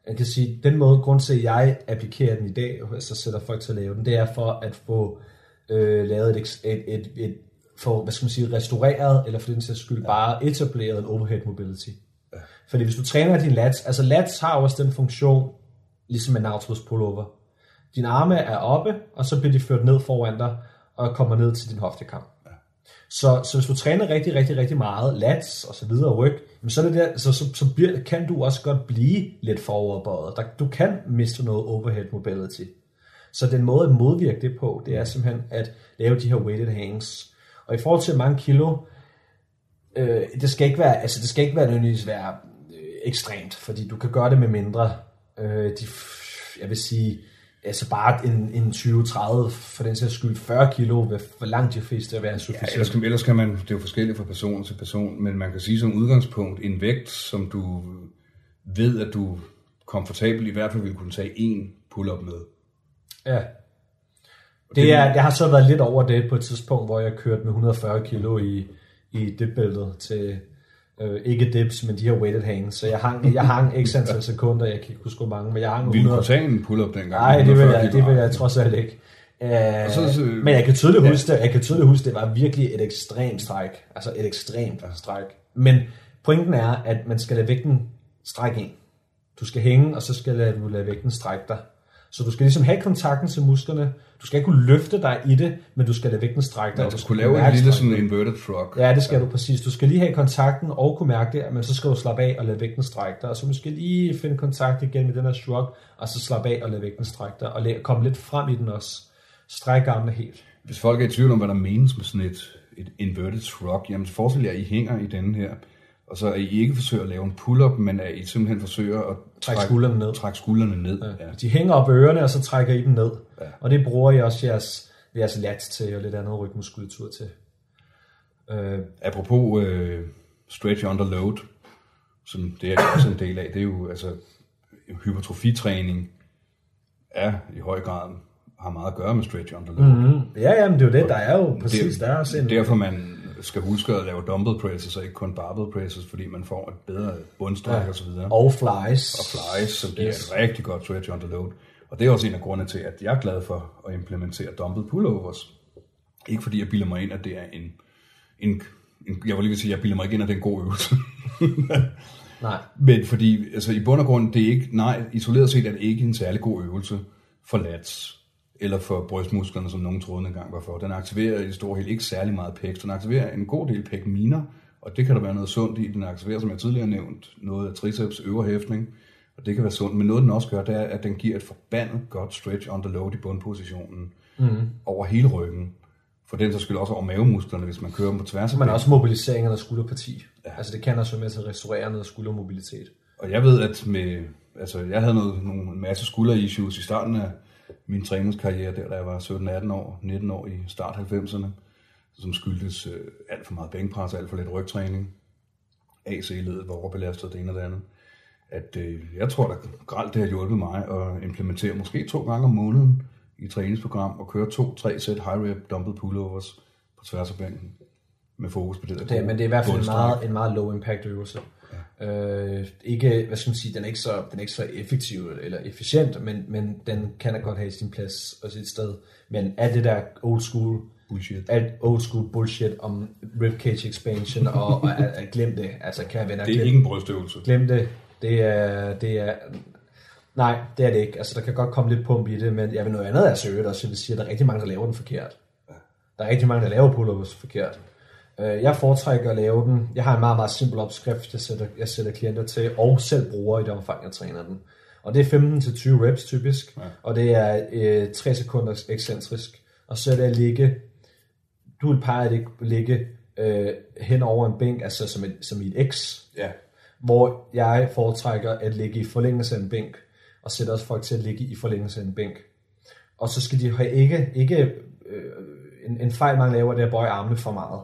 Jeg kan sige, den måde, grund til, at jeg applikerer den i dag, og så sætter folk til at lave den, det er for at få øh, lavet et, et, et, et, for, hvad skal man sige, restaureret, eller for den sags skyld, bare etableret en overhead mobility. Fordi hvis du træner din lats, altså lats har også den funktion, ligesom en nautilus pullover. Dine arme er oppe, og så bliver de ført ned foran dig, og kommer ned til din hoftekam. Så, så hvis du træner rigtig, rigtig, rigtig meget, lats og så videre, ryg, så, er det der, så, så, så bliver, kan du også godt blive lidt foroverbøjet. Der, du kan miste noget overhead mobility. Så den måde at modvirke det på, det er simpelthen at lave de her weighted hangs. Og i forhold til mange kilo, øh, det skal ikke være, altså det skal ikke være nødvendigvis være øh, ekstremt, fordi du kan gøre det med mindre. Øh, de, jeg vil sige, altså bare en, en 20-30, for den sags skyld 40 kilo, vil for langt de fleste være en Ja, sufficient. ellers, kan, ellers kan man, det er jo forskelligt fra person til person, men man kan sige som udgangspunkt, en vægt, som du ved, at du komfortabelt i hvert fald vil kunne tage en pull-up med. Ja. Det er, jeg har så været lidt over det på et tidspunkt, hvor jeg kørte med 140 kilo i, i dipbæltet til, øh, ikke dips, men de her weighted hangs. Så jeg hang, jeg hang x antal sekunder, jeg kan ikke huske hvor mange, men jeg hang Vil du 100. kunne tage en pull-up dengang? Nej, det vil 140 jeg, det vil jeg trods alt ikke. Uh, så- så- men jeg kan tydeligt huske det, jeg kan tydeligt huske, det var virkelig et ekstremt stræk. Altså et ekstremt stræk. Men pointen er, at man skal lade vægten strække ind. Du skal hænge, og så skal du lade vægten strække dig. Så du skal ligesom have kontakten til musklerne. Du skal ikke kunne løfte dig i det, men du skal lade vægten strække dig. Og du skal skulle lave en lille sådan inverted truck. Ja, det skal du præcis. Du skal lige have kontakten og kunne mærke det, men så skal du slappe af og lade vægten strække dig. Og så måske lige finde kontakt igen med den her shrug, og så slappe af og lade vægten strække dig, og komme lidt frem i den også. Stræk armene helt. Hvis folk er i tvivl om, hvad der menes med sådan et, et inverted shrug, jamen så forestil jer, at I hænger i denne her, og så er I ikke forsøger at lave en pull-up, men at I simpelthen forsøger at Trække skuldrene ned. Trække skuldrene ned. Ja. De hænger op ørerne, og så trækker I dem ned. Og det bruger I også jeres, jeres lats til, og lidt andet rygmuskulatur til. Øh, Apropos øh, stretch under load, som det er også en del af, det er jo altså hypertrofitræning er i høj grad har meget at gøre med stretch under load. Mm-hmm. ja, ja, men det er jo det, der er jo præcis, der er også en... Derfor man skal huske at lave dumbbell presses og ikke kun barbell presses, fordi man får et bedre bundstræk ja. og så videre. Og flies. Og flies, som det Yes. er et rigtig godt stretch under load. Og det er også en af grundene til, at jeg er glad for at implementere dumbbell pullovers. Ikke fordi jeg bilder mig ind, at det er en, en, en jeg vil lige sige, at jeg bilder mig ikke ind, at det er en god øvelse. Nej. Men fordi, altså i bund og grund, det er ikke, nej, isoleret set er det ikke en særlig god øvelse for lats, eller for brystmusklerne, som nogen troede engang var for. Den aktiverer i det store hele ikke særlig meget pec. Den aktiverer en god del pecminer, og det kan der være noget sundt i. Den aktiverer, som jeg tidligere har nævnt, noget af triceps øvre hæftning, og det kan være sundt. Men noget, den også gør, det er, at den giver et forbandet godt stretch under load i bundpositionen mm. over hele ryggen. For den så skyld også over mavemusklerne, hvis man kører dem på tværs Men benen. også mobilisering af skulderparti. Ja. Altså det kan også være med til at restaurere noget skuldermobilitet. Og jeg ved, at med, altså jeg havde noget, nogle, en masse skulder-issues i starten af min træningskarriere, der da jeg var 17-18 år, 19 år i start 90'erne, som skyldtes øh, alt for meget bænkpres, alt for lidt rygtræning. AC-ledet var overbelastet, det ene og det andet. At øh, jeg tror, at gralt det har hjulpet mig at implementere måske to gange om måneden i træningsprogram og køre to-tre sæt high rep dumbbell pullovers på tværs af bænken med fokus på det der Det, men det er i hvert fald en meget, en meget low impact øvelse. Ja. Øh, ikke, hvad skal man sige, den er ikke så, den er ikke så effektiv eller efficient, men, men den kan da godt have sin plads og sit sted. Men alt det der old school, Bullshit. alt old school bullshit om ribcage expansion, og, og at, at glem det, altså kan jeg venner, Det er glem, ikke en brystøvelse. glem det, det er, det er, Nej, det er det ikke. Altså, der kan godt komme lidt pump i det, men jeg vil noget andet af søge også. Jeg vil sige, at der er rigtig mange, der laver den forkert. Der er rigtig mange, der laver pullovers forkert. Øh, Jeg foretrækker at lave den. Jeg har en meget, meget simpel opskrift, jeg sætter, jeg sætter klienter til, og selv bruger i det omfang, jeg træner den. Og det er 15-20 reps typisk, ja. og det er øh, 3 sekunder ekscentrisk. Og så er det at ligge, du vil pege at ligge øh, hen over en bænk, altså som, et, som i et X, Ja. hvor jeg foretrækker at ligge i forlængelse af en bænk, og sætter også folk til at ligge i forlængelse af en bænk. Og så skal de have ikke, ikke øh, en, en fejl, man laver, det er at bøje armene for meget.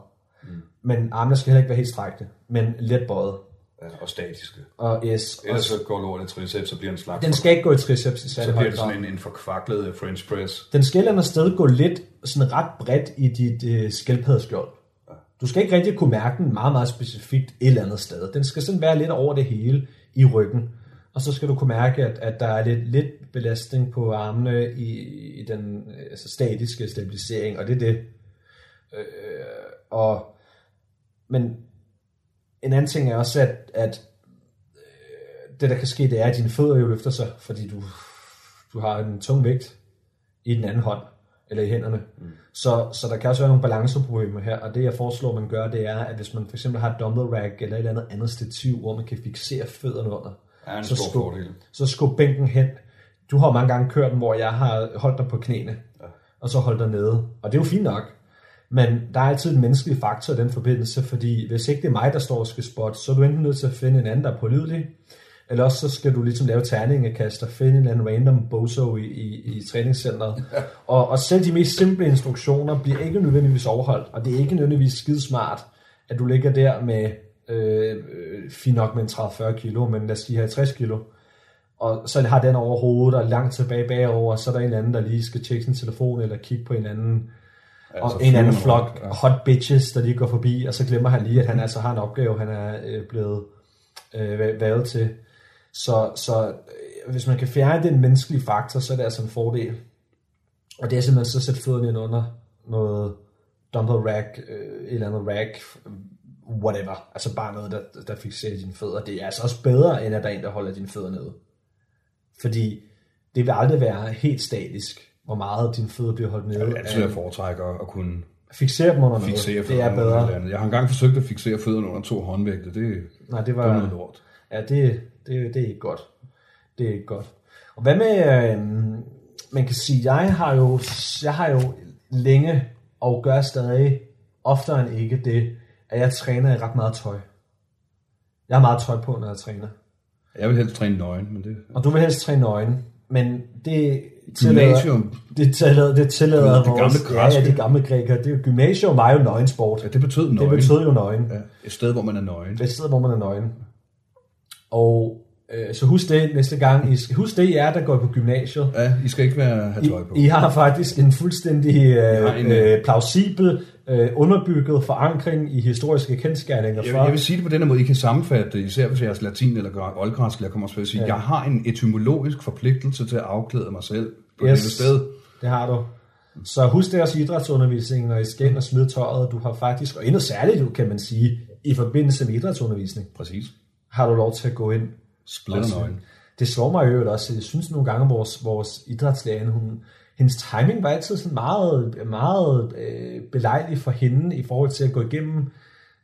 Men armene skal heller ikke være helt strakte, men let bøjet. ja. Og statiske. Og yes, Ellers så går lortet i triceps, så bliver den slags. den skal ikke gå i triceps i så særlig bliver høj det sådan en, en forkvaklet French press. Den skal eller sted gå lidt sådan ret bredt i dit øh, skildpaddeskjold. Du skal ikke rigtig kunne mærke den meget, meget specifikt et eller andet sted. Den skal sådan være lidt over det hele i ryggen. Og så skal du kunne mærke, at, at der er lidt, lidt belastning på armene i, i den øh, altså statiske stabilisering, og det er det. Øh, og, men en anden ting er også, at, at øh, det der kan ske, det er, at dine fødder jo løfter sig, fordi du, du har en tung vægt i den anden hånd, eller i hænderne. Mm. Så, så der kan også være nogle balanceproblemer her, og det jeg foreslår, man gør, det er, at hvis man for eksempel har et dumbbell rack, eller et eller andet andet stativ, hvor man kan fixere fødderne under, Er en så, skub, så skub bænken hen. Du har mange gange kørt den, hvor jeg har holdt dig på knæene, ja. og så holdt dig nede. Og det er jo fint nok. Men der er altid en menneskelig faktor i den forbindelse, fordi hvis ikke det er mig, der står og skal spotte, så er du enten nødt til at finde en anden, der er pålidelig, eller også så skal du ligesom lave terningekast og finde en eller anden random bozo i, i, i træningscenteret. Og, og selv de mest simple instruktioner bliver ikke nødvendigvis overholdt, og det er ikke nødvendigvis skide smart, at du ligger der med, øh, fint nok med en 30-40 kilo, men lad os sige 50 kilo, og så har den over hovedet og langt tilbage bagover, så er der en eller anden, der lige skal tjekke sin telefon eller kigge på en anden, Ja, og en eller anden flok noget. hot bitches, der lige går forbi, og så glemmer han lige, at han altså har en opgave, han er øh, blevet øh, valgt til. Så, så øh, hvis man kan fjerne den menneskelige faktor, så er det altså en fordel. Og det er simpelthen så at sætte fødderne ind under noget dumbbell rack, øh, et eller andet rack, whatever. Altså bare noget, der, der fixerer dine fødder. Det er altså også bedre, end at der er en, der holder dine fødder nede. Fordi det vil aldrig være helt statisk, hvor meget dine fødder bliver holdt nede. Jeg altid, jeg foretrækker at kunne Fixere dem under noget. fixere det er bedre. eller andet. Jeg har engang forsøgt at fixere fødderne under to håndvægte. Det, Nej, det det var, var noget lort. Ja, det, det, det er ikke godt. Det er ikke godt. Og hvad med, øh, man kan sige, jeg har jo, jeg har jo længe, og gør stadig oftere end ikke det, at jeg træner i ret meget tøj. Jeg har meget tøj på, når jeg træner. Jeg vil helst træne nøgen, men det... Og du vil helst træne nøgen, men det tillader, Gymnasium, det tillader, det tillader det gamle vores, ja, græske. ja, de gamle grækere. Det jo, gymnasium var jo nøgensport. ja, det betød nøgen. Det betød jo nøgen. Ja, et sted, hvor man er nøgen. Et sted, hvor man er nøgen. Og så husk det næste gang. I skal, husk det, I er, der går på gymnasiet. Ja, I skal ikke være, have I, tøj på. I har faktisk en fuldstændig øh, en, øh, plausibel, øh, underbygget forankring i historiske kendskærninger Jeg, jeg vil sige det på den her måde, I kan sammenfatte det, især hvis jeres latin eller græ- oldgræsk, jeg kommer til at sige, Ja. jeg har en etymologisk forpligtelse til at afklæde mig selv på Yes. dette sted. Det har du. Så husk det også i idrætsundervisningen, når I skal ind og smide tøjet. Du har faktisk, og endnu særligt, kan man sige, i forbindelse med idrætsundervisning, Præcis. har du lov til at gå ind Splitter nøgen. Det slår mig jo også. Jeg synes nogle gange, vores, vores idrætslærerne, hun, hendes timing var altid sådan meget, meget øh, belejlig for hende i forhold til at gå igennem.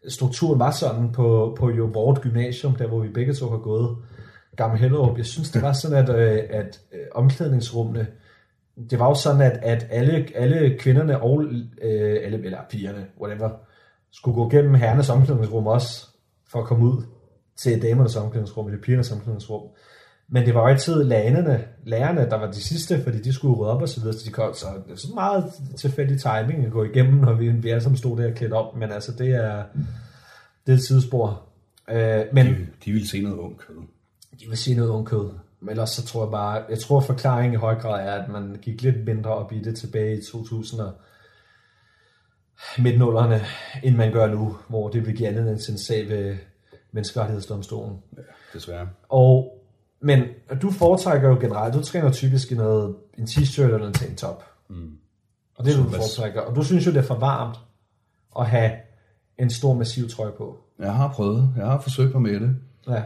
Strukturen var sådan på, på jo vores gymnasium, der hvor vi begge to har gået, Gamle Hellerup. Jeg synes, det var sådan, at, øh, at øh, omklædningsrummene, det var jo sådan, at, at alle, alle kvinderne og, øh, alle, eller pigerne, whatever, skulle gå gennem herrenes omklædningsrum også, for at komme ud til damernes omklædningsrum, eller pigernes omklædningsrum. Men det var jo altid lærerne, lærerne, der var de sidste, fordi de skulle rydde op og så videre, så de kom. Så det er så meget tilfældig timing at gå igennem, når vi, vi alle sammen stod der klædt op. Men altså, det er, det er et sidespor. Øh, men De, de ville se noget ung kød. de vil sige noget om kød. Men ellers så tror jeg bare, jeg tror forklaringen i høj grad er, at man gik lidt mindre op i det tilbage i 2000 og midt nullerne, end man gør nu, hvor det vil give anledning til en sag ved menneskerettighedsdomstolen. Desværre. Og, men du foretrækker jo generelt, du træner typisk i noget, en t-shirt eller en tanktop. Mm. Og det er du foretrækker. Og du synes jo, det er for varmt at have en stor massiv trøje på. Jeg har prøvet. Jeg har forsøgt mig med det. Ja.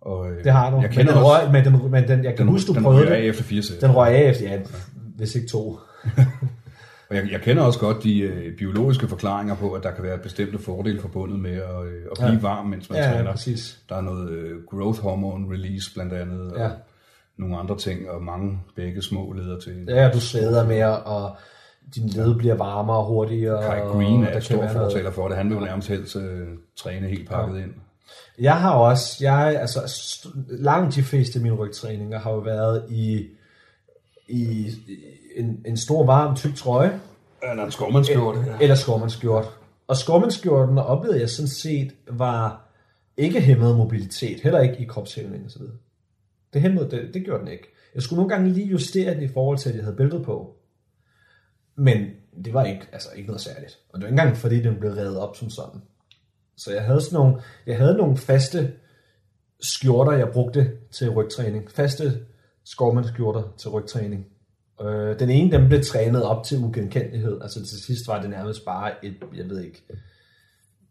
Og, øh, Det har du. Jeg men, kender den også, røg, men, den, men den, jeg kan den, huske, du den prøvede ryger af det. efter fire sæt. Den røg af efter, ja, hvis ikke to. Og jeg, jeg kender også godt de øh, biologiske forklaringer på, at der kan være bestemte fordele forbundet med at, øh, at blive Ja. ja. varm, mens man Ja, ja, træner. præcis. Der er noget øh, growth hormone release blandt andet, og Ja. nogle andre ting, og mange begge små leder til. Ja, du sveder mere, og din led bliver varmere og hurtigere. Kai Green er kan stor fortaler for det. Han vil jo nærmest helst øh, træne helt pakket ind. Jeg har også, jeg, altså, langt de fleste af mine rygtræninger har jo været i, i en, en stor, varm, tyk trøje, når en skovmandskjorte. Ja. eller skovmandskjort. Og skovmandskjorten oplevede jeg sådan set var ikke hæmmet mobilitet, heller ikke i så videre. Det hæmmede, det, det gjorde den ikke. Jeg skulle nogle gange lige justere den i forhold til, at jeg havde bæltet på. Men det var ikke, altså ikke noget særligt. Og det var ikke engang, fordi den blev revet op som sådan. Så jeg havde sådan nogle, jeg havde nogle faste skjorter, jeg brugte til rygtræning. Faste skovmandskjorter til rygtræning. Øh, den ene, den blev trænet op til ugenkendelighed. Altså til sidst var det nærmest bare et, jeg ved ikke,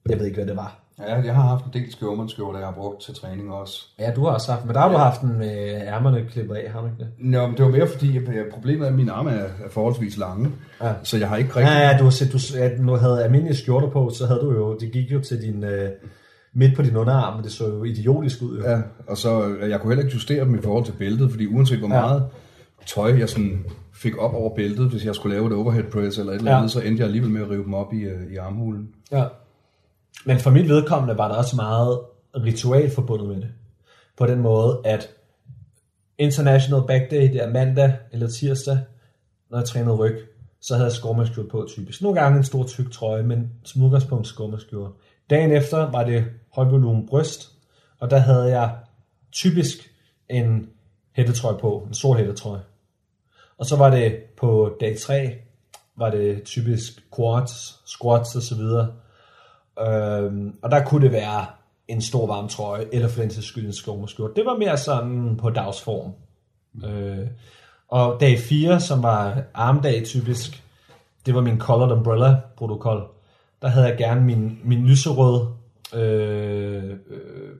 jeg ved ikke, hvad det var. ja, jeg har haft en del skovmandskjorter, jeg har brugt til træning også. Ja, du har også haft, men der har du haft den med ærmerne klippet af, har du ikke det? Nå, men det var mere fordi, at problemet er, at mine arme er, forholdsvis lange, Ja. ja. så jeg har ikke Ja, rigtig... ja, du har set, du, at nu havde almindelige skjorter på, så havde du jo, det gik jo til din, øh, midt på din underarm, det så jo idiotisk ud. Jo. Ja, og så øh, jeg kunne heller ikke justere dem i forhold til bæltet, fordi uanset hvor Ja. meget tøj jeg sådan fik op over bæltet, hvis jeg skulle lave et overhead press eller et eller Ja. andet, så endte jeg alligevel med at rive dem op i, øh, i armhulen. Ja. Men for mit vedkommende var der også meget ritual forbundet med det. På den måde, at International Back Day, det er mandag eller tirsdag, når jeg trænede ryg, så havde jeg skovmandskjort på typisk. Nogle gange en stor tyk trøje, men som udgangspunkt skovmandskjort. Dagen efter var det højvolumen bryst, og der havde jeg typisk en hættetrøje på, en sort hættetrøje. Og så var det på dag 3, var det typisk quads, squats og så videre. Øhm, og der kunne det være en stor varm trøje, eller for den til skyld en skovmandskjort. Det var mere sådan på dagsform. Øh, og dag 4, som var armdag typisk, det var min Colored Umbrella protokol. Der havde jeg gerne min, min lyserød øh, øh,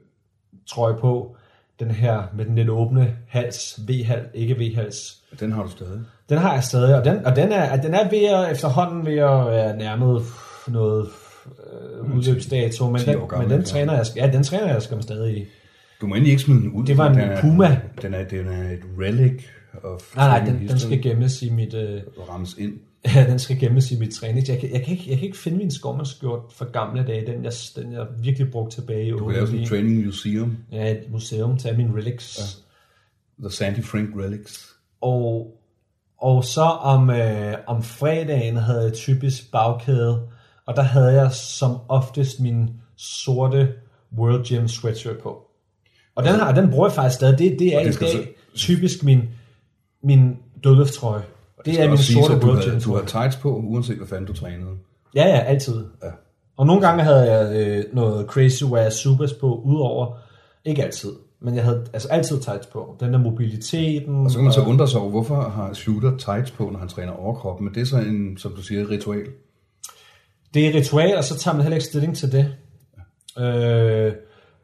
trøje på. Den her med den lidt åbne hals, V-hals, ikke V-hals. Den har du stadig. Den har jeg stadig, og den, og den, er, den er ved at, efterhånden ved at være nærmet noget øh, udløbsdato, men 10 den, gammel, men den træner jeg, ja, den træner jeg skam stadig i. Du må endelig ikke smide den ud. Det var en den er, Puma. Den er, den er et relic of Nej, nej, den, den skal gemmes i mit, øh, og rammes ind. ja, den skal gemmes i mit træning. Jeg kan, jeg, kan ikke, jeg kan ikke finde min skovmandsskjort fra gamle dage, den jeg, den jeg virkelig brugte tilbage i Du kan lave sådan 8. training museum, Ja, et museum, tage mine relics. Ja. The Sandy Frank Relics. Og, og så om, øh, om fredagen havde jeg typisk bagkæde, og der havde jeg som oftest min sorte World Gym sweatshirt på. Og den, har, den bruger jeg faktisk stadig. Det, det er i det skal dag typisk min, min dødløfttrøje. Det er min sorte World Gym du havde tights på, uanset hvad fanden du trænede. Ja, ja, altid. Ja. Og nogle gange havde jeg øh, noget Crazy Wear Supers på, udover, ikke altid, men jeg havde altså altid tights på. Den der mobiliteten. Og så kan man så undre sig over, hvorfor har Shooter tights på, når han træner overkrop, men det er så en, som du siger, ritual. Det er ritual, og så tager man heller ikke stilling til det. Øh,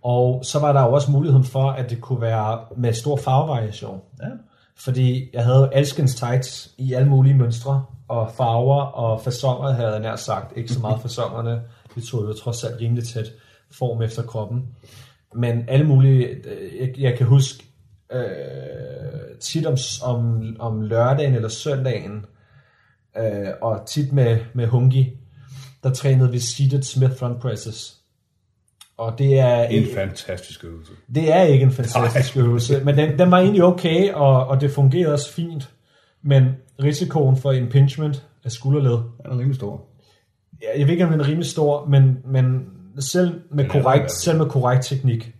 og så var der jo også muligheden for, at det kunne være med stor farvevariation. Ja. Fordi jeg havde alskens tights i alle mulige mønstre, og farver og fasonger havde jeg nær sagt. Ikke så meget fasongerne, det tog jo trods alt rimelig tæt form efter kroppen. Men alle mulige, øh, jeg, jeg kan huske øh, tit om, om, om lørdagen eller søndagen, øh, og tit med, med Hungi, der trænede vi seated Smith front presses. Og det er, En fantastisk øvelse. det er ikke en fantastisk øvelse, men den, den var egentlig okay, og, og det fungerede også fint. Men risikoen for impingement af skulderled, Den er rimelig stor. ja, jeg ved ikke, om den er rimelig stor, men, men selv, med korrekt, selv med korrekt teknik,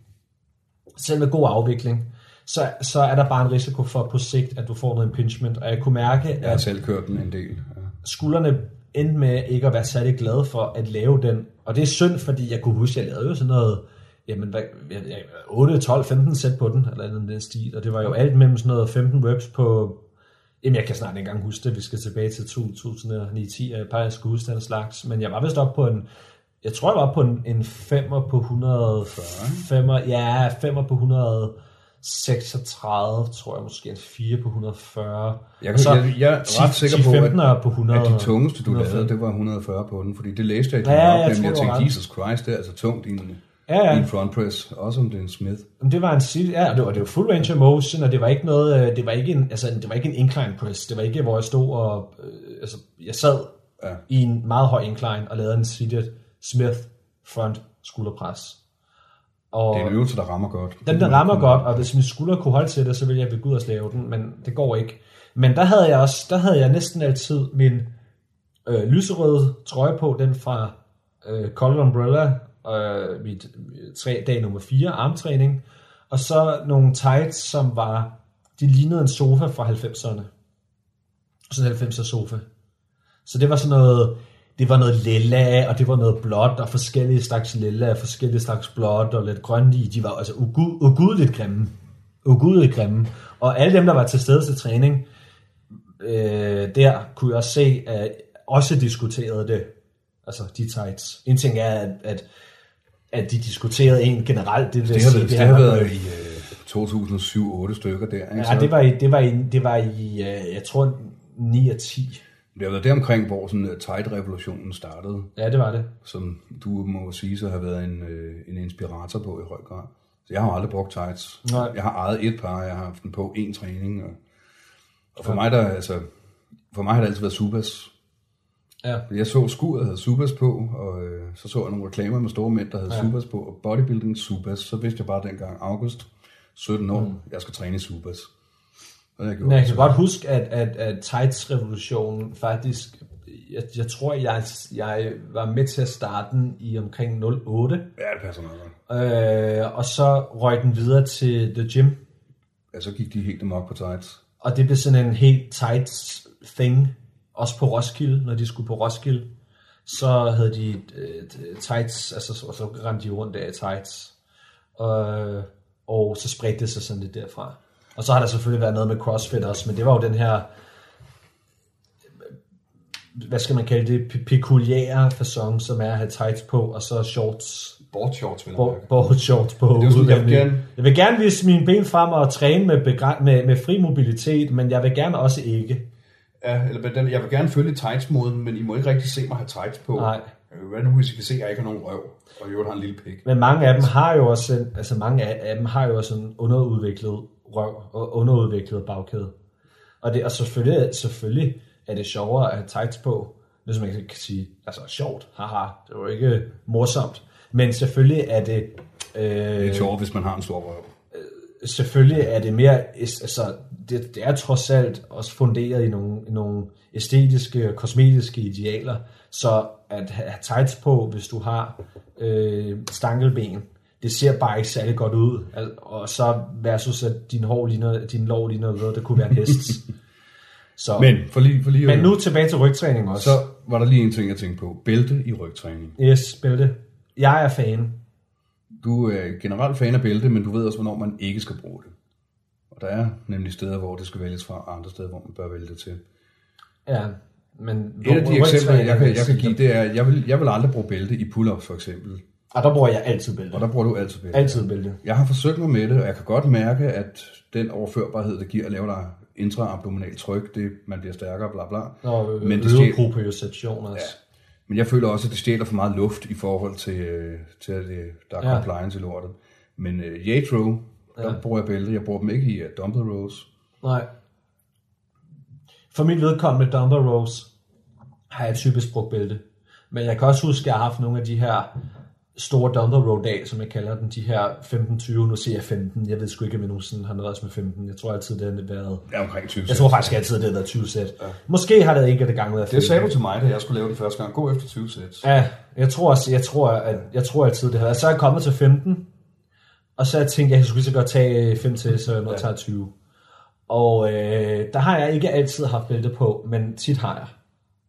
selv med god afvikling, så, så er der bare en risiko for på sigt, at du får noget impingement. Og jeg kunne mærke, Jeg har at selv kørt den en del. Ja. skuldrene endte med ikke at være særlig glade for at lave den. Og det er synd, fordi jeg kunne huske, at jeg lavede jo sådan noget, jamen hvad, jeg, jeg, 8, 12, 15 sæt på den, eller andet den stil. Og det var jo alt mellem sådan noget 15 reps på, jamen jeg kan snart ikke engang huske det, vi skal tilbage til 2009-10, jeg bare jeg skulle huske den slags. Men jeg var vist op på en jeg tror, jeg var på en, en femmer på 140. Femmer, ja, femmer på 136, tror jeg måske, en 4 på 140. Jeg, Og så jeg, jeg er ret 10, sikker på, 15 at, på 100. at de tungeste, du 105. lavede, det var 140 på den, fordi det læste jeg i din Ja, ja, jeg tror, Jeg tænkte, ret. Jesus Christ, det er altså tungt i en, Ja, ja. en front press, også om det er en Smith. Men det var en city, ja, og det var, det var full range of motion, og det var ikke noget, øh, det var ikke en, altså, det var ikke en incline press, det var ikke, hvor jeg stod og, øh, altså, jeg sad ja. i en meget høj incline og lavede en seated Smith front skulderpres. Og Det er en øvelse, der rammer godt. den der rammer godt, og hvis min skulder kunne holde til det, så ville jeg begynde at lave den, men det går ikke. Men der havde jeg også, der havde jeg næsten altid min øh, lyserøde trøje på, den fra øh, Color Umbrella, øh, mit tre, dag nummer 4, armtræning, og så nogle tights, som var, de lignede en sofa fra 90'erne. Sådan en 90'er sofa. Så det var sådan noget, det var noget lilla, og det var noget blåt, og forskellige slags lilla, og forskellige slags blåt, og lidt grønt i. De var altså ugud, ugudeligt grimme. Ugudeligt grimme. Og alle dem, der var til stede til træning, øh, der kunne jeg også se, at også diskuterede det. Altså de tights. En ting er, at, at, at de diskuterede en generelt. Det, vil Det har sige, været, det har været- i øh, 2007-8 stykker der. Ikke? Ja, det var i, det var i, det var i øh, jeg tror, 9 og 10. det har været deromkring, hvor sådan uh, tight-revolutionen startede, Ja, det var det. som du må sige, så har været en, øh, en inspirator på i høj grad. Så jeg har aldrig brugt tights. Nej. Jeg har ejet et par, jeg har haft den på en træning. Og, og for, mig, der, altså, for mig har det altid været Subas. Ja. Jeg så skuret havde Subas på, og øh, så så jeg nogle reklamer med store mænd, der havde ja. Subas på, og bodybuilding Subas. Så vidste jeg bare dengang, august, 17 år, mm. jeg skal træne i Subas. Og jeg. Men jeg kan godt huske, at, at, at Tights-revolutionen faktisk, jeg, jeg tror, jeg, jeg var med til at starte den i omkring 08, Ja, det passer meget godt. øh, og så røg den videre til The Gym, Ja, så gik de helt amok på tights. og det blev sådan en helt tights thing, også på Roskilde, når de skulle på Roskilde, så havde de øh, tights, altså og så rendte de rundt der i tights, og, og så spredte det sig sådan lidt derfra. Og så har der selvfølgelig været noget med CrossFit også, men det var jo den her, hvad skal man kalde det, pe- pekuliære fasong, som er at have tights på, og så shorts, Board shorts, vil jeg board shorts på. er jo sådan, jeg vil gerne- jeg vil gerne vise mine ben frem og træne med, begræ- med, med fri mobilitet, men jeg vil gerne også ikke. Ja, eller jeg vil gerne følge tights-moden, men I må ikke rigtig se mig have tights på. Nej. Øh, Hvad nu, hvis I kan se, at jeg ikke har nogen røv, og i øvrigt har en lille pik? Men mange af dem har jo også, altså mange af dem har jo også en underudviklet røv og underudviklet bagkæde. Og det er selvfølgelig, selvfølgelig er det sjovere at have tights på, hvis man kan sige, altså sjovt, haha, det er jo ikke morsomt. Men selvfølgelig er det, øh, Det er sjovt, hvis man har en stor røv. selvfølgelig er det mere, altså det, det er trods alt også funderet i nogle, nogle æstetiske og kosmetiske idealer, så at have tights på, hvis du har øh, stankelben, det ser bare ikke særlig godt ud, og så versus at din hår ligner, din lår ligner noget, der kunne være en hest. så, Men, for lige, for lige men nu tilbage til rygtræning også. Så var der lige en ting, jeg tænkte på. Bælte i rygtræning. Yes, bælte. Jeg er fan. Du er generelt fan af bælte, men du ved også, hvornår man ikke skal bruge det. Og der er nemlig steder, hvor det skal vælges fra, og andre steder, hvor man bør vælge det til. Ja, men Et af de eksempler, jeg kan, jeg kan give, det. det er, jeg vil, jeg vil aldrig bruge bælte i pull-ups for eksempel. Og der bruger jeg altid bælte. Og der bruger du altid bælte. Altid bælte. Jeg har forsøgt mig med det, og jeg kan godt mærke, at den overførbarhed, det giver at lave dig intraabdominalt tryk, det, man bliver stærkere, bla bla. Og øh, Men det stjæler- proprioception også. Ja. Men jeg føler også, at det stjæler for meget luft i forhold til, øh, til at det, der er Ja. compliance i lortet. Men uh, Yatro, der Ja. bruger jeg bælte. Jeg bruger dem ikke i uh, dumbbell rows. Nej. For mit vedkommende dumbbell rows har jeg typisk brugt bælte. Men jeg kan også huske, at jeg har haft nogle af de her store dumbbell row dage, som jeg kalder dem, de her 15-20, nu siger jeg 15, jeg ved sgu ikke, om jeg nogensinde har noget med 15, jeg tror altid, det har været, Ja, omkring 20 jeg tror faktisk altid, det har været 20 sæt. Ja. Måske har det enkelte gange været Det sagde 15. du til mig, da jeg skulle lave det første gang. Gå efter 20 sæt. Ja, jeg tror, også, jeg tror, at, jeg tror altid, det har været. Så er jeg kommet til 15, og så har jeg tænkt, jeg skulle så godt tage 5 til, så jeg nu Ja. tager 20. Og øh, der har jeg ikke altid haft bælte på, men tit har jeg.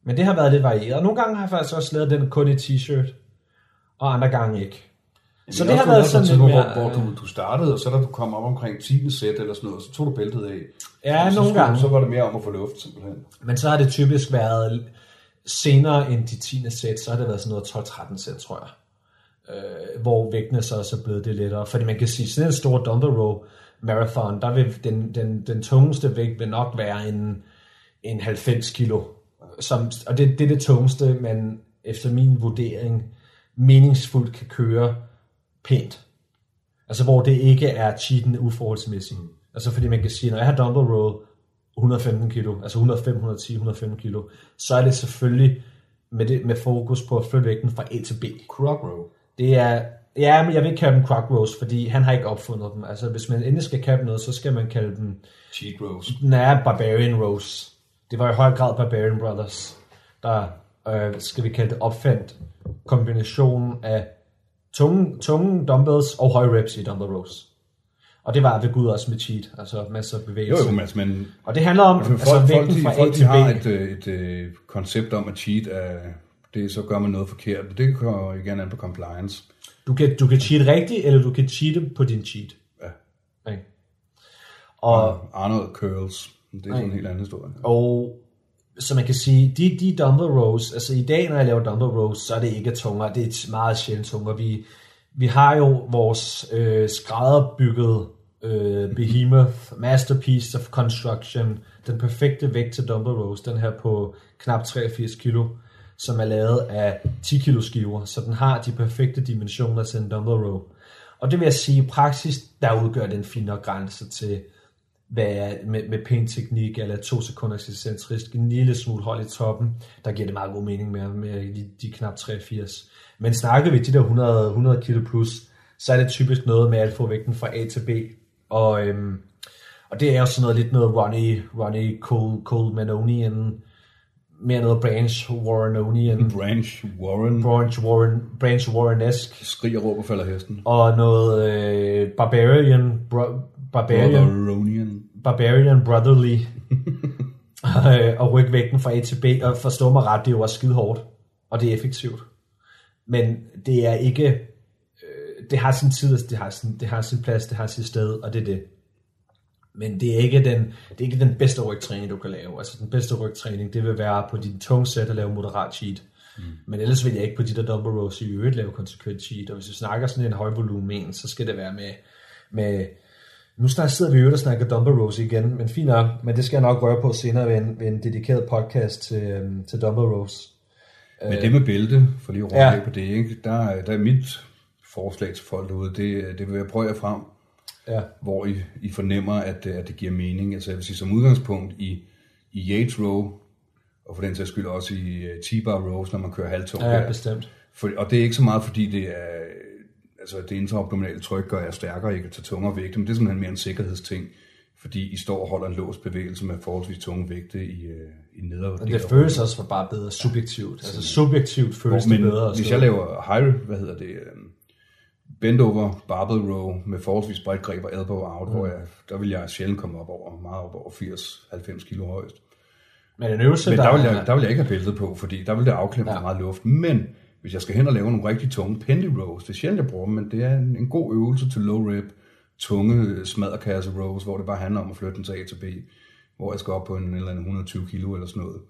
Men det har været lidt varieret. Og nogle gange har jeg faktisk også lavet den kun i t-shirt, og andre gange ikke. Så det har været sådan lidt mere... Hvor, hvor du, du startede, og så da du kom op omkring 10. sæt eller sådan noget, så tog du bæltet af. Ja, så nogle gange. Så var det mere om at få luft, simpelthen. Men så har det typisk været senere end de 10. sæt, så har det været sådan noget 12-13 sæt, tror jeg. Øh, hvor vægtene så er blevet det lettere. Fordi man kan sige, sådan en stor dumbbell row marathon, der vil den, den, den tungeste vægt vil nok være en, en 90 kilo. Som, og det, det er det tungeste, man efter min vurdering meningsfuldt kan køre pænt. Altså hvor det ikke er cheatende uforholdsmæssigt. Altså fordi man kan sige, når jeg har dumbbell row 115 kilo, altså 105, 110, 105 kilo, så er det selvfølgelig med, det, med fokus på at flytte vægten fra A til B. Croc row. Det er, ja, men jeg vil ikke kalde dem croc rows, fordi han har ikke opfundet dem. Altså hvis man endelig skal kalde noget, så skal man kalde dem Cheat rows. nære Barbarian Rows. Det var i høj grad Barbarian Brothers, der, øh, skal vi kalde det, opfandt kombinationen af tunge, tunge dumbbells og høje reps i dumbbell rows. Og det var ved Gud også med cheat, altså masser af Jo, bevægelse. jo, men, altså, men Og det handler om altså, altså, folk, folk, vægten de, fra A folk de til har B. et, øh, et, et koncept om, at cheat er, det, så gør man noget forkert. Det kommer igen an på compliance. Du kan, du kan cheat rigtigt, eller du kan cheate på din cheat. Ja. Ikke? Og, Og Arnold curls, det er sådan en helt anden historie. Og så man kan sige, de, de dumbbell rows, altså i dag, når jeg laver dumbbell rows, så er det ikke tungere, det er meget sjældent tungere. Vi, vi har jo vores øh, skrædderbyggede øh, behemoth, masterpiece of construction, den perfekte vægt til dumbbell rows, den her på knap 83 kilo, som er lavet af 10 kilo skiver, så den har de perfekte dimensioner til en dumbbell row. Og det vil jeg sige, i praksis, der udgør den finere grænse til, er, med, med pæn teknik, eller to sekunder excentrisk, en lille smule hold i toppen, der giver det meget god mening med, med de, de knap 83. Men snakker vi de der 100, 100 kilo plus, så er det typisk noget med at få vægten fra A til B. Og, øhm, og det er jo sådan noget lidt noget Ronnie, Ronnie Cole, Cole Manonian, mere noget Branch Warrenonian, Branch Warren Branch Warren, Branch Warren-esk, skriger og råber falder hesten. og noget øh, Barbarian, bro, Barbarian, Brotheronian. Barbarian Brotherly øh, og rykke vægten fra A til B, og forstå mig ret, det er jo også skide hårdt, og det er effektivt. Men det er ikke, øh, det har sin tid, det har sin, det har sin plads, det har sit sted, og det er det. Men det er ikke den, det er ikke den bedste rygtræning, du kan lave. Altså den bedste rygtræning, det vil være på din tunge sæt at lave moderat cheat. Mm. Men ellers vil jeg ikke på de der double rows i øvrigt lave konsekvent cheat. Og hvis vi snakker sådan en høj volumen, så skal det være med, med nu snart sidder vi øvrigt og snakker dumbbell rows igen, men fint nok, men det skal jeg nok røre på senere ved en, ved en dedikeret podcast til, øhm, til dumbbell rows. Men det med bælte, for lige at Ja. på det, ikke? Der, er- der er mit forslag til folk derude, det, det vil jeg prøve jer frem, Ja, hvor I, I fornemmer, at, at det giver mening. Altså jeg vil sige, som udgangspunkt i, i Yates row, og for den sags skyld også i øh, T-bar rows, når man kører halvtung. ja der. bestemt. For, og det er ikke så meget, fordi det er, altså det intraabdominale tryk gør jer stærkere, I kan tage tungere vægte, men det er simpelthen mere en sikkerhedsting, fordi I står og holder en låst bevægelse med forholdsvis tunge vægte i, øh, i nedre del det føles også for bare bedre subjektivt. Altså subjektivt føles det bedre hvis jeg laver high, hvad hedder det, um, bend over barbell row med forholdsvis bredt greb og elbow out, mm. hvor jeg, der vil jeg sjældent komme op over, meget op over 80-90 kilo højst. Men en øvelse, Men der, der vil, jeg, der vil jeg ikke have bæltet på, fordi der vil det afklemme Ja. ja. meget luft. Men hvis jeg skal hen og lave nogle rigtig tunge pendy rows, det er sjældent, jeg bruger dem, men det er en, en god øvelse til low rep, tunge smadrekasse rows, hvor det bare handler om at flytte den til A til B, hvor jeg skal op på en eller anden 120 kilo eller sådan noget.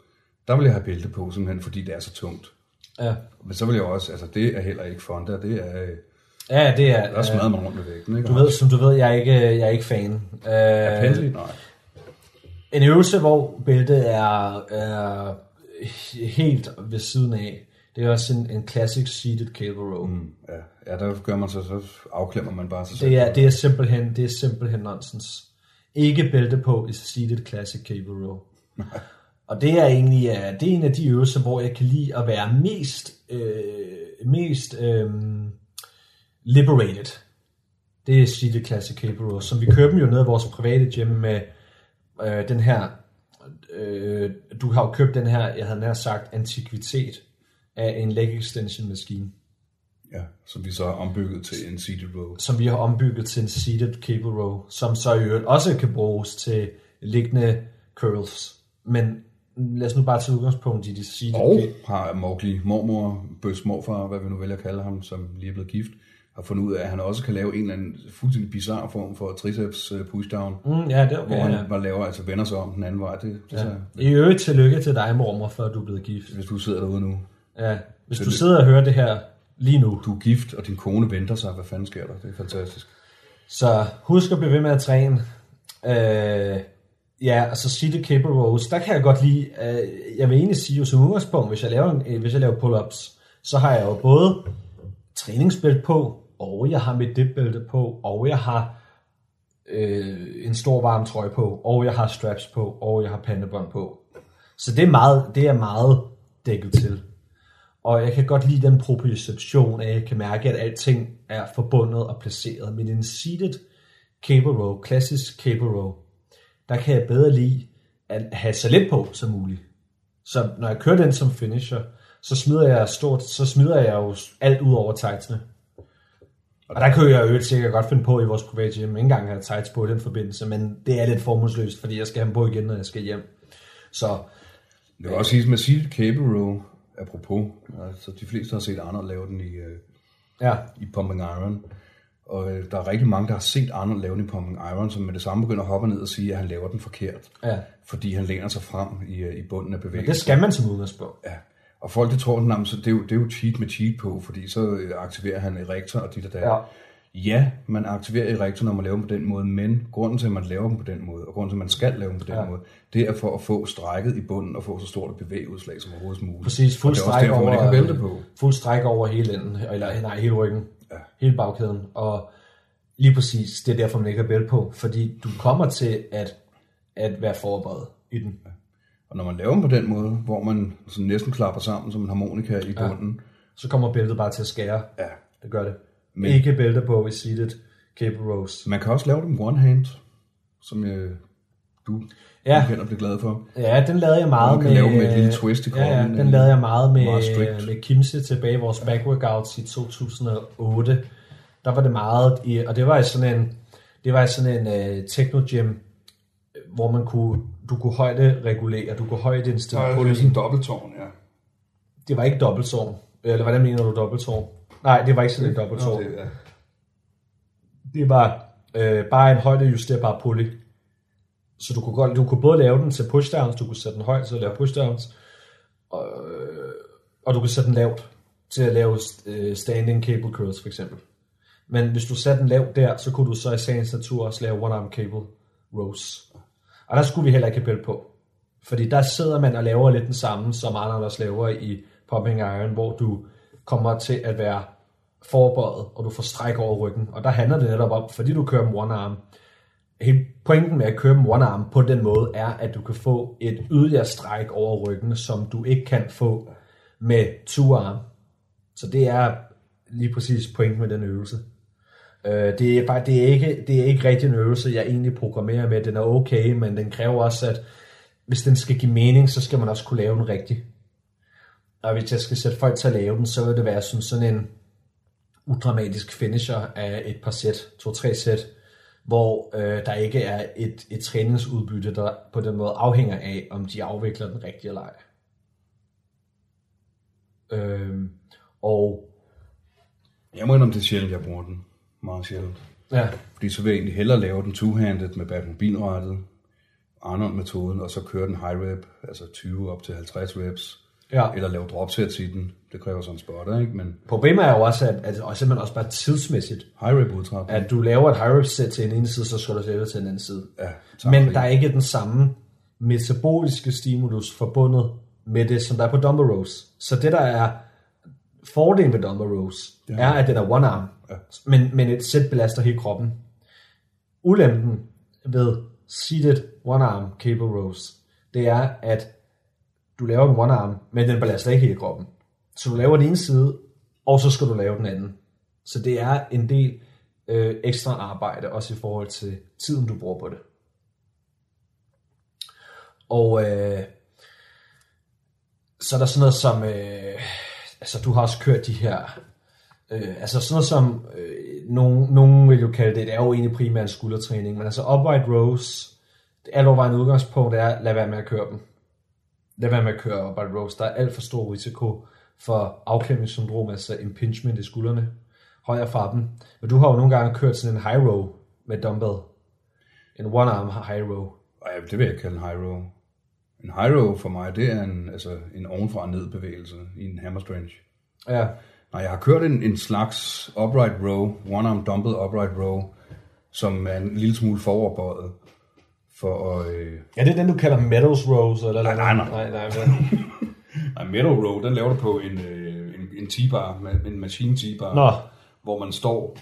Der vil jeg have bælte på, simpelthen fordi det er så tungt. Ja, Men så vil jeg også, altså det er heller ikke fun, der, det er, ja det er... der smadrer man rundt med vægten, ikke? Du ved, som du ved, jeg er ikke, jeg er ikke fan. er Øh, pendelig? Nej. en øvelse, hvor bæltet er, er helt ved siden af, det er også en, en classic seated cable row. Mm. Ja, ja, der gør man så, så afklemmer man bare sig selv. Det er, det er simpelthen, det er simpelthen nonsens. Ikke bælte på i seated classic cable row. Og det er egentlig ja, det er en af de øvelser, hvor jeg kan lide at være mest, øh, mest øh, liberated. Det er seated classic cable row, som vi køber jo ned i vores private gym med øh, den her, øh, du har jo købt den her, jeg havde nær sagt, antikvitet af en leg extension maskine. Ja, som vi så har ombygget til en seated row. som vi har ombygget til en seated cable row, som så i øvrigt også kan bruges til liggende curls. Men lad os nu bare tage udgangspunkt i de seated Og cable. har Mowgli mormor, Bøs morfar, hvad vi nu vælger at kalde ham, som lige er blevet gift, har fundet ud af, at han også kan lave en eller anden fuldstændig bizarre form for triceps øh, pushdown, Mm, ja, det er hvor han Ja. bare laver, altså vender sig om den anden vej. Det, det Ja. ja. I øvrigt tillykke til dig, mormor, at du er blevet gift. Hvis du sidder derude nu, Ja. Hvis du Tillykke. sidder og hører det her lige nu, du er gift, og din kone venter sig, hvad fanden sker der? Det er fantastisk. så husk at blive ved med at træne. Øh, ja, altså City Cable Rows, der kan jeg godt lide, øh, jeg vil egentlig sige jo som udgangspunkt, hvis jeg laver, øh, hvis jeg laver pull-ups, så har jeg jo både træningsbælte på, og jeg har mit dipbælte på, og jeg har øh, en stor varm trøje på, og jeg har straps på, og jeg har pandebånd på. Så det er meget, det er meget dækket til. Og jeg kan godt lide den proprioception, at jeg kan mærke, at alting er forbundet og placeret. Men en seated cable row, klassisk cable row, der kan jeg bedre lide at have så lidt på som muligt. Så når jeg kører den som finisher, så smider jeg stort, så smider jeg jo alt ud over tightsene. Og der kunne jeg jo sikkert godt finde på i vores private hjem, ikke engang have tights på i den forbindelse, men det er lidt formålsløst, fordi jeg skal have dem på igen, når jeg skal hjem. Så Det vil også sige, med seated cable row, apropos, altså de fleste har set Arnold lave den i, øh, ja, i Pumping Iron. Og øh, der er rigtig mange, der har set Arnold lave den i Pumping Iron, som med det samme begynder at hoppe ned og sige, at han laver den forkert. ja. Fordi han læner sig frem i, øh, i bunden af Men bevægelsen. det skal man som udgangspunkt. Ja. Og folk, det tror, at så det, er jo, det er jo cheat med cheat på, fordi så øh, aktiverer han erektor og dit og dat. Ja. Ja, man aktiverer erektor, når man laver dem på den måde, men grunden til, at man laver dem på den måde, og grunden til, at man skal lave dem på den Ja. ja. måde, det er for at få strækket i bunden og få så stort et bevægeudslag som overhovedet muligt. Præcis, fuld stræk derfor, over, man ikke på. fuld stræk over hele enden, eller nej, hele ryggen, Ja. hele bagkæden, og lige præcis, det er derfor, man ikke har bælte på, fordi du kommer til at, at være forberedt i den. Og når man laver dem på den måde, hvor man sådan næsten klapper sammen som en harmonika i bunden, Så kommer bæltet bare til at skære. ja. Det gør det. Men, ikke bælter på i seated cable rows. Man kan også lave dem one hand, som øh, du Ja. kender bliver glad for. Ja, den lavede jeg meget Man kan med... lave med et lille twist i ja, ja, kroppen, den øh, lavede jeg meget med, meget med Kimse tilbage i vores back workouts i 2008. Der var det meget, i, og det var i sådan en, det var i sådan en uh, techno gym, hvor man kunne, du kunne højde regulere, du kunne højde indstille pulsen. sådan en dobbelttårn, ja. Det var ikke dobbelttårn. Eller hvordan mener du dobbelttårn? Nej, det var ikke sådan en dobbelttårn. det, ja. Det var øh, bare en højdejusterbar pulley. Så du kunne, godt, du kunne både lave den til pushdowns, du kunne sætte den højt til at lave pushdowns, og, øh, og du kunne sætte den lavt til at lave øh, standing cable curls for eksempel. Men hvis du satte den lavt der, så kunne du så i sagens natur også lave one arm cable rows. Og der skulle vi heller ikke have på. Fordi der sidder man og laver lidt den samme, som andre også laver i pumping iron, hvor du kommer til at være forbøjet, og du får stræk over ryggen. Og der handler det netop om, fordi du kører med one arm, hele pointen med at køre med one arm på den måde, er, at du kan få et yderligere stræk over ryggen, som du ikke kan få med two arm. Så det er lige præcis pointen med den øvelse. Øh, det, er bare, det, er ikke, det er ikke rigtig en øvelse, jeg egentlig programmerer med. Den er okay, men den kræver også, at hvis den skal give mening, så skal man også kunne lave den rigtigt. Og hvis jeg skal sætte folk til at lave den, så vil det være sådan, sådan en udramatisk finisher af et par sæt, to-tre sæt, hvor øh, der ikke er et, et træningsudbytte, der på den måde afhænger af, om de afvikler den rigtige eller ej. Øhm, og Jeg må indrømme, det er sjældent, jeg bruger den. Meget sjældent. ja, Fordi så vil jeg egentlig hellere lave den two-handed med Batmobilrettet, Arnold-metoden, og så køre den high rep, altså 20 op til 50 reps, ja. eller lave drop sets i den. Det kræver sådan en spotter, ikke? Men Problemet er jo også, at, at og simpelthen også bare tidsmæssigt, high rep udtrap. at du laver et high rep sæt til en ene side, så skal du det til den anden side. Ja, Men der er ikke den samme metaboliske stimulus forbundet med det, som der er på dumbbell rows. Så det, der er fordelen ved dumbbell rows, ja. er, at den er one arm, Ja. men, men et sæt belaster hele kroppen. Ulempen ved seated one arm cable rows, det er, at du laver en one arm, men den belaster ikke hele kroppen. Så du laver den ene side, og så skal du lave den anden. Så det er en del øh, ekstra arbejde, også i forhold til tiden, du bruger på det. Og øh, så er der sådan noget som, øh, altså du har også kørt de her, øh, altså sådan noget som, øh, nogen, nogen vil jo kalde det, det er jo egentlig primært skuldertræning, men altså upright rows, det er en udgangspunkt er, lad være med at køre dem. Lad være med at køre upright rows. Der er alt for stor risiko for afklemningssyndrom, altså impingement i skuldrene. højre fra dem. Men du har jo nogle gange kørt sådan en high row med dumbbell. En one-arm high row. Ej, det vil jeg kalde en high row. En high row for mig, det er en, altså en ovenfra ned bevægelse i en hammer stretch. Ja, Nej, jeg har kørt en, en slags upright row, one-arm dumbbell upright row, som er en lille smule foroverbøjet. For at, øh, er det den, du kalder medals rows? Eller Nej, nej, nej. nej, nej hvad? Nej, metal row, den laver du på en, øh, en, en T-bar, en machine T-bar, Nå. hvor man står,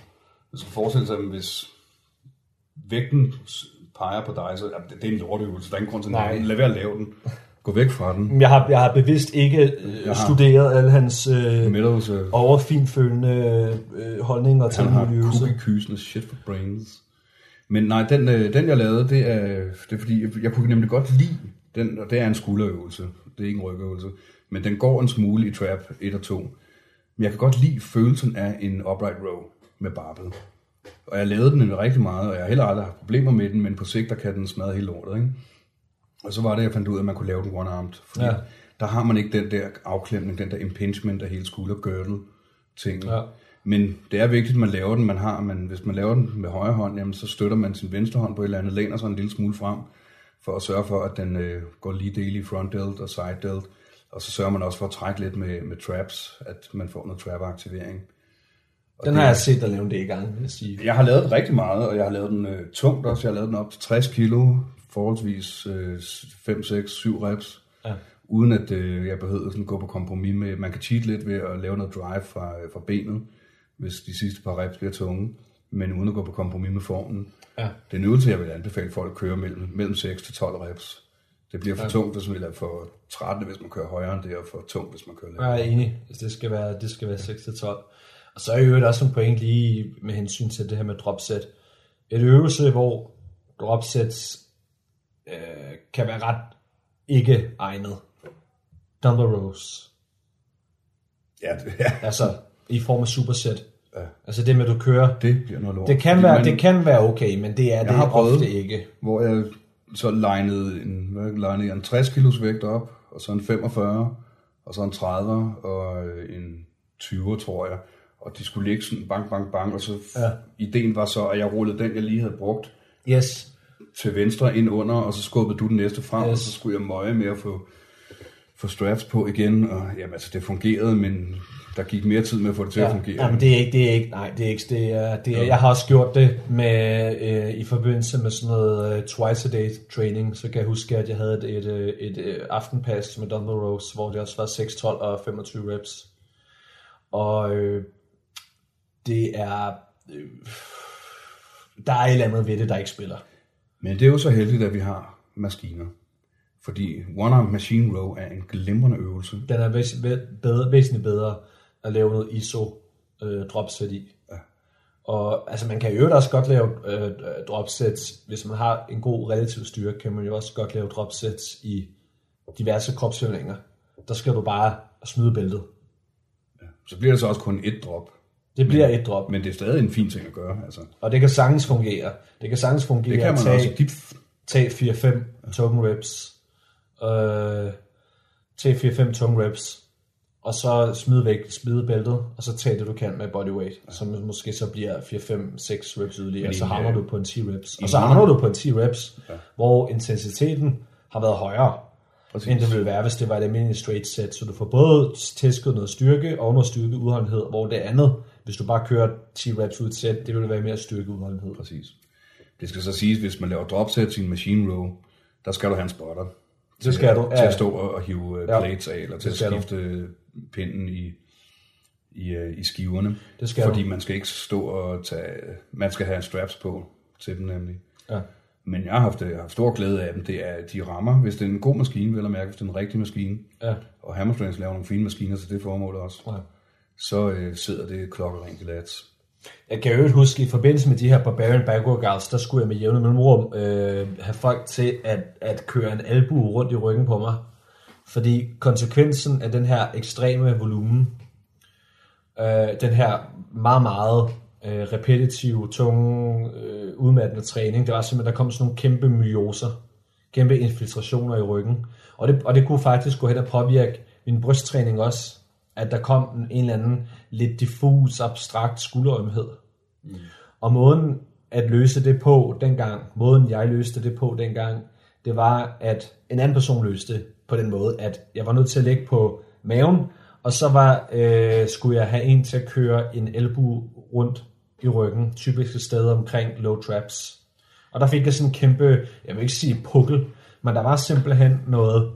man skal forestille sig, hvis vægten peger på dig, så ja, det, det er en lorteøvelse, der er ingen grund til Nej. at være at lave den. Gå væk fra den. Jeg har, jeg har bevidst ikke øh, Jeg har- studeret alle hans øh, Metals, øh, overfinfølende øh, holdninger til han har mulige øvelse. cookie shit for brains. Men nej, den, øh, den jeg lavede, det er, det er fordi, jeg, jeg kunne nemlig godt lide den, og det er en skulderøvelse, det er ikke en rygøvelse, men den går en smule i trap 1 og 2. Men jeg kan godt lide følelsen af en upright row med barbell. Og jeg lavede den nemlig rigtig meget, og jeg har heller aldrig haft problemer med den, men på sigt, der kan den smadre hele lortet, ikke? Og så var det, jeg fandt ud af, at man kunne lave den one-armed, fordi Ja. der har man ikke den der afklemning, den der impingement af hele skuldergirdle ting. Ja. Men det er vigtigt, at man laver den, man har, men hvis man laver den med højre hånd, jamen, så støtter man sin venstre hånd på et eller andet, læner sig en lille smule frem, for at sørge for, at den øh, går lige del i front delt og side delt. Og så sørger man også for at trække lidt med, med traps, at man får noget trap-aktivering. Den har jeg set dig lave en del gange, vil jeg sige. Jeg har lavet den rigtig meget, og jeg har lavet den øh, tungt også. Jeg har lavet den op til 60 kilo, forholdsvis øh, 5, 6, 7 reps. Ja. Uden at øh, jeg behøvede sådan gå på kompromis med, man kan cheat lidt ved at lave noget drive fra, øh, fra benet, hvis de sidste par reps bliver tunge, men uden at gå på kompromis med formen. Ja. Det er en øvelse, jeg vil anbefale folk at køre mellem, mellem 6 til 12 reps. Det bliver for ja. tungt, hvis man er for træt, hvis man kører højere end det, og for tungt, hvis man kører lavere. Jeg er enig. Altså, det skal være, det skal være 6-12. Og så er jo også en point lige med hensyn til det her med dropset. Et øvelse, hvor dropsets øh, kan være ret ikke egnet. Dumbbell rows. Ja, det, ja, Altså i form af superset. Ja. Altså det med, at du kører. det bliver noget lort. Det kan, Fordi være, man- det kan være okay, men det er det har prøvet. ofte ikke. hvor jeg så legnede en, hvad legnede jeg, en 60 kilos vægt op, og så en 45, og så en 30 og øh, en 20, tror jeg. Og de skulle ligge sådan bang, bang, bang, og så Ja. ideen var så, at jeg rullede den, jeg lige havde brugt, Yes. til venstre ind under, og så skubbede du den næste frem, yes. og så skulle jeg møje med at få, få straps på igen, og jamen altså, det fungerede, men der gik mere tid med at få det til at fungere. Ja, men det er ikke, det er ikke, nej, det er ikke, det er, det er, jeg har også gjort det med, øh, i forbindelse med sådan noget øh, twice a day training, så kan jeg huske, at jeg havde et, et, øh, et, et aftenpas med dumbbell rows, hvor det også var 6, 12 og 25 reps. Og øh, det er, øh, der er et eller andet ved det, der ikke spiller. Men det er jo så heldigt, at vi har maskiner. Fordi one-arm machine row er en glimrende øvelse. Den er væs, væ- bedre, væsentligt bedre at lave noget ISO øh, dropset i. Ja. Og altså man kan jo også godt lave øh, dropsets, hvis man har en god relativ styrke, kan man jo også godt lave dropsets i diverse kropsøvninger. Der skal du bare smide bæltet. Så bliver det så også kun et drop. Det bliver et drop, Men det er stadig en fin ting at gøre. Altså, og det kan sagtens fungere. Det kan sagtens fungere det kan at man tage, også. Tage 4-5 token reps, øh, tage 4-5 token reps, og så smide væk, smide bæltet, og så tage det du kan med bodyweight, ja. som måske så bliver 4-5-6 reps yderligere, og så hammer øh, du på en 10 reps. Og så hammer du på en 10 reps, ja. hvor intensiteten har været højere, Præcis. end det ville være, hvis det var et almindeligt straight set. Så du får både tæsket noget styrke og noget styrke udholdenhed, hvor det andet, hvis du bare kører 10 reps ud i et sæt, det ville være mere styrke udholdenhed. præcis. Det skal så siges, hvis man laver dropsets i en machine row, der skal du have en spotter. Det skal du. Til Ja. at stå og, og hive Ja. ja. plates af, eller til Det at skal du. skifte pinden i, i, øh, i skiverne. Det skal Fordi du. man skal ikke stå og tage... Man skal have straps på til dem nemlig. Ja. Men jeg har haft, jeg har haft stor glæde af dem. Det er, de rammer, hvis det er en god maskine, vil jeg mærke, hvis det er en rigtig maskine. Ja. Og Hammerstrings laver nogle fine maskiner til det formål også. Ja. Så øh, sidder det klokkerent i lats. Jeg kan jo ikke huske, i forbindelse med de her Barbarian Back Workouts, der skulle jeg med jævne mellemrum øh, have folk til at, at køre en albue rundt i ryggen på mig. Fordi konsekvensen af den her ekstreme volumen, øh, den her meget, meget øh, repetitive, tunge, øh, udmattende træning, det var simpelthen, der kom sådan nogle kæmpe myoser, kæmpe infiltrationer i ryggen. Og det, og det kunne faktisk gå hen og påvirke min brysttræning også at der kom en, en eller anden lidt diffus, abstrakt skulderømhed. Mm. Og måden at løse det på dengang, måden jeg løste det på dengang, det var, at en anden person løste det på den måde, at jeg var nødt til at lægge på maven, og så var, øh, skulle jeg have en til at køre en elbu rundt i ryggen, typisk et sted omkring low traps. Og der fik jeg sådan en kæmpe, jeg vil ikke sige pukkel, men der var simpelthen noget,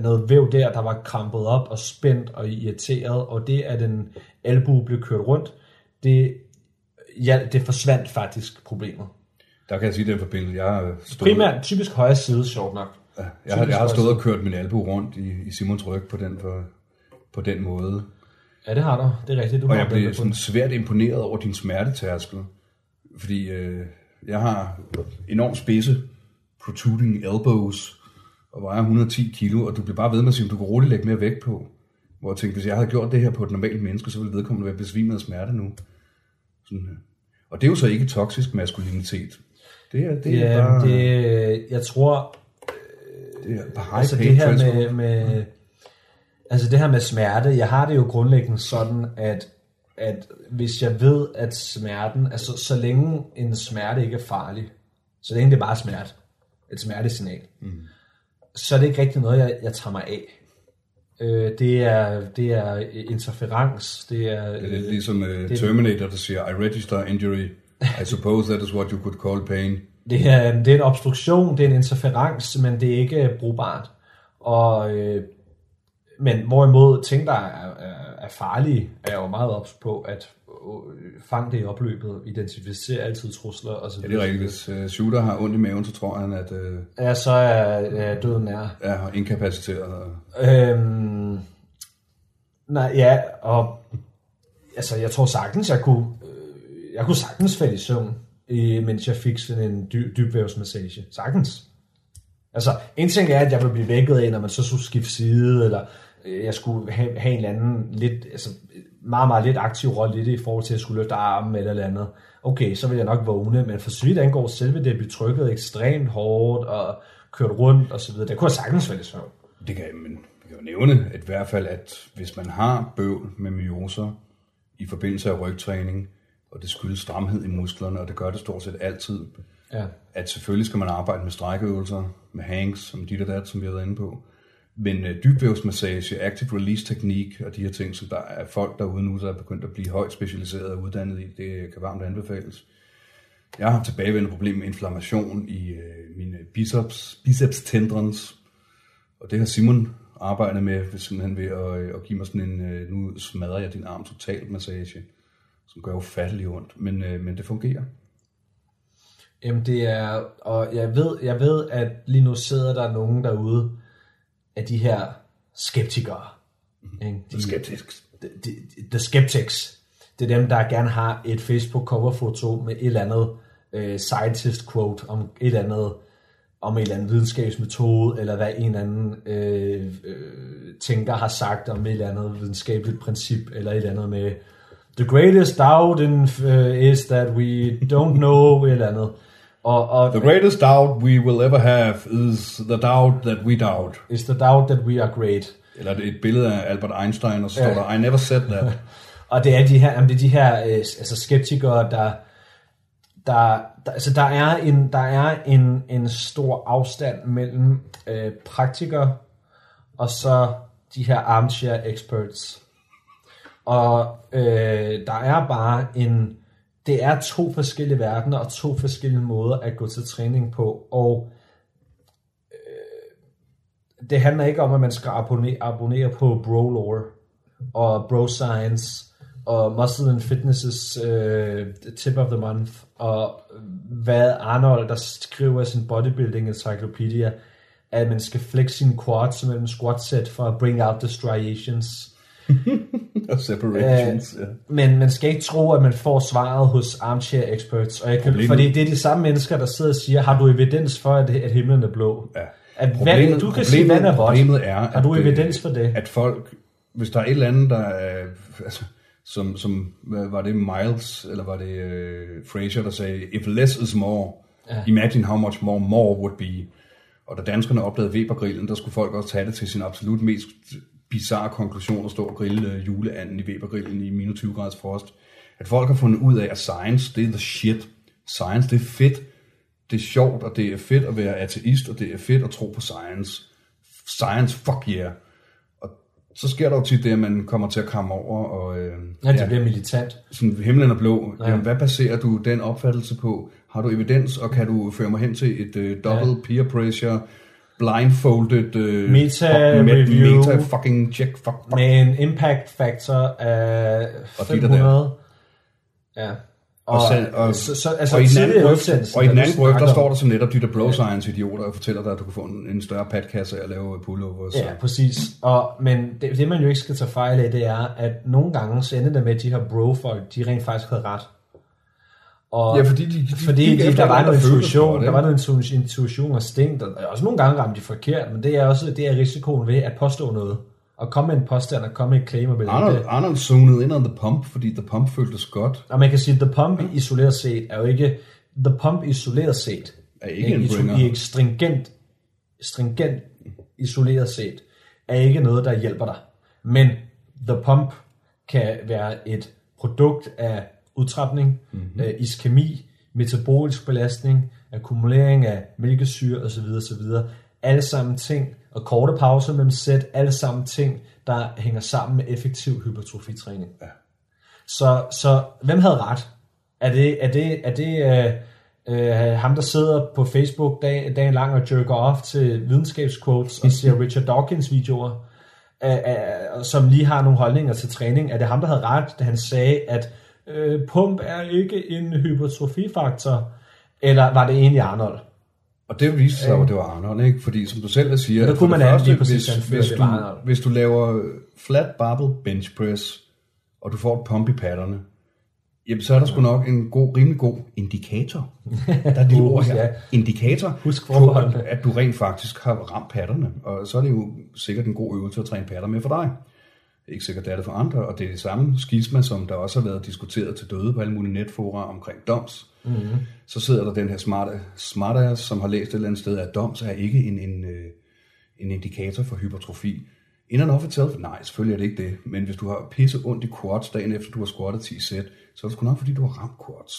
noget væv der, der var krampet op og spændt og irriteret, og det, at en albu blev kørt rundt, det, ja, det forsvandt faktisk problemet. Der kan jeg sige den forbindelse. Jeg stået, Primært typisk højre side, sjovt nok. jeg, har, jeg har stået og kørt min albu rundt i, i Simons ryg på den, på, på den måde. Ja, det har du. Det er rigtigt. Du Og jeg blev den sådan svært imponeret over din smertetærskel. Fordi øh, jeg har enormt spidse protruding elbows og vejer 110 kilo, og du bliver bare ved med at sige, du kan roligt lægge mere vægt på. Hvor jeg tænkte, hvis jeg havde gjort det her på et normalt menneske, så ville vedkommende være besvimet af smerte nu. Sådan, øh. og det er jo så ikke toksisk maskulinitet. Det er, det er Ja, bare det, jeg tror, det er bare altså det her transfer. med, med altså det her med smerte, jeg har det jo grundlæggende sådan, at, at hvis jeg ved, at smerten, altså så længe en smerte ikke er farlig, så længe det er bare smerte, et smertesignal, mm. Så er det ikke rigtig noget, jeg, jeg tager mig af. Øh, det, er, det er interferens, det er... Det er lidt ligesom uh, Terminator, der siger, I register injury. I suppose that is what you could call pain. Det er, det er en obstruktion, det er en interferens, men det er ikke brugbart. Og, øh, men hvorimod ting, der er, er, er farlige, er jo meget ops på at øh, fange det i opløbet, identificere altid trusler osv. Ja, det er rigtigt. Hvis uh, Shooter har ondt i maven, så tror han, at uh, Ja, så er er døden nær. er inkapaciteret. Øhm, nej, ja, og altså, jeg tror sagtens, jeg kunne, øh, jeg kunne sagtens falde i søvn, øh, mens jeg fik sådan en dy, dybvævsmassage. Sagtens. Altså, en ting er, at jeg ville blive vækket af, når man så skulle skifte side, eller øh, jeg skulle have, have en eller anden lidt, altså, meget, meget lidt aktiv rolle i det, i forhold til at skulle løfte armen eller eller andet. Okay, så vil jeg nok vågne, men for så vidt angår selve det at blive trykket ekstremt hårdt og kørt rundt og så videre, det kunne jeg sagtens i søvn. Det kan, men vi kan jo nævne at i hvert fald, at hvis man har bøvl med myoser i forbindelse af rygtræning, og det skyldes stramhed i musklerne, og det gør det stort set altid, Ja. at selvfølgelig skal man arbejde med strækøvelser, med hangs, som dit og dat, som vi har været inde på. Men øh, dybvævsmassage, active release teknik og de her ting, som der er folk derude nu, der er begyndt at blive højt specialiseret og uddannet i, det kan varmt anbefales. Jeg har tilbagevendende problem med inflammation i øh, mine biceps, biceps tendons, og det har Simon arbejdet med, simpelthen ved at, øh, at give mig sådan en, øh, nu smadrer jeg din arm totalt massage, som gør ufattelig ondt, men, øh, men det fungerer. Jamen det er, og jeg ved, jeg ved, at lige nu sidder der nogen derude af de her skeptikere. Ikke? De, the, the, the skeptics. Det er dem, der gerne har et Facebook coverfoto med et eller andet øh, scientist quote om et eller andet om en eller anden videnskabsmetode, eller hvad en eller anden øh, øh, tænker har sagt om et eller andet videnskabeligt princip, eller et eller andet med The greatest doubt in, uh, is that we don't know, et eller andet. Og, og The greatest doubt we will ever have is the doubt that we doubt. is the doubt that we are great. Eller det er et billede af Albert Einstein, og så Ja. står der, I never said that. Og det er de her, jamen det er de her øh, altså skeptikere, der, der, der, altså der er en, der er en, en stor afstand mellem øh, praktikere og så de her armchair experts. Og øh, der er bare en, det er to forskellige verdener og to forskellige måder at gå til træning på. Og øh, det handler ikke om, at man skal abonnere, abonnere på Bro Lore og Bro Science og Muscle and Fitness' øh, Tip of the Month og øh, hvad Arnold, der skriver i sin Bodybuilding Encyclopedia, at man skal flex sin quads mellem squat set for at bring out the striations. og separations, ja. Men man skal ikke tro, at man får svaret hos armchair experts. Og jeg kan, Problemet- fordi det er de samme mennesker, der sidder og siger, har du evidens for, at, at himlen er blå? Ja. At Problemet- vand, du kan sige, vand er vådt. Problemet er, Har du at, øh, evidens for det? At folk, hvis der er et eller andet, der er, altså, som, som var det Miles, eller var det uh, Fraser, der sagde, if less is more, ja. imagine how much more more would be. Og da danskerne opdagede Webergrillen, der skulle folk også tage det til sin absolut mest bizarre konklusion at stå og grille øh, juleanden i Webergrillen i minus 20 graders frost. At folk har fundet ud af, at science, det er the shit. Science, det er fedt. Det er sjovt, og det er fedt at være ateist, og det er fedt at tro på science. Science, fuck yeah. Og så sker der jo tit det, at man kommer til at komme over, og øh, Ja, det bliver militant. sådan himlen er blå. Ja. Jamen, hvad baserer du den opfattelse på? Har du evidens, og kan du føre mig hen til et øh, double ja. peer pressure, blindfolded øh, Meta-review. meta fucking check, fuck, fuck. Med en impact factor af Og dit og 500. Ja. Og, Og selv- og- så, så, altså, og i den anden grøft, og i den anden grøft, der står der så netop de der blow science idioter og fortæller dig, at du kan få en, en større padkasse af at lave pullovers. Ja, præcis. Og, men det, det, man jo ikke skal tage fejl af, det er, at nogle gange så ender det med, at de her bro-folk, de rent faktisk havde ret. Og, Ja, fordi de- de fordi de, efter der var noget intuition, der var noget intu- intuition og instinkt, og også nogle gange ramte de forkert, men det er også det er risikoen ved at påstå noget. Og komme med en påstand og komme med et claim og Arnold, det. Arnold zonede ind on the pump, fordi the pump føltes godt. Og man kan sige, at The Pump isoleret set er jo ikke... The Pump isoleret set Er ikke en i, bringer. i stringent, stringent isoleret set er ikke noget, der hjælper dig. Men The Pump kan være et produkt af udtrapning, mm-hmm. øh, iskemi, metabolisk belastning, akkumulering af mælkesyre osv. osv. Alle sammen ting, og korte pauser mellem sæt, alle sammen ting, der hænger sammen med effektiv hypertrofitræning. Ja. Så, så hvem havde ret? Er det, er det, er det øh, øh, ham, der sidder på Facebook dag, dagen lang og jerker off til videnskabsquotes og ser Richard Dawkins videoer, øh, øh, som lige har nogle holdninger til træning? Er det ham, der havde ret, da han sagde, at øh, pump er ikke en hypertrofifaktor? Eller var det egentlig Arnold? Og det viste sig, at det var Arnold, ikke? Fordi som du selv siger, Det kunne det man første, lige præcis hvis, hvis, det du, hvis du laver flat barbell bench press, og du får et pump i patterne, jamen så er der sgu nok en god, rimelig god indikator. Der er et lille ord her. Ja. Indikator Husk på, at, at du rent faktisk har ramt patterne. Og så er det jo sikkert en god øvelse at træne patter med for dig. Ikke sikkert, det er det for andre, og det er det samme skisma, som der også har været diskuteret til døde på alle mulige netfora omkring DOMS. Mm-hmm. Så sidder der den her smarte, smartass, som har læst et eller andet sted, at DOMS er ikke en, en, øh, en indikator for hypertrofi. In and of itself, nej, selvfølgelig er det ikke det. Men hvis du har pisse ondt i quads dagen efter, du har squattet 10 sæt, så er det sgu nok, fordi du har ramt quads.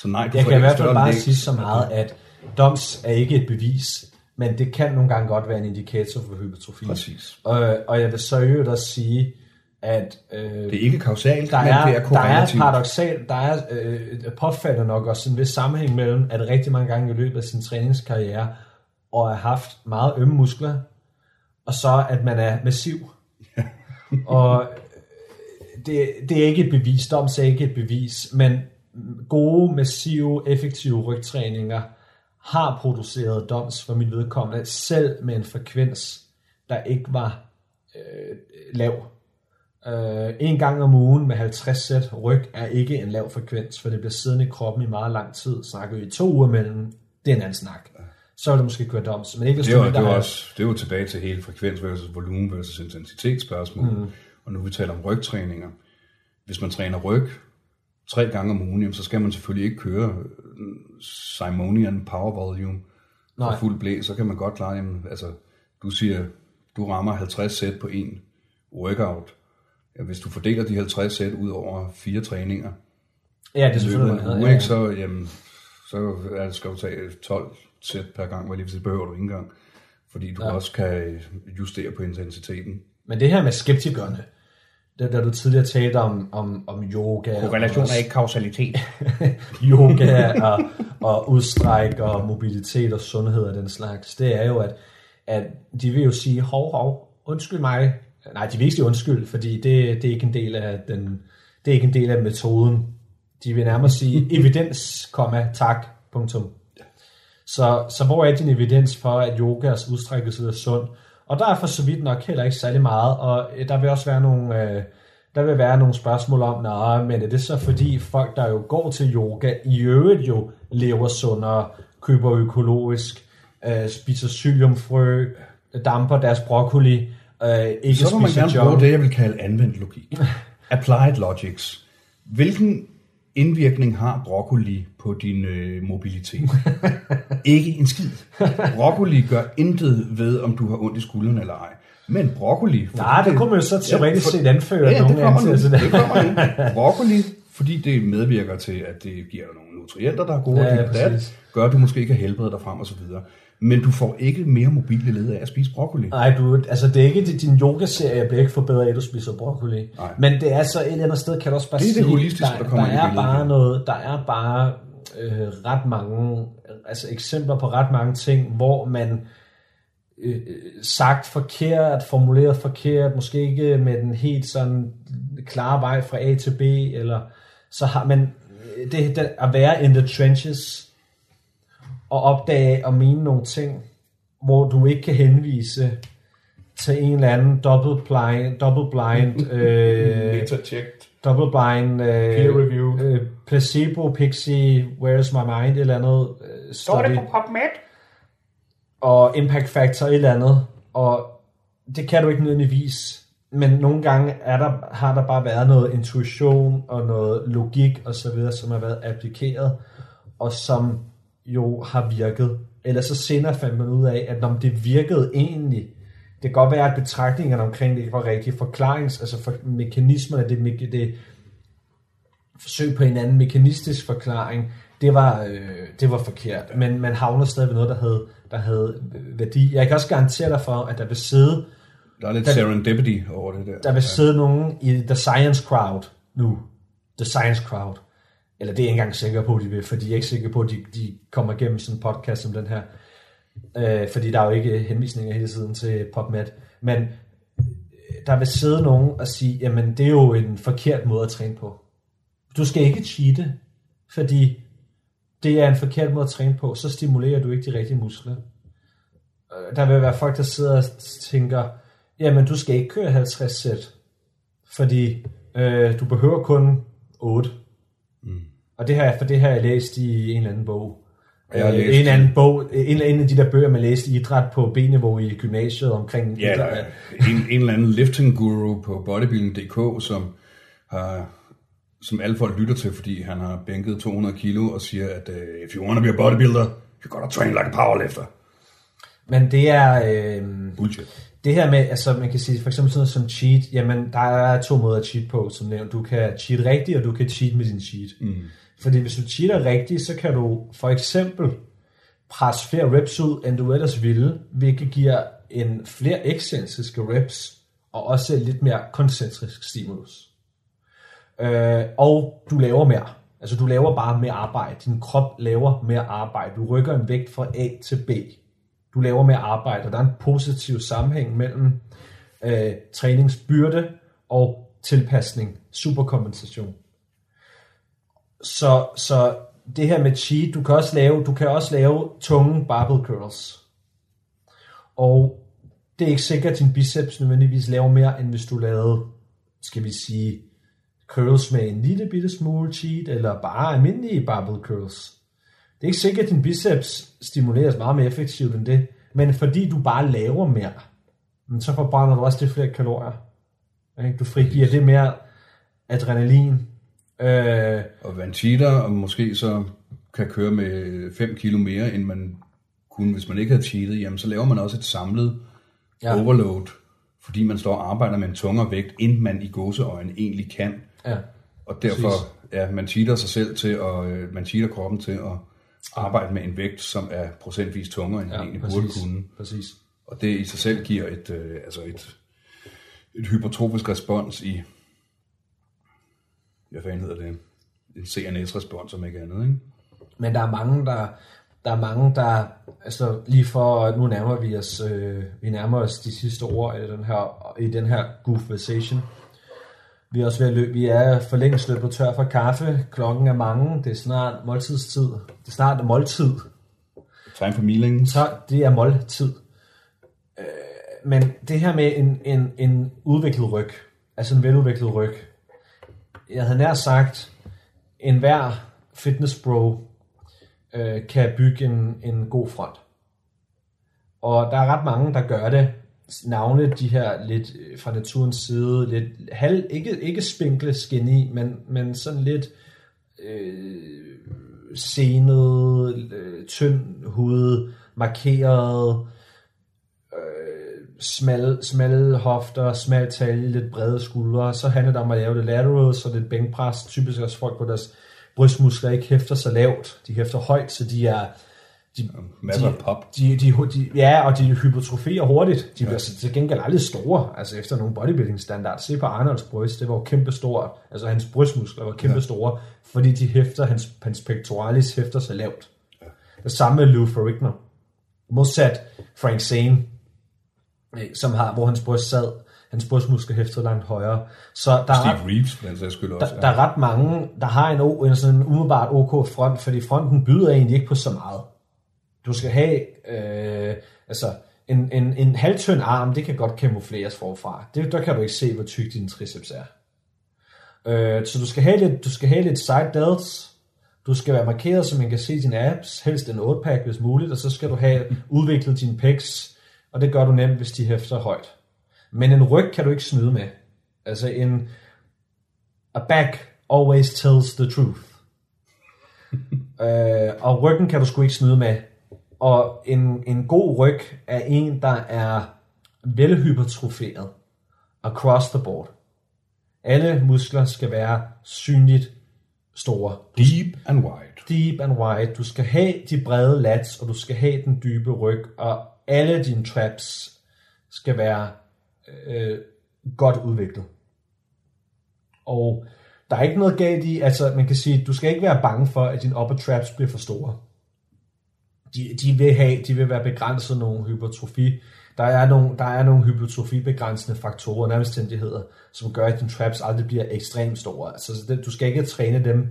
Så nej, du Jeg får kan i hvert fald bare legs. sige så meget, at DOMS er ikke et bevis, men det kan nogle gange godt være en indikator for hypertrofi. Præcis. Og, og jeg vil så øvrigt også sige, at øh, Det er ikke kausalt, der, men er, det er der er korrelativt. paradoxalt, der er øh, påfaldende nok også en vis sammenhæng mellem, at rigtig mange gange i løbet af sin træningskarriere, og har haft meget ømme muskler, og så at man er massiv. og øh, det, det er ikke et bevis, DOMS er ikke et bevis, men gode, massive, effektive rygtræninger har produceret DOMS for mit vedkommende, selv med en frekvens, der ikke var øh, lav. Øh, en gang om ugen med 50 sæt ryg er ikke en lav frekvens, for det bliver siddende i kroppen i meget lang tid. Snakker i to uger mellem, det er en anden snak. Så vil det måske køre doms, men ikke Det er, jo, det, er også, det er jo tilbage til hele frekvens versus volumen versus intensitet spørgsmål. Mm. Og nu vi taler om rygtræninger. Hvis man træner ryg tre gange om ugen, jamen, så skal man selvfølgelig ikke køre øh, Simonian Power Volume for Nej. fuld blæ. Så kan man godt klare, jamen, altså, du siger, du rammer 50 sæt på en workout. Ja, hvis du fordeler de 50 sæt ud over fire træninger, Ja, det er selvfølgelig en uge, Ja, så, jamen, så er, skal du tage 12 sæt per gang, hvor lige det behøver du ikke engang. Fordi du ja. også kan justere på intensiteten. Men det her med skeptikerne, da, da du tidligere talte om, om, om yoga, Korrelation og, er ikke kausalitet. yoga og, og udstræk og mobilitet og sundhed og den slags, det er jo, at, at de vil jo sige, hov, hov, undskyld mig. Nej, de vil ikke sige undskyld, fordi det, det er ikke en del af den, det er ikke en del af metoden. De vil nærmere sige evidens, komma, tak, punktum. Så, så hvor er din evidens for, at yogas udstrækkelse er sund? Og der er for så vidt nok heller ikke særlig meget, og øh, der vil også være nogle, øh, der vil være nogle spørgsmål om, nej, men er det så fordi folk, der jo går til yoga, i øvrigt jo lever sundere, køber økologisk, øh, spiser psylliumfrø, damper deres broccoli, øh, ikke Så må man gerne junk. bruge det, jeg vil kalde anvendt logik. Applied logics. Hvilken indvirkning har broccoli på din øh, mobilitet? ikke en skid. Broccoli gør intet ved, om du har ondt i skuldrene eller ej. Men broccoli... Nej, det kunne man jo så teoretisk for- set anføre ja, nogle det kommer nu. Det kommer. Broccoli, fordi det medvirker til, at det giver dig nogle nutrienter, der er gode, Ja, ja, ja, dit præcis. gør, at du måske kan helbrede dig frem og så videre. Men du får ikke mere mobile led af at spise broccoli. Nej, du, altså det er ikke det, din yogaserie bliver ikke forbedret af, at du spiser broccoli. Nej. Men det er så et eller andet sted, kan du også bare Det er det sige, holistiske, der, der kommer der er bare her. noget, der er bare øh, ret mange, altså eksempler på ret mange ting, hvor man øh, sagt forkert, formuleret forkert, måske ikke med den helt sådan klare vej fra A til B, eller så har man øh, det, det at være in the trenches, og opdage og mene nogle ting, hvor du ikke kan henvise til en eller anden double blind, double blind, øh, double blind, øh, Peer review. øh, placebo, pixie, where's my mind, et eller andet øh, study, PubMed? og impact factor, et eller andet, og det kan du ikke nødvendigvis, men nogle gange er der, har der bare været noget intuition og noget logik og så videre, som har været applikeret, og som jo har virket. Ellers så senere fandt man ud af, at når det virkede egentlig, det kan godt være, at betragtningerne omkring det ikke var rigtige forklarings, altså for mekanismerne, det, det forsøg på en anden mekanistisk forklaring, det var, øh, det var forkert. Men man havnede stadig ved noget, der havde, der havde værdi. Jeg kan også garantere dig for, at der vil sidde Der er lidt Den- serendipity over det der. der vil sidde nogen i The Science Crowd nu. The Science Crowd. Eller det er jeg ikke engang sikker på, de vil, fordi jeg er ikke sikker på, at de, de kommer igennem sådan en podcast som den her. Øh, fordi der er jo ikke henvisninger hele tiden til PubMed. Men øh, der vil sidde nogen og sige, jamen det er jo en forkert måde at træne på. Du skal ikke cheate, fordi det er en forkert måde at træne på, så stimulerer du ikke de rigtige muskler. Øh, der vil være folk, der sidder og tænker, jamen du skal ikke køre 50 sæt, fordi øh, du behøver kun 8. Og det her, for det har jeg læst i en eller anden bog. Jeg Øh, en eller anden bog, en, en af de der bøger, man læste i idræt på B-niveau i gymnasiet omkring Ja, der idræt. er en, en eller anden lifting guru på bodybuilding.dk, som har som alle folk lytter til, fordi han har bænket 200 kilo og siger, at uh, if you want to be a bodybuilder, you gotta train like a powerlifter. Men det er... Øh, Bullshit. det her med, altså man kan sige for eksempel sådan noget som cheat, jamen der er to måder at cheat på, som nævnt. Du kan cheat rigtigt, og du kan cheat med din cheat. Mm. Fordi hvis du cheater rigtigt, så kan du for eksempel presse flere reps ud, end du ellers ville, hvilket giver en flere ekscentriske reps, og også lidt mere koncentrisk stimulus. Øh, og du laver mere. Altså du laver bare mere arbejde. Din krop laver mere arbejde. Du rykker en vægt fra A til B. Du laver mere arbejde, og der er en positiv sammenhæng mellem øh, træningsbyrde og tilpasning, superkompensation. Så, så det her med cheat, du kan også lave, du kan også lave tunge barbell curls. Og det er ikke sikkert, at din biceps nødvendigvis laver mere, end hvis du lavede, skal vi sige, curls med en lille bitte smule cheat, eller bare almindelige barbell curls. Det er ikke sikkert, at din biceps stimuleres meget mere effektivt end det, men fordi du bare laver mere, så forbrænder du også det flere kalorier. Ikke? Du frigiver det mere adrenalin. Øh, Og man cheater, og måske så kan køre med 5 kilo mere, end man kunne, hvis man ikke havde cheatet, jamen så laver man også et samlet Ja. overload, fordi man står og arbejder med en tungere vægt, end man i gåseøjne egentlig kan. ja. Og derfor, ja, man cheater sig selv til, og øh, man cheater kroppen til at arbejde med en vægt, som er procentvis tungere, end ja, den egentlig burde præcis, kunne. præcis. Og det i sig selv giver et, øh, altså et, et hypertrofisk respons i, hvad fanden hedder det, en CNS-respons, om ikke andet, ikke? Men der er mange, der, der er mange, der, altså lige for, nu nærmer vi os, øh, vi nærmer os de sidste ord i den her, i den her conversation. Vi er også ved at løbe, vi er for længst løbet tør for kaffe, klokken er mange, det er snart måltidstid, det er snart måltid, Time for mealings. så det er måltid. Øh, men det her med en, en, en udviklet ryg, altså en veludviklet ryg, jeg havde nær sagt, en hver fitness bro øh, kan bygge en, en god front. Og der er ret mange, der gør det. Navne de her lidt øh, fra naturens side, lidt halv, ikke, ikke spinkle skinny, men, men sådan lidt øh, senet, øh, tynd hud, markeret, smalle, smalle hofter, smal talje, lidt brede skuldre. Så handler det om at lave det laterals og lidt bænkpres. Typisk også folk, hvor deres brystmuskler ikke hæfter så lavt. De hæfter højt, så de er... De, Masser de, pop. De, de, de, ja, og de hypertrofierer hurtigt. De bliver så til gengæld aldrig store, altså efter nogle bodybuilding standard. Se på Arnolds bryst, det var jo kæmpe stort. Altså hans brystmuskler var kæmpe store, fordi de hæfter, hans, hans pectoralis hæfter så lavt. Det samme med Lou Ferrigno. Modsat Frank Zane, som har, hvor hans bryst sad, hans brystmuskel hæftede langt højere. Så der er, ret, Steve Reeves, for den sags skyld også. der, der er ret mange, der har en, o- en sådan umiddelbart OK front, fordi fronten byder egentlig ikke på så meget. Du skal have, øh, altså, en, en, en halvtynd arm, det kan godt kamufleres forfra. Det, der kan du ikke se, hvor tyk din triceps er. Øh, så du skal have lidt, du skal have lidt side delts, du skal være markeret, så man kan se dine abs, helst en 8-pack hvis muligt, og så skal du have udviklet dine pecs, og det gør du nemt, hvis de hæfter højt. Men en ryg kan du ikke snyde med. Altså en, a back always tells the truth. øh, og ryggen kan du sgu ikke snyde med. Og en, en god ryg er en, der er velhypertroferet across the board. Alle muskler skal være synligt store. Deep and wide. Deep and wide. Du skal have de brede lats, og du skal have den dybe ryg, og alle dine traps skal være øh, godt udviklet. Og der er ikke noget galt i, altså man kan sige, du skal ikke være bange for, at dine upper traps bliver for store. De, de vil have, de vil være begrænset nogle hypertrofi. Der er nogle, der er nogle hypertrofibegrænsende faktorer og omstændigheder, som gør, at dine traps aldrig bliver ekstremt store. Altså, det, du skal ikke træne dem,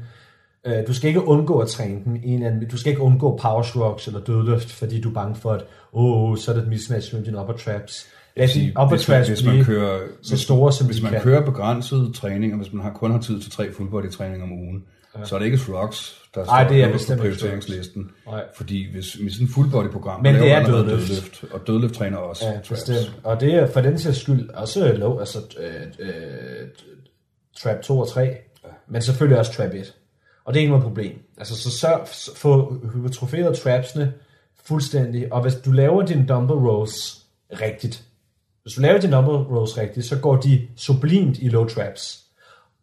øh, du skal ikke undgå at træne dem i en eller anden, du skal ikke undgå power shrugs eller dødløft, fordi du er bange for, at oh, så er der et mismatch mellem dine upper traps. Lad dine upper hvis, man, traps hvis man kører, så store, som hvis man kan. kører begrænset træning, og hvis man har, kun har tid til tre full body træning om ugen, ja. så er det ikke shrugs, der står det er på bestemt ikke prioriteringslisten. Nej. Fordi hvis sådan en full body program, Men det er dødløft. dødløft, og dødløft træner også Ja, traps. bestemt. Og det er for den sags skyld også low, altså øh, øh, trap 2 og 3, ja. men selvfølgelig også trap 1. Og det er ikke noget problem. Altså så sørg få hypertroferet trapsene fuldstændig, og hvis du laver din dumbbell rows rigtigt, hvis du laver din dumbbell rows rigtigt, så går de sublimt i low traps,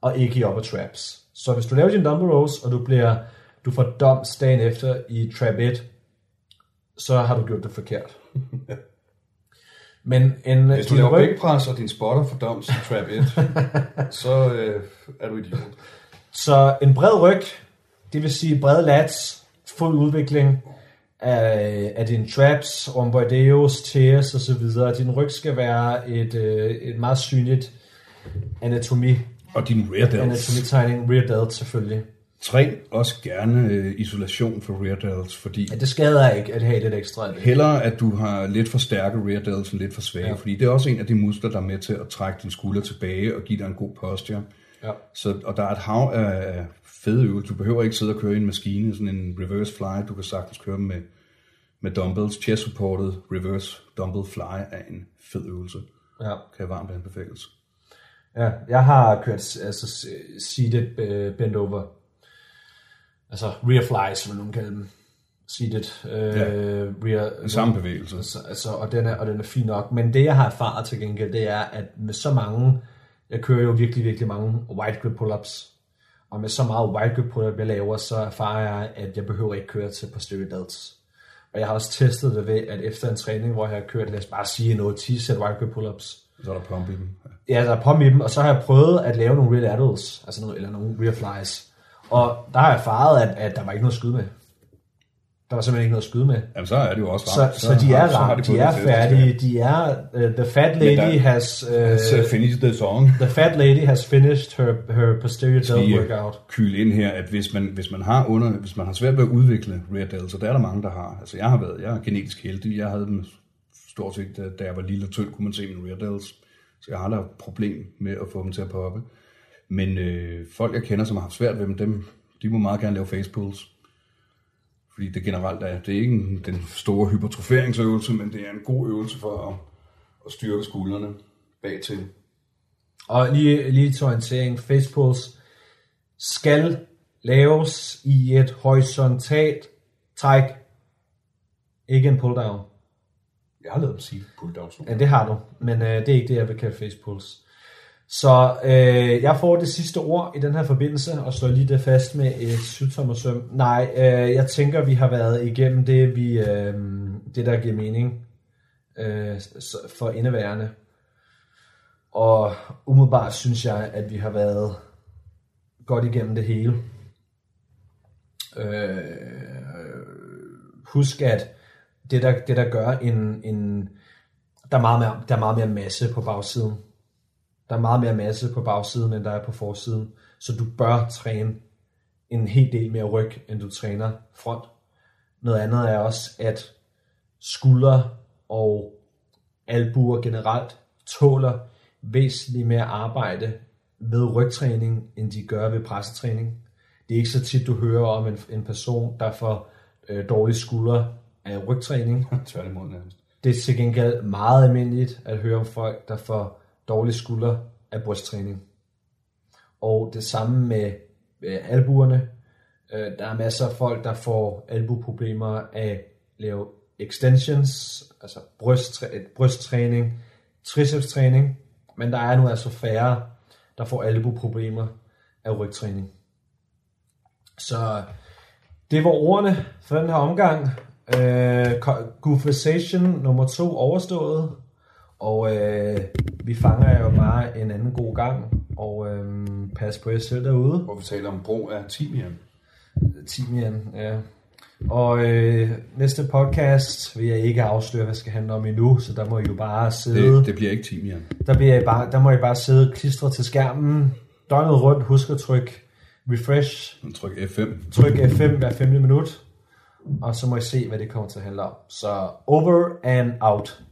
og ikke i upper traps. Så hvis du laver din dumbbell rows, og du bliver du får doms dagen efter i trap 1, så har du gjort det forkert. Men en, Hvis du laver ryg- bækpres, og din spotter for doms i trap 1, så øh, er du idiot. Så en bred ryg, det vil sige bred lats, fuld udvikling af, af dine traps, rhomboideus, teres osv. Din ryg skal være et, øh, et meget synligt anatomi, Og din rear delts. anatomitegning, rear delt selvfølgelig. Træn også gerne øh, isolation for rear delts, fordi Ja, det skader ikke at have lidt ekstra hellere at du har lidt for stærke rear delts end lidt for svage, ja. fordi det er også en af de muskler, der er med til at trække din skulder tilbage og give dig en god posture. Ja. Så, og der er et hav af fede øvelser. Du behøver ikke sidde og køre i en maskine, sådan en reverse fly. Du kan sagtens køre med, med dumbbells. Chest supported reverse dumbbell fly er en fed øvelse. Ja. Kan jeg varmt anbefales. Ja, jeg har kørt altså, seated uh, bend over. Altså rear flies, som man nogen kalder dem. Seated uh, Ja. rear. Den samme bevægelse. Altså, altså, og, den er, og den er fin nok. Men det, jeg har erfaret til gengæld, det er, at med så mange, jeg kører jo virkelig, virkelig mange wide grip pull-ups. Og med så meget wide grip pull-up, jeg laver, så erfarer jeg, at jeg behøver ikke køre til posterior delts. Og jeg har også testet det ved, at efter en træning, hvor jeg har kørt, lad os bare sige, noget 10 sæt wide grip pull-ups, Så er der pump i dem. Ja. Der er pom i dem, og så har jeg prøvet at lave nogle real adults, altså noget, eller nogle real flies. Og der har jeg erfaret, at, at der var ikke noget skyde med. Der var simpelthen ikke noget at skyde med. Jamen, så er det jo også Så, ramt. så, så de er så ramt, de fået er færdige, de er, uh, the fat lady der- has, Så uh, finish the song. the fat lady has finished her, her posterior delt lige workout. kyle ind her, at hvis man, hvis man har under, hvis man har svært ved at udvikle rear delts, og der er der mange, der har. Altså jeg har været, jeg er genetisk heldig, jeg havde dem stort set, da- da jeg var lille og tynd, kunne man se mine rear delts. Så jeg har aldrig haft problem med at få dem til at poppe. Men øh, folk, jeg kender, som har haft svært ved dem, dem, de må meget gerne lave face pulls. Fordi det generelt er, det er ikke en, den store hypertroferingsøvelse, men det er en god øvelse for at, at styrke skuldrene bagtil. Og lige, lige til orientering, face pulls skal laves i et horisontalt træk, ikke en pull down. Jeg har lavet sige pull downs. Ja, det har du, men øh, det er ikke det, jeg vil kalde face pulls. Så øh, jeg får det sidste ord i den her forbindelse, og slår lige det fast med et syvtommersøm. Nej, øh, jeg tænker, vi har været igennem det, vi, øh, det der giver mening øh, for indeværende. Og umiddelbart synes jeg, at vi har været godt igennem det hele. Øh, husk, at det der, det der gør en, en der, er meget mere, der er meget mere masse på bagsiden. Der er meget mere masse på bagsiden, end der er på forsiden. Så du bør træne en hel del mere ryg, end du træner front. Noget andet er også, at skuldre og albuer generelt tåler væsentligt mere arbejde ved rygtræning, end de gør ved pressetræning. Det er ikke så tit, du hører om en, en person, der får øh, dårlige skuldre af rygtræning. Tværtimod nærmest. Det er til gengæld meget almindeligt at høre om folk, der får dårlige skuldre af brysttræning. Og det samme med øh, albuerne. Øh, der er masser af folk, der får albuproblemer af at lave extensions, altså brysttræ- brysttræning, tricepstræning, men der er nu altså færre, der får albuproblemer af rygtræning. Så det var ordene for den her omgang. Øh, conversation nummer to overstået. Og øh, vi fanger jo bare en anden god gang. Og øh, pas på jer selv derude. Hvor vi taler om brug af timian. Timian, ja. Og øh, næste podcast vil jeg ikke afsløre, hvad det skal handle om endnu, så der må I jo bare sidde. Det, det bliver ikke timian. Der, bliver I bare, der må I bare sidde klistret til skærmen, døgnet rundt, husk at trykke refresh, Tryk F5. tryk F5 hver 5 minut, og så må I se, hvad det kommer til at handle om. Så over and out.